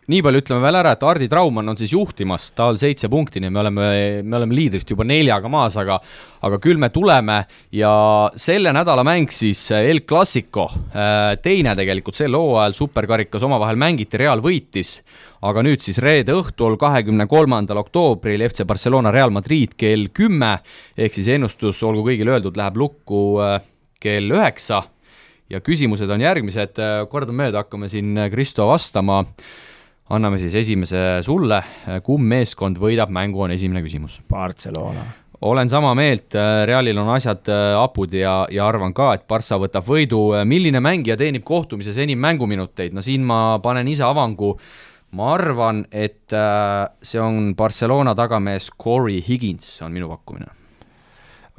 nii palju ütleme veel ära, et Hardi Traumann on siis juhtimas, tal seitse punkti, nii me oleme, me oleme liidrist juba neljaga maas, aga aga küll me tuleme. Ja selle nädala mäng siis El Clasico, äh, teine tegelikult sel hooajal superkarikas omavahel mängiti, Real võitis, aga nüüd siis reede õhtul, kahekümne kolmandal oktoobril FC Barcelona Real Madrid kell kümme, ehk siis ennustus, olgu kõigile öeldud, läheb lukku äh, kell üheksa. Ja küsimused on järgmised, kordamööda hakkame siin Kristo vastama anname siis esimese sulle, kumb meeskond võidab mängu, on esimene küsimus. Barcelona. olen sama meelt, Realil on asjad äh, hapud ja, ja arvan ka, et Barca võtab võidu. milline mängija teenib kohtumises enim mänguminuteid, no siin ma panen ise avangu. ma arvan, et äh, see on Barcelona tagamees Corey Higins, on minu pakkumine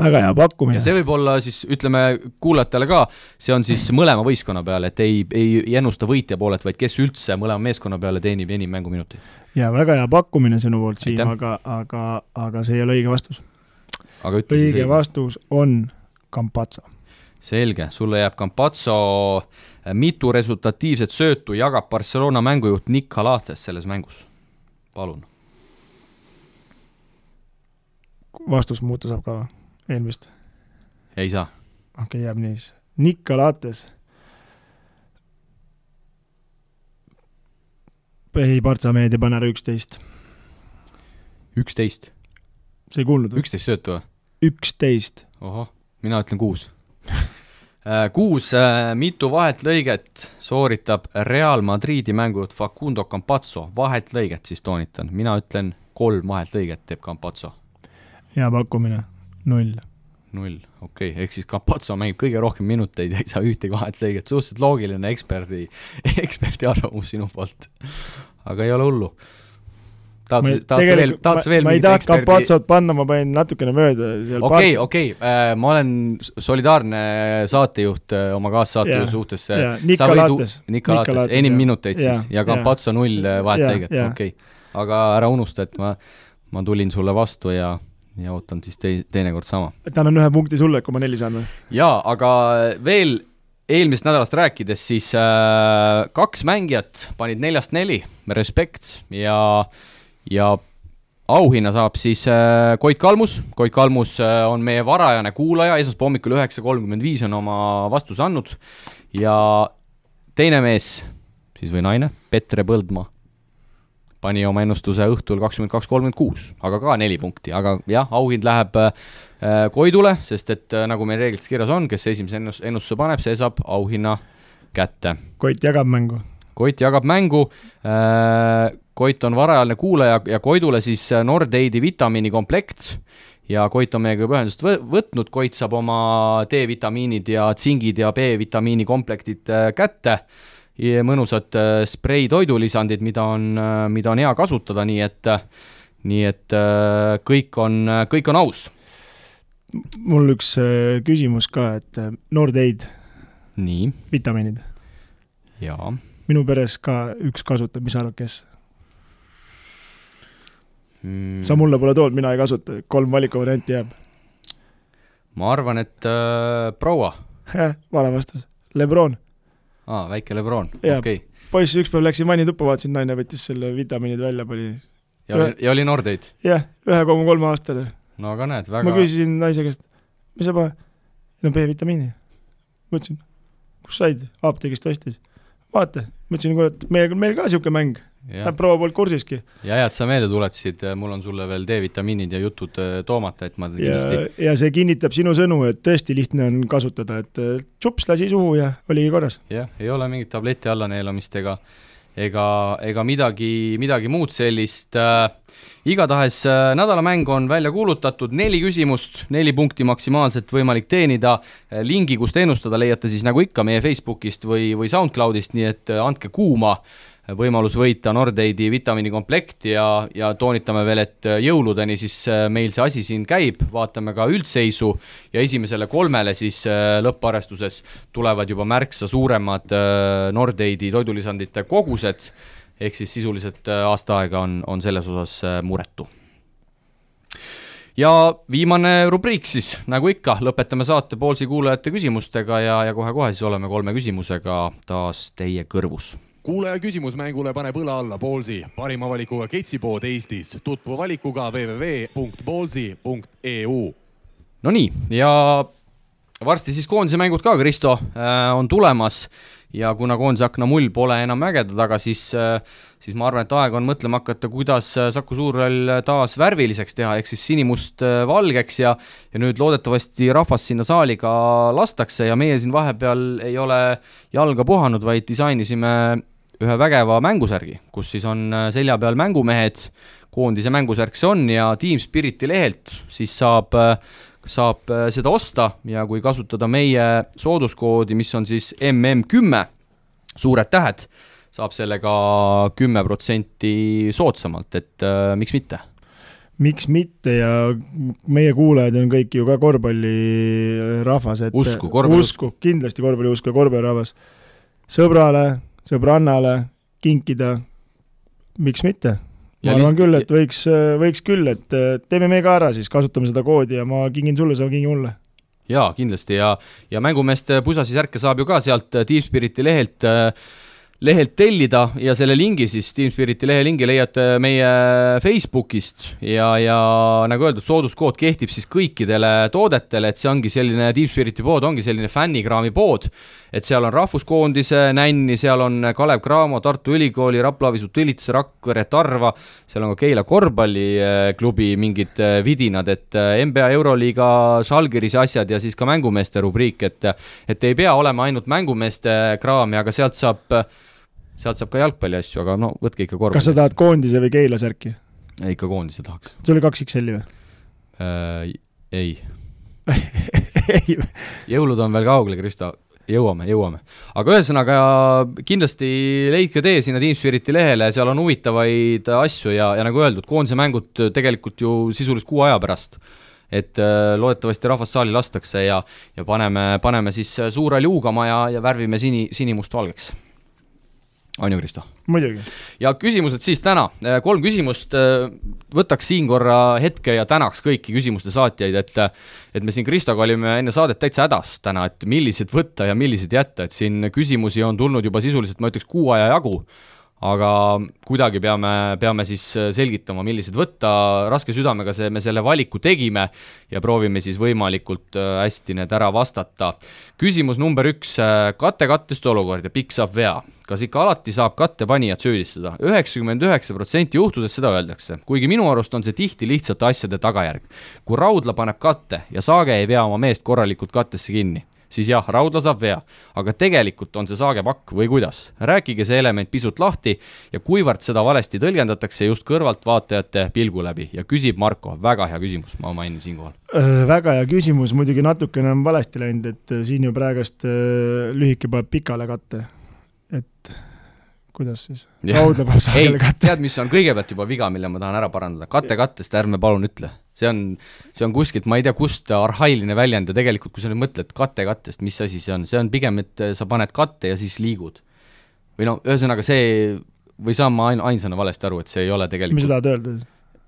väga hea pakkumine. ja see võib olla siis, ütleme kuulajatele ka, see on siis mõlema võistkonna peale, et ei, ei, ennusta võitja poolelt, vaid kes üldse mõlema meeskonna peale teenib enim mänguminuteid. ja väga hea pakkumine sinu poolt, Siim, aga, aga, aga see ei ole õige vastus. õige vastus on Campazzo. selge, sulle jääb Campazzo, mitu resultatiivset söötu jagab Barcelona mängujuht Nick Halates selles mängus? palun. vastus muuta saab ka või? Eelmist? ei saa. okei okay,, jääb nii siis. Nikolates. ei, Partsa meedia, pane ära üksteist. üksteist? sa ei kuulnud või? üksteist söötu või? üksteist. ohoh, mina ütlen kuus äh, kuus, äh, mitu vahetlõiget sooritab Real Madridi mängujuht Facundo Campazzo, vahetlõiget siis toonitan, mina ütlen kolm vahetlõiget teeb Campazzo. hea pakkumine null. null, okei okay., ehk siis Capazzo mängib kõige rohkem minuteid ja ei saa ühtegi vahetlõiget, suhteliselt loogiline eksperdi, eksperdi arvamus sinu poolt. aga ei ole hullu. tahad sa, tahad sa veel, tahad sa veel ma ei tahaks eksperdi... Capazzot panna, ma panin natukene mööda. okei, okei, äh, ma olen solidaarne saatejuht äh, oma kaassaatejuhi yeah, suhtes yeah.. Nikolates. Nikolates, enim minuteid yeah, siis ja Capazzo yeah. null äh, vahetlõiget yeah,, okei okay.. aga ära unusta, et ma, ma tulin sulle vastu ja ja ootan siis tei-, teinekord sama. et annan ühe punkti sulle, kui ma neli saan või? jaa, aga veel eelmisest nädalast rääkides, siis äh, kaks mängijat panid neljast neli, respekt, ja, ja auhinna saab siis äh, Koit Kalmus, Koit Kalmus äh, on meie varajane kuulaja, esmaspäeva hommikul üheksa kolmkümmend viis on oma vastuse andnud ja teine mees siis või naine, Petre Põldmaa pani oma ennustuse õhtul kakskümmend kaks, kolmkümmend kuus, aga ka neli punkti, aga jah, auhind läheb äh, Koidule, sest et äh, nagu meil reeglites kirjas on, kes esimese ennus-, ennustuse paneb, see saab auhinna kätte. Koit jagab mängu? Koit jagab mängu äh,, Koit on varajane kuulaja ja Koidule siis Nordeidi vitamiinikomplekt ja Koit on meiega juba ühendust võtnud, Koit saab oma D-vitamiinid ja tsingid ja B-vitamiini komplektid kätte mõnusad äh, sprei toidulisandid, mida on, äh, mida on hea kasutada, nii et, nii et äh, kõik on, kõik on aus. mul üks küsimus ka, et Nordeid. nii. vitamiinid. jaa. minu peres ka üks kasutab, mis sa arvad, kes mm.? sa mulle pole toonud, mina ei kasuta, kolm valikuvarianti jääb. ma arvan, et äh, proua. vale vastus, Lebron aa, väike Lebron, okei okay.. poiss üks päev läksin vannituppa, vaatasin, naine võttis selle vitamiinid välja, pani ja oli, ja oli Nordeid? jah, ühe koma kolme aastane. no aga näed, väga ma küsisin naise käest, mis sa paned? no B-vitamiini. ma ütlesin, kus said, apteegist ostis. vaata, ma ütlesin, et meil, meil ka niisugune mäng proua poolt kursiski. ja hea, et sa meelde tuletasid, mul on sulle veel D-vitamiinid ja jutud äh, toomata, et ma kindlasti ja, ja see kinnitab sinu sõnu, et tõesti lihtne on kasutada, et tšups lasi suhu ja oligi korras. jah, ei ole mingit tableti allaneelamist ega ega, ega midagi, midagi muud sellist äh, igatahes äh, nädalamäng on välja kuulutatud, neli küsimust, neli punkti maksimaalselt võimalik teenida. Äh, lingi, kust ennustada, leiate siis nagu ikka meie Facebookist või, või SoundCloudist, nii et äh, andke kuuma võimalus võita Nordeidi vitamiinikomplekt ja, ja toonitame veel, et jõuludeni siis meil see asi siin käib, vaatame ka üldseisu ja esimesele kolmele siis lõpparvestuses tulevad juba märksa suuremad Nordeidi toidulisandite kogused. Ehk siis sisuliselt äh, aasta aega on, on selles osas äh, muretu. ja viimane rubriik siis, nagu ikka, lõpetame saate Poolsi kuulajate küsimustega ja, ja kohe-kohe siis oleme kolme küsimusega taas teie kõrvus kuulaja küsimus mängule paneb õla alla Ballsi, parima valikuga ketsipood Eestis. tutvu valikuga www.ballsi.eu. Nonii, ja varsti siis koondise mängud ka, Kristo, äh, on tulemas ja kuna koondise akna mull pole enam mägede taga, siis, siis ma arvan, et aeg on mõtlema hakata, kuidas Saku Suurhall taas värviliseks teha, ehk siis sinimustvalgeks ja ja nüüd loodetavasti rahvas sinna saali ka lastakse ja meie siin vahepeal ei ole jalga puhanud, vaid disainisime ühe vägeva mängusärgi, kus siis on selja peal mängumehed, koondise mängusärk see on ja Team Spiriti lehelt siis saab saab äh, seda osta ja kui kasutada meie sooduskoodi, mis on siis MM10, suured tähed, saab sellega kümme protsenti soodsamalt, et äh, miks mitte miks mitte ja meie kuulajad on kõik ju ka korvpallirahvas, et usku, korvpalliusku. kindlasti korvpalliusku ja korvpallirahvas. sõbrale, sõbrannale kinkida, miks mitte ma arvan küll, et võiks, võiks küll, et teeme me ka ära siis, kasutame seda koodi ja ma kingin sulle, sa kingi mulle. jaa, kindlasti. Ja, ja mängumeeste pusasi särke saab ju ka sealt Deep Spiriti lehelt äh, lehelt tellida ja selle lingi siis, Team Spiriti lehe lingi leiate meie Facebookist. Ja, ja nagu öeldud, sooduskood kehtib siis kõikidele toodetele, et see ongi selline, Team Spiriti pood ongi selline fännikraami pood, et seal on rahvuskoondise nänni, seal on Kalev Cramo, Tartu Ülikooli, Rapla Avisu Tülitsa, Rakvere, Tarva, seal on ka Keila korvpalliklubi mingid äh, vidinad, et äh, NBA Euroliiga, Žalgirise asjad ja siis ka mängumeeste rubriik, et et ei pea olema ainult mängumeeste kraami, aga sealt saab sealt saab ka jalgpalli asju, aga no võtke ikka korvpalli. kas sa tahad koondise või Keila särki? ikka koondise tahaks. see oli kaks XL-i või äh,? ei ei jõulud on veel kaugel, Kristo, jõuame, jõuame. aga ühesõnaga kindlasti leidke tee sinna Team Spiriti lehele, seal on huvitavaid asju ja, ja nagu öeldud, koondise mängud tegelikult ju sisuliselt kuu aja pärast et äh, loodetavasti rahvast saali lastakse ja, ja paneme, paneme siis suure liugama ja, ja värvime sini, sinimustvalgeks on ju, Kristo? muidugi. ja küsimused siis täna, äh, kolm küsimust, äh, võtaks siin korra hetke ja tänaks kõiki küsimuste saatjaid, et et me siin Kristoga olime enne saadet täitsa hädas täna, et milliseid võtta ja milliseid jätta, et siin küsimusi on tulnud juba sisuliselt, ma ütleks, kuu aja jagu aga kuidagi peame, peame siis äh, selgitama, millised võtta, raske südamega see, me selle valiku tegime ja proovime siis võimalikult äh, hästi need ära vastata. küsimus number üks, äh, katte-kattest olukord ja pikk saab vea. kas ikka alati saab kattepanijat süüdistada? üheksakümmend üheksa protsenti juhtudest seda öeldakse, kuigi minu arust on see tihti lihtsate asjade tagajärg. kui raudla paneb katte ja saage ei vea oma meest korralikult kattesse kinni siis jah, raudla saab vea. aga tegelikult on see saagepakk või kuidas? rääkige see element pisut lahti ja kuivõrd seda valesti tõlgendatakse just kõrvaltvaatajate pilgu läbi ja küsib Marko, väga hea küsimus, ma mainin siinkohal. väga hea küsimus, muidugi natukene on valesti läinud, et siin ju praegust lühike paneb pikale katte, et kuidas siis? raudla paneb sagele katte. tead, mis on kõigepealt juba viga, mille ma tahan ära parandada, kate kattest ärme palun ütle see on, see on kuskilt, ma ei tea, kust arhailine väljend ja tegelikult, kui sa nüüd mõtled kate kattest, mis asi see on, see on pigem, et sa paned katte ja siis liigud. või no ühesõnaga see, või saan ma ain-, ainsana valesti aru, et see ei ole tegelikult mis sa tahad öelda?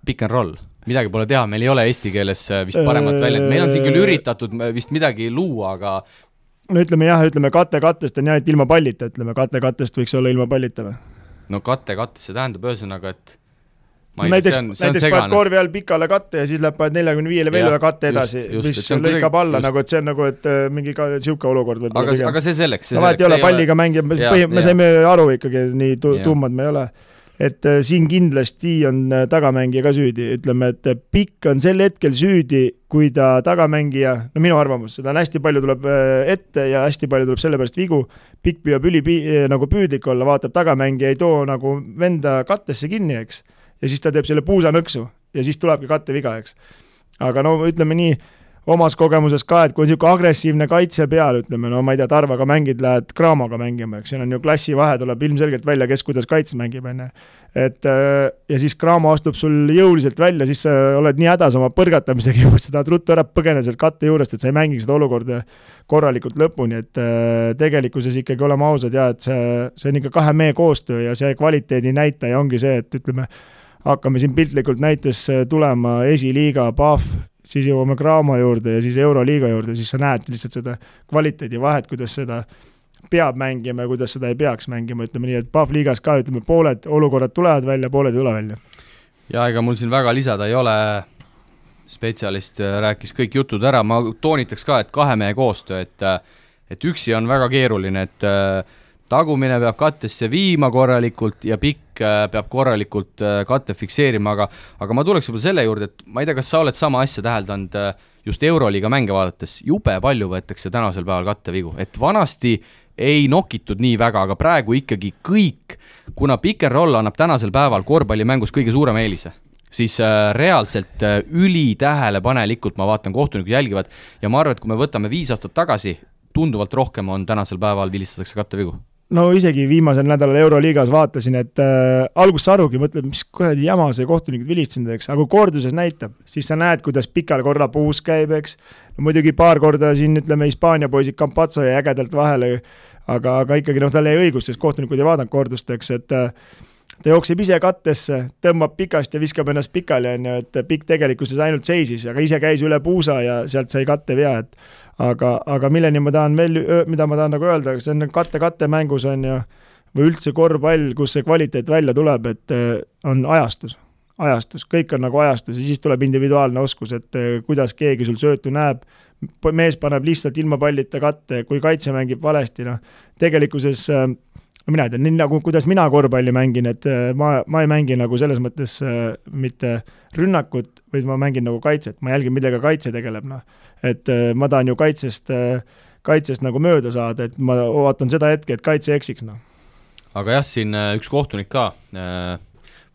Pick and roll, midagi pole teha, meil ei ole eesti keeles vist paremat väljendit, meil on siin küll üritatud vist midagi luua, aga no ütleme jah, ütleme kate kattest on jah, et ilma pallita, ütleme kate kattest võiks olla ilma pallita või? no kate kattest, see tähendab ühesõnaga, et näiteks, näiteks paned korvi all pikale katte ja siis läheb, paned neljakümne viiele veel ühe katte edasi, mis lõikab alla just. nagu, et see on nagu, et äh, mingi ka niisugune olukord võib-olla aga, aga see selleks. no vahet ei ole, palliga mängib, me, me saime aru ikkagi, nii tu-, tummad me ei ole. Et äh, siin kindlasti on äh, tagamängija ka süüdi, ütleme, et äh, pikk on sel hetkel süüdi, kui ta tagamängija, no minu arvamus, seda on hästi palju tuleb ette ja hästi palju tuleb selle pärast vigu, pikk püüab üli nagu püüdlik olla, vaatab tagamängija ei too nagu venda kattesse kinni, eks, ja siis ta teeb selle puusanõksu ja siis tulebki katteviga, eks. aga no ütleme nii omas kogemuses ka, et kui on niisugune agressiivne kaitse peal, ütleme, no ma ei tea, Tarvaga mängid, lähed Craamoga mängima, eks siin on ju klassivahe, tuleb ilmselgelt välja, kes kuidas kaitse mängib, on ju. et äh, ja siis Cramo astub sul jõuliselt välja, siis sa oled nii hädas oma põrgatamisega juba, sa tahad ruttu ära põgeneda sealt katte juurest, et sa ei mängiks seda olukorda korralikult lõpuni, et äh, tegelikkuses ikkagi oleme ausad ja et see, see on ikka kahe mehe koostöö ja see kvaliteedi näitaja ongi see, et ütleme, hakkame siin piltlikult näites tulema esiliiga, Pahv siis jõuame Graamo juurde ja siis Euroliiga juurde, siis sa näed lihtsalt seda kvaliteedivahet, kuidas seda peab mängima ja kuidas seda ei peaks mängima, ütleme nii, et Pahv liigas ka ütleme, pooled olukorrad tulevad välja, pooled ei tule välja. ja ega mul siin väga lisada ei ole, spetsialist rääkis kõik jutud ära, ma toonitaks ka, et kahe mehe koostöö, et et üksi on väga keeruline, et äh, tagumine peab kattesse viima korralikult ja pikk äh, peab korralikult äh, katte fikseerima, aga aga ma tuleks võib-olla selle juurde, et ma ei tea, kas sa oled sama asja täheldanud äh, just Euroliiga mänge vaadates, jube palju võetakse tänasel päeval kattevigu, et vanasti ei nokitud nii väga, aga praegu ikkagi kõik, kuna pick and roll annab tänasel päeval korvpallimängus kõige suurema eelise, siis reaalselt ülitähelepanelikult, ma vaatan, kohtunikud jälgivad ja ma arvan, et kui me võtame viis aastat tagasi, tunduvalt rohkem on tänasel päeval vilistatakse kattevigu no isegi viimasel nädalal Euroliigas vaatasin, et äh, alguses sa arvagi, mõtled, mis kuradi jama see kohtunikud vilistanud, eks, aga kui korduses näitab, siis sa näed, kuidas pikal korra puus käib, eks. no muidugi paar korda siin ütleme, Hispaania poisid Campazzo jäi ägedalt vahele, aga, aga ikkagi noh, tal jäi õigus, sest kohtunikud ei vaadanud kordust, eks, et äh, ta jookseb ise kattesse, tõmbab pikast ja viskab ennast pikali, on ju, et pikk tegelikkuses ainult seisis, aga ise käis üle puusa ja sealt sai kattevea, et aga, aga milleni ma tahan veel, mida ma tahan nagu öelda, see on katte-katte mängus on ju, või üldse korvpall, kus see kvaliteet välja tuleb, et äh, on ajastus, ajastus, kõik on nagu ajastus ja siis tuleb individuaalne oskus, et äh, kuidas keegi sul söötu näeb, mees paneb lihtsalt ilma pallita katte, kui kaitse mängib valesti, noh, tegelikkuses äh, no mina ei tea, nii nagu, kuidas mina korvpalli mängin, et ma, ma ei mängi nagu selles mõttes mitte rünnakut, vaid ma mängin nagu kaitset, ma jälgin, millega kaitse tegeleb, noh et äh, ma tahan ju kaitsest, äh, kaitsest nagu mööda saada, et ma ootan seda hetke, et kaitse eksiks, noh. aga jah, siin äh, üks kohtunik ka,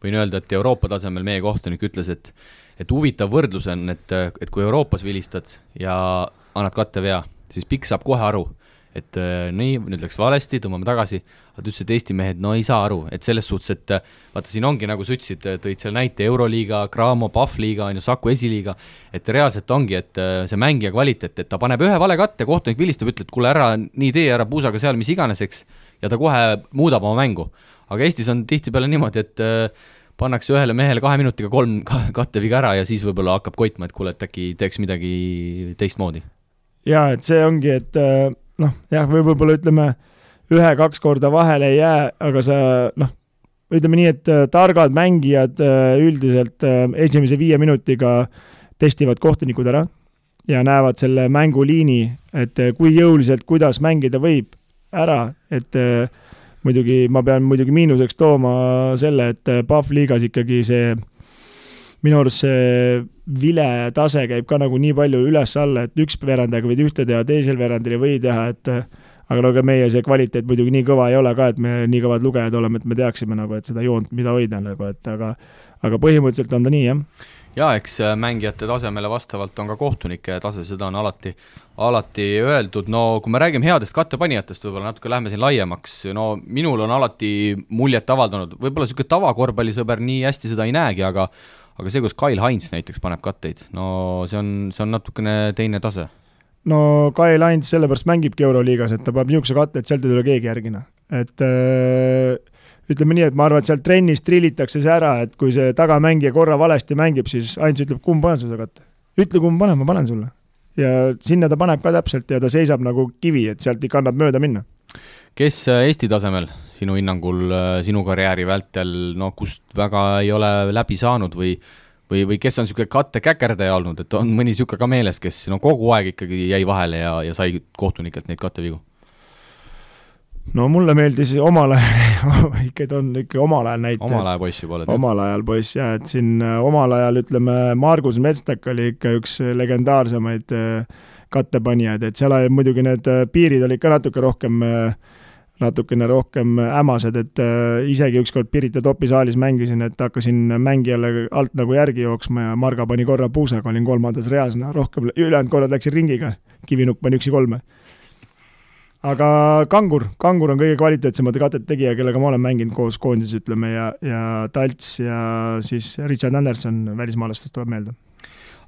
võin öelda, et Euroopa tasemel meie kohtunik ütles, et et huvitav võrdlus on, et, et kui Euroopas vilistad ja annad kattevea, siis pikk saab kohe aru et äh, nii, nüüd läks valesti, tõmbame tagasi, aga ta ütles, et Eesti mehed no ei saa aru, et selles suhtes, et äh, vaata, siin ongi nagu sa ütlesid, tõid seal näite Euroliiga, Cramo, Pahvliiga, on ju, Saku esiliiga, et reaalselt ongi, et äh, see mängija kvaliteet, et ta paneb ühe vale katte, kohtunik vilistab, ütleb, kuule ära nii tee, ära puusaga seal, mis iganes, eks, ja ta kohe muudab oma mängu. aga Eestis on tihtipeale niimoodi, et pannakse ühele mehele kahe minutiga kolm katteviga ära ja siis võib-olla hakkab koitma, et kuule, et äkki teeks midagi teistmoodi. jaa, et see ongi, et äh noh, jah, või võib-olla ütleme, ühe-kaks korda vahele ei jää, aga sa noh, ütleme nii, et äh, targad mängijad äh, üldiselt äh, esimese viie minutiga testivad kohtunikud ära ja näevad selle mänguliini, et kui jõuliselt, kuidas mängida võib, ära, et muidugi ma pean muidugi miinuseks tooma selle, et Pahv liigas ikkagi see minu arust see vile tase käib ka nagu nii palju üles-alla, et üks veerandajaga võid ühte teha, teisel veerandil ei või teha, et aga no aga meie see kvaliteet muidugi nii kõva ei ole ka, et me nii kõvad lugejad oleme, et me teaksime nagu, et seda joont, mida hoida nagu, et aga aga põhimõtteliselt on ta nii, jah. Jaa, eks äh, mängijate tasemele vastavalt on ka kohtunike tase, seda on alati, alati öeldud, no kui me räägime headest kattepanijatest, võib-olla natuke lähme siin laiemaks, no minul on alati muljet avaldanud, võib-olla niisugune tavakorvpallisõber nii hästi seda ei näegi, aga aga see, kus Kyle Hines näiteks paneb katteid, no see on, see on natukene teine tase. no Kyle Hines sellepärast mängibki Euroliigas, et ta paneb niisuguse katte, et sealt ei tule keegi järgi, noh. et äh, ütleme nii, et ma arvan, et seal trennis trillitakse see ära, et kui see tagamängija korra valesti mängib, siis Hines ütleb, kumb panen sulle katte. ütle, kumb panen, ma panen sulle. ja sinna ta paneb ka täpselt ja ta seisab nagu kivi, et sealt ikka annab mööda minna. kes äh, Eesti tasemel sinu hinnangul äh, sinu karjääri vältel, no kust väga ei ole läbi saanud või või, või kes on niisugune kattekäkerdaja olnud, et on mõni niisugune ka meeles, kes no kogu aeg ikkagi jäi vahele ja, ja sai kohtunikelt neid kattevigu? no mulle meeldis omal ajal ikka ta on ikka omal ajal näitaja. omal ajal poiss juba oled? omal ajal poiss jah, et siin äh, omal ajal ütleme, Margus Metstak oli ikka üks legendaarsemaid äh, kattepanijaid, et seal olid muidugi need äh, piirid olid ka natuke rohkem natukene rohkem hämased, et isegi ükskord Pirita topi saalis mängisin, et hakkasin mängijale alt nagu järgi jooksma ja Marga pani korra puusaga, olin kolmandas reas, no rohkem, ülejäänud korrad läksin ringiga, Kivinukk pani üksi kolme. Aga Kangur, Kangur on kõige kvaliteetsemate katete tegija, kellega ma olen mänginud koos koondises, ütleme, ja, ja Talts ja siis Richard Anderson välismaalastest tuleb meelde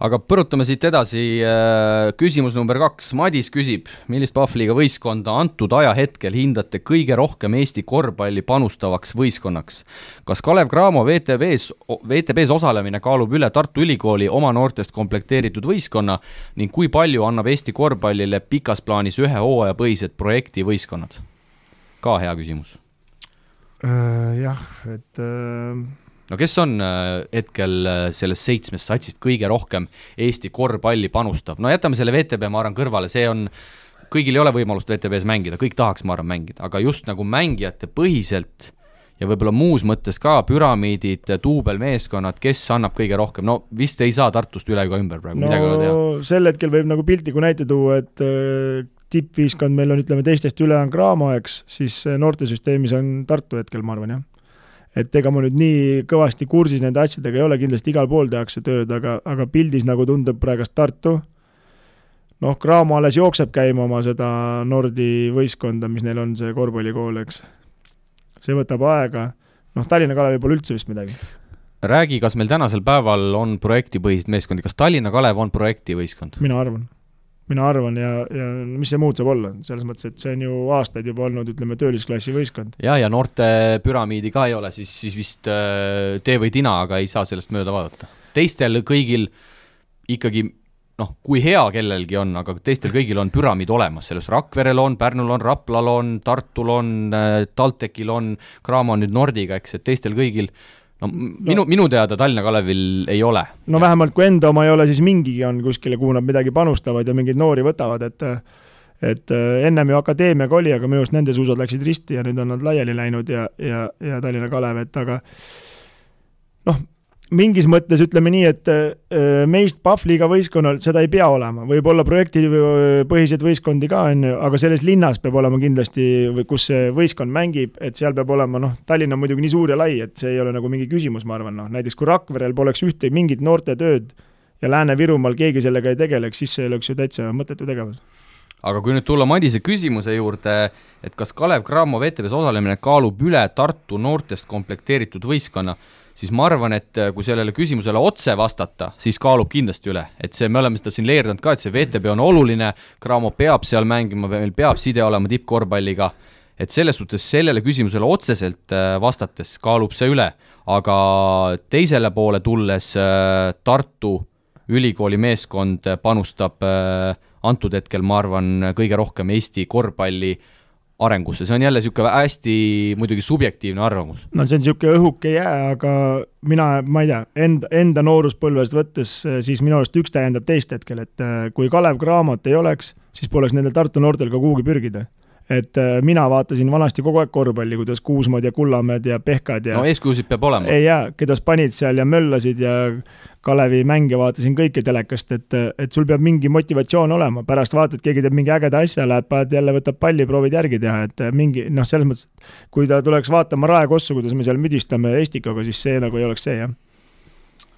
aga põrutame siit edasi, äh, küsimus number kaks, Madis küsib, millist Pahvliga võistkonda antud ajahetkel hindate kõige rohkem Eesti korvpalli panustavaks võistkonnaks? kas Kalev Cramo VTB-s, VTB-s osalemine kaalub üle Tartu Ülikooli oma noortest komplekteeritud võistkonna ning kui palju annab Eesti korvpallile pikas plaanis ühe hooaja põhised projektivõistkonnad? ka hea küsimus. Äh, jah, et äh no kes on äh, hetkel äh, sellest seitsmest satsist kõige rohkem Eesti korvpalli panustav, no jätame selle VTB, ma arvan, kõrvale, see on, kõigil ei ole võimalust VTB-s mängida, kõik tahaks, ma arvan, mängida, aga just nagu mängijate põhiselt ja võib-olla muus mõttes ka püramiidid, duubelmeeskonnad, kes annab kõige rohkem, no vist ei saa Tartust üle ega ümber praegu no, midagi ei ole teha. sel hetkel võib nagu piltliku näite tuua, et äh, tippviiskond meil on, ütleme, teistest üle on Graamo, eks, siis noortesüsteemis on Tartu hetkel, ma arvan, jah et ega ma nüüd nii kõvasti kursis nende asjadega ei ole, kindlasti igal pool tehakse tööd, aga, aga pildis nagu tundub praegust Tartu, noh, Cramo alles jookseb käima oma seda Nordi võistkonda, mis neil on, see korvpallikool, eks. see võtab aega, noh, Tallinna Kalevil pole üldse vist midagi. räägi, kas meil tänasel päeval on projektipõhised meeskondi, kas Tallinna Kalev on projektivõistkond? mina arvan mina arvan ja, ja mis see muud saab olla, selles mõttes, et see on ju aastaid juba olnud, ütleme, töölisklassi võistkond. ja, ja noorte püramiidi ka ei ole, siis, siis vist äh, tee või tina, aga ei saa sellest mööda vaadata. teistel kõigil ikkagi noh, kui hea kellelgi on, aga teistel kõigil on püramiid olemas, sellest Rakverel on, Pärnul on, Raplal on, Tartul on, äh, TalTechil on, Cramo on nüüd Nordiga, eks, et teistel kõigil äh, no minu no., minu teada Tallinna Kalevil ei ole. no vähemalt kui enda oma ei ole, siis mingigi on kuskile, kuhu nad midagi panustavad ja mingeid noori võtavad, et et äh, ennem ju akadeemiaga oli, aga minu arust nende suusad läksid risti ja nüüd on nad laiali läinud ja, ja, ja Tallinna Kalev, et aga noh, mingis mõttes ütleme nii, et äh, meist Pahvliga võistkonnal seda ei pea olema, võib olla projektipõhiseid võistkondi ka, on ju, aga selles linnas peab olema kindlasti, kus see võistkond mängib, et seal peab olema noh, Tallinn on muidugi nii suur ja lai, et see ei ole nagu mingi küsimus, ma arvan, noh. Näiteks kui Rakverel poleks ühte mingit noortetööd ja Lääne-Virumaal keegi sellega ei tegeleks, siis see oleks ju täitsa mõttetu tegevus. Aga kui nüüd tulla Madise küsimuse juurde, et kas Kalev Cramo VTV-s osalemine kaalub üle Tartu noortest komplekteeritud võistkonna, siis ma arvan, et äh, kui sellele küsimusele otse vastata, siis kaalub kindlasti üle, et see, me oleme seda siin leerdanud ka, et see VTB on oluline, Cramo peab seal mängima, meil peab side olema tippkorvpalliga, et selles suhtes sellele küsimusele otseselt äh, vastates kaalub see üle, aga teisele poole tulles äh, Tartu ülikooli meeskond panustab antud hetkel, ma arvan, kõige rohkem Eesti korvpalli äh, arengusse, see on jälle niisugune hästi muidugi subjektiivne arvamus. no see on niisugune õhuke jää, aga mina, ma ei tea, enda, enda nooruspõlvest võttes, siis minu arust üks täiendab teist hetkel, et äh, kui Kalev Cramot ei oleks, siis poleks nendel Tartu noortel ka kuhugi pürgida et äh, mina vaatasin vanasti kogu aeg korvpalli, kuidas Kuusmad ja Kullamäed ja Pehkad ja no eeskujusid peab olema. ei jaa, keda panid seal ja möllasid ja Kalevi mänge vaatasin kõike telekast, et, et sul peab mingi motivatsioon olema, pärast vaatad, keegi teeb mingi ägeda asja, läheb, paned jälle, võtab palli, proovid järgi teha, et mingi noh, selles mõttes, kui ta tuleks vaatama Raekossu, kuidas me seal müdistame Estikaga, siis see nagu ei oleks see, jah.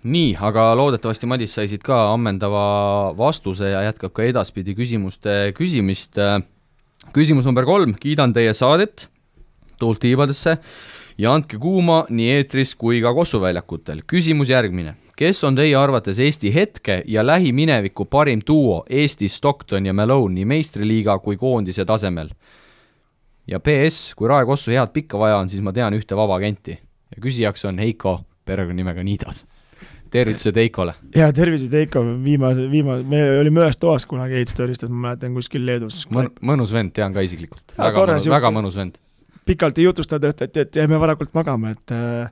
Nii, aga loodetavasti Madis sai siit ka ammendava vastuse ja jätkab ka edaspidi küsimuste küsimist küsimus number kolm, kiidan teie saadet tuult tiibadesse ja andke kuuma nii eetris kui ka Kossu väljakutel. küsimus järgmine, kes on teie arvates Eesti hetke ja lähimineviku parim duo Eestis Stockton ja Malone nii meistriliiga kui koondise tasemel? ja PS, kui Rae Kossu head pikka vaja on, siis ma tean ühte vaba agenti ja küsijaks on Heiko perekonnanimega Niidas tervitused Heikole! jaa, tervised Heiko, viimase, viimase, me olime ühes toas kunagi ehitustööristus, ma mäletan, kuskil Leedus Mõn,. mõnus vend, tean ka isiklikult. väga mõnus, väga mõnus vend. pikalt ei jutustanud õhtati, et jäime varakult magama, et äh,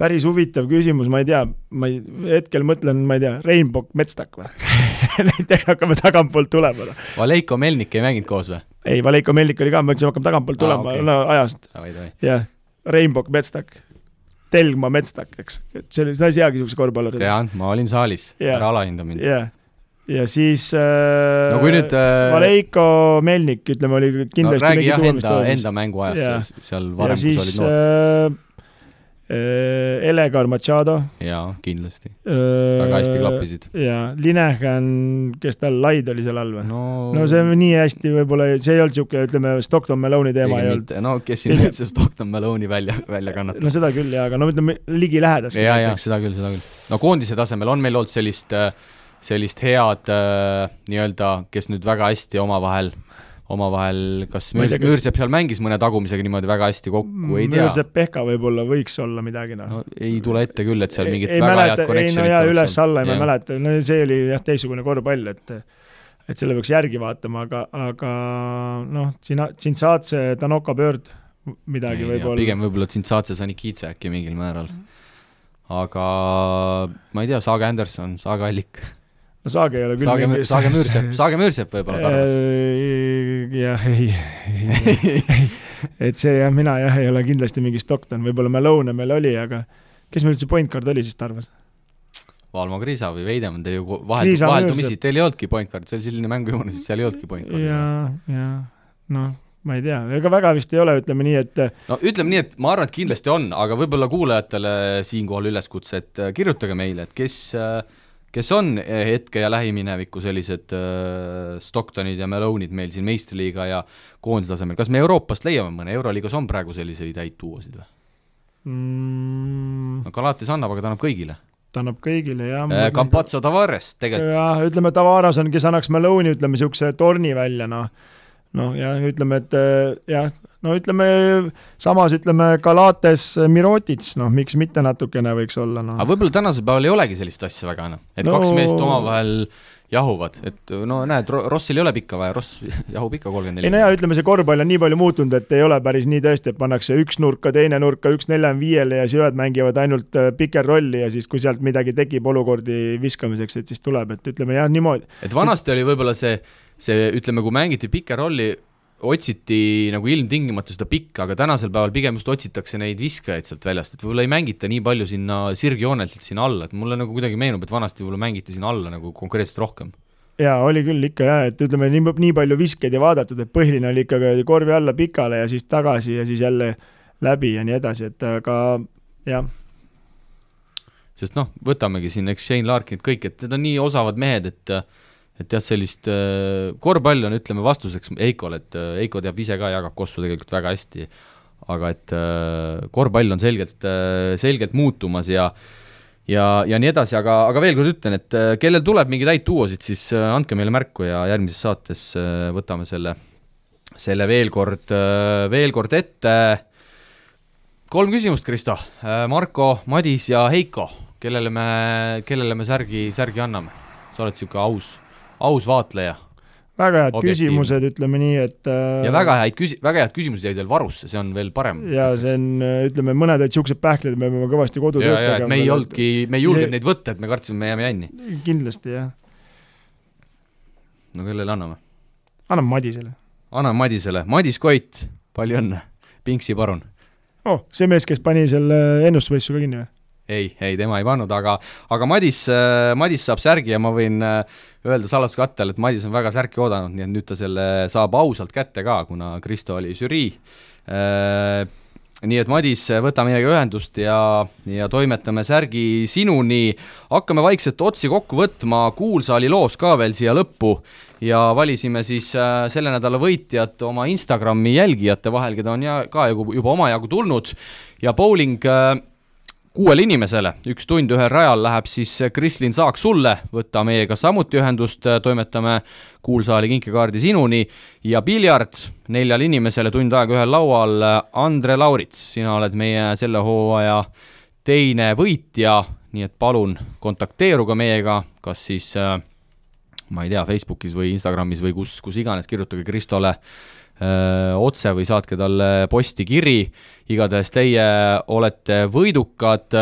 päris huvitav küsimus, ma ei tea, ma ei, hetkel mõtlen, ma ei tea, Rainbow Metstak või näiteks hakkame tagantpoolt tulema. Valeiko Melnik ei mänginud koos või? ei, Valeiko Melnik oli ka, me ütlesime, hakkame tagantpoolt tulema okei. no ajast. jah, Rainbow Metstak, Telgma Metstak, eks, et see oli, sa ei teagi niisuguse korvpalluri. tean, ma olin saalis Jaa. ära alahinda mind jah, ja siis äh, no kui nüüd äh, Valeiko Melnik, ütleme, oli no, kindlasti räägi mingi jah enda, enda mänguajast yeah. seal varem, kui sa olid noor äh, Elegar Machado jaa, kindlasti. äh, Väga hästi klappisid. ja Linehan, kes tal, Laid oli seal all või? no, no see nii hästi võib-olla, see ei olnud niisugune, ütleme, Stockton Malone'i teema ei olnud. no kes siin üldse Stockton Malone'i välja, välja kannatab no seda küll jaa, aga no ütleme ligilähedast. ja, ja seda küll, seda küll. no koondise tasemel on meil olnud sellist, sellist head äh, nii-öelda, kes nüüd väga hästi omavahel, omavahel, kas Ma ei Müür- tea, kas- Müürsepp seal mängis mõne tagumisega niimoodi väga hästi kokku, ei tea. Müürsepp Pehka võib-olla võiks olla midagi noh no ei tule ette küll, et seal mingit ei väga mäleta, head ei no connection'it jaa, üles-alla ei ma mäleta, no see oli jah, teistsugune korvpall, et et selle peaks järgi vaatama, aga, aga noh, saad see Tanoka pöörd midagi võib-olla. pigem võib-olla Tsintsaatse Sanikitse äkki mingil määral. aga ma ei tea, Saage Anderson, Saage Allik, no Saage ei ole küll Saage, Saage Müürsepp, Saage Müürsepp võib-olla Tarvas. Äh, jah, ei, ei, et see jah, mina jah, ei ole kindlasti mingi Stockton, võib-olla Malone meil oli, aga kes meil üldse point guard oli siis Tarvas? Valmo Kriisa või Veidemann, te ju Kriisa vaheldumisi teil ei olnudki point guard, see oli selline mängujoon, siis seal ei olnudki point guard'i. ja, ja noh, ma ei tea, ega väga vist ei ole, ütleme nii, et no ütleme nii, et ma arvan, et kindlasti on, aga võib-olla kuulajatele siinkohal üleskutse, et äh, kirjutage meile, et kes, kes on äh, hetke ja lähimineviku sellised äh, Stocktonid ja Malone'id meil siin meistriliiga ja koondise tasemel, kas me Euroopast leiame mõne, Euroliigas on praegu selliseid häid duosid või? mm, no Galatis annab, aga ta annab kõigile. ta annab kõigile jah. Campazzo Tavares tegelikult, jah, ütleme Tavares on, kes annaks Malone'i, ütleme niisuguse torni välja, noh. noh, ja ütleme, et eh, jah, no ütleme samas ütleme Galates Mirotits, noh, miks mitte natukene võiks olla, noh aga. võib-olla tänasel päeval ei olegi sellist asja väga enam, et no... Kaks meest omavahel jahuvad, et no näed, Rossil ei ole pikka vaja, Ross jahub ikka kolmkümmend ei no neli. jaa, ütleme see korvpall on nii palju muutunud, et ei ole päris nii tõesti, et pannakse üks nurka, teine nurka, üks neljam-viiele ja siis ühed mängivad ainult äh, piker rolli ja siis, kui sealt midagi tekib olukordi viskamiseks, et siis tuleb, et ütleme jah, niimoodi. et vanasti oli võib-olla see, see ütleme, kui mängiti piker rolli, otsiti nagu ilmtingimata seda pikka, aga tänasel päeval pigem just otsitakse neid viskajaid sealt väljast, et võib-olla ei mängita nii palju sinna sirgjooneliselt sinna alla, et mulle nagu kuidagi meenub, et vanasti võib-olla mängiti sinna alla nagu konkreetselt rohkem. jaa, oli küll ikka jah, et ütleme nii, nii palju viskeid ei vaadatud, et põhiline oli ikkagi korvi alla pikale ja siis tagasi ja siis jälle läbi ja nii edasi, et aga jah, sest noh, võtamegi siin, eks Shane Larkinit kõik, et need on nii osavad mehed, et et jah, sellist äh, korvpall on, ütleme vastuseks Eikole, et äh, Eiko teab ise ka, jagab Kossu tegelikult väga hästi, aga et äh, korvpall on selgelt äh,, selgelt muutumas ja ja, ja nii edasi, aga, aga veel kord ütlen, et äh, kellel tuleb mingeid häid duosid, siis äh, andke meile märku ja järgmises saates äh, võtame selle, selle veel kord, veel kord ette kolm küsimust, Kristo. Marko, Madis ja Heiko, kellele me, kellele me särgi, särgi anname? sa oled niisugune aus, aus vaatleja väga head Objektiivne. küsimused, ütleme nii, et ja väga häid küsi-, väga head küsimused jäid veel varusse, see on veel parem. ja see on, ütleme, mõned olid niisugused pähklid, me peame kõvasti kodutööd et me ei olnudki, me ei julgenud See- neid võtta, et me kartsime, me jääme jänni. kindlasti jah, no kellele anname? anname Madisele. anname Madisele, Madis Koit, palju õnne, Pingsi parun. oh, see mees, kes pani selle ennustusvõistluse ka kinni või? ei, ei tema ei pannud, aga aga Madis, Madis saab särgi ja ma võin äh, öelda saladuskatte all, et Madis on väga särki oodanud, nii et nüüd ta selle saab ausalt kätte ka, kuna Kristo oli žürii. nii et Madis, võta meiega ühendust ja, ja toimetame särgi sinuni. hakkame vaikselt otsi kokku võtma, kuulsaali loos ka veel siia lõppu ja valisime siis äh, selle nädala võitjat oma Instagrami jälgijate vahel, keda on ja ka juba, omajagu tulnud ja bowling äh, kuuele inimesele, üks tund ühel rajal läheb siis Krislin Saak sulle, võta meiega samuti ühendust, toimetame kuulsaali kinkekaardi sinuni. Ja piljard neljale inimesele tund aega ühel laual, Andre Laurits, sina oled meie selle hooaja teine võitja, nii et palun kontakteeruge meiega, kas siis äh, ma ei tea, Facebookis või Instagramis või kus, kus iganes, kirjutage Kristole öö, otse või saatke talle postikiri, igatahes teie olete võidukad.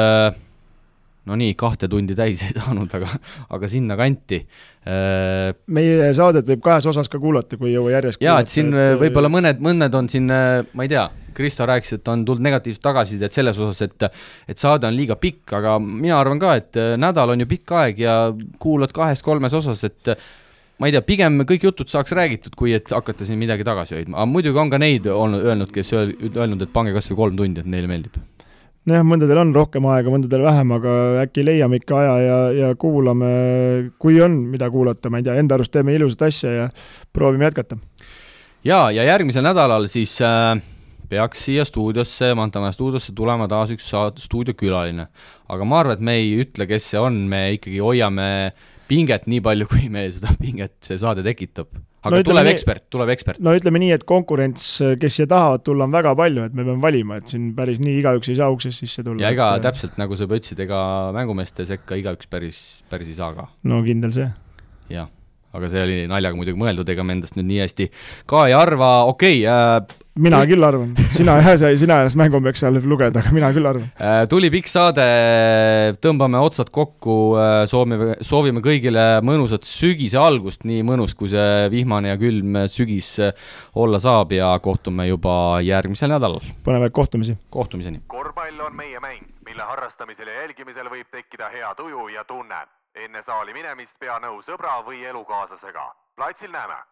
no nii, kahte tundi täis ei saanud, aga, aga sinnakanti. Äh, meie saadet võib kahes osas ka kuulata, kui ei jõua järjest jaa, et siin et... võib-olla mõned, mõned on siin, ma ei tea, Kristo rääkis, et on tulnud negatiivset tagasisidet selles osas, et et saade on liiga pikk, aga mina arvan ka, et nädal on ju pikk aeg ja kuulad kahes-kolmes osas, et ma ei tea, pigem kõik jutud saaks räägitud, kui et hakata siin midagi tagasi hoidma, aga muidugi on ka neid olnud, öelnud, kes öelnud, et pange kas või kolm tundi, et neile meeldib nojah, mõndadel on rohkem aega, mõndadel vähem, aga äkki leiame ikka aja ja, ja kuulame, kui on, mida kuulata, ma ei tea, enda arust teeme ilusat asja ja proovime jätkata. jaa, ja järgmisel nädalal siis äh, peaks siia stuudiosse, Mantamaja stuudiosse tulema taas üks stuudiokülaline. aga ma arvan, et me ei ütle, kes see on, me ikkagi hoiame pinget nii palju, kui meil seda pinget see saade tekitab aga no, tuleb nii, ekspert, tuleb ekspert. no ütleme nii, et konkurents, kes siia tahavad tulla, on väga palju, et me peame valima, et siin päris nii igaüks ei saa uksest sisse tulla. ja ega et... täpselt nagu sa juba ütlesid, ega mängumeeste sekka igaüks päris, päris ei saa ka. no kindel see. jah, aga see oli naljaga muidugi mõeldud, ega me endast nüüd nii hästi ka ei arva, okei okay, äh,, mina küll arvan, sina jah, sina ennast mängumeeks seal lugeda, aga mina küll arvan. Äh, tuli pikk saade, tõmbame otsad kokku, äh, soovime, soovime kõigile mõnusat sügise algust, nii mõnus, kui see vihmane ja külm sügis olla saab ja kohtume juba järgmisel nädalal. põnevaid kohtumisi. kohtumiseni. korvpall on meie mäng, mille harrastamisel ja jälgimisel võib tekkida hea tuju ja tunne. enne saali minemist pea nõu sõbra või elukaaslasega. platsil näeme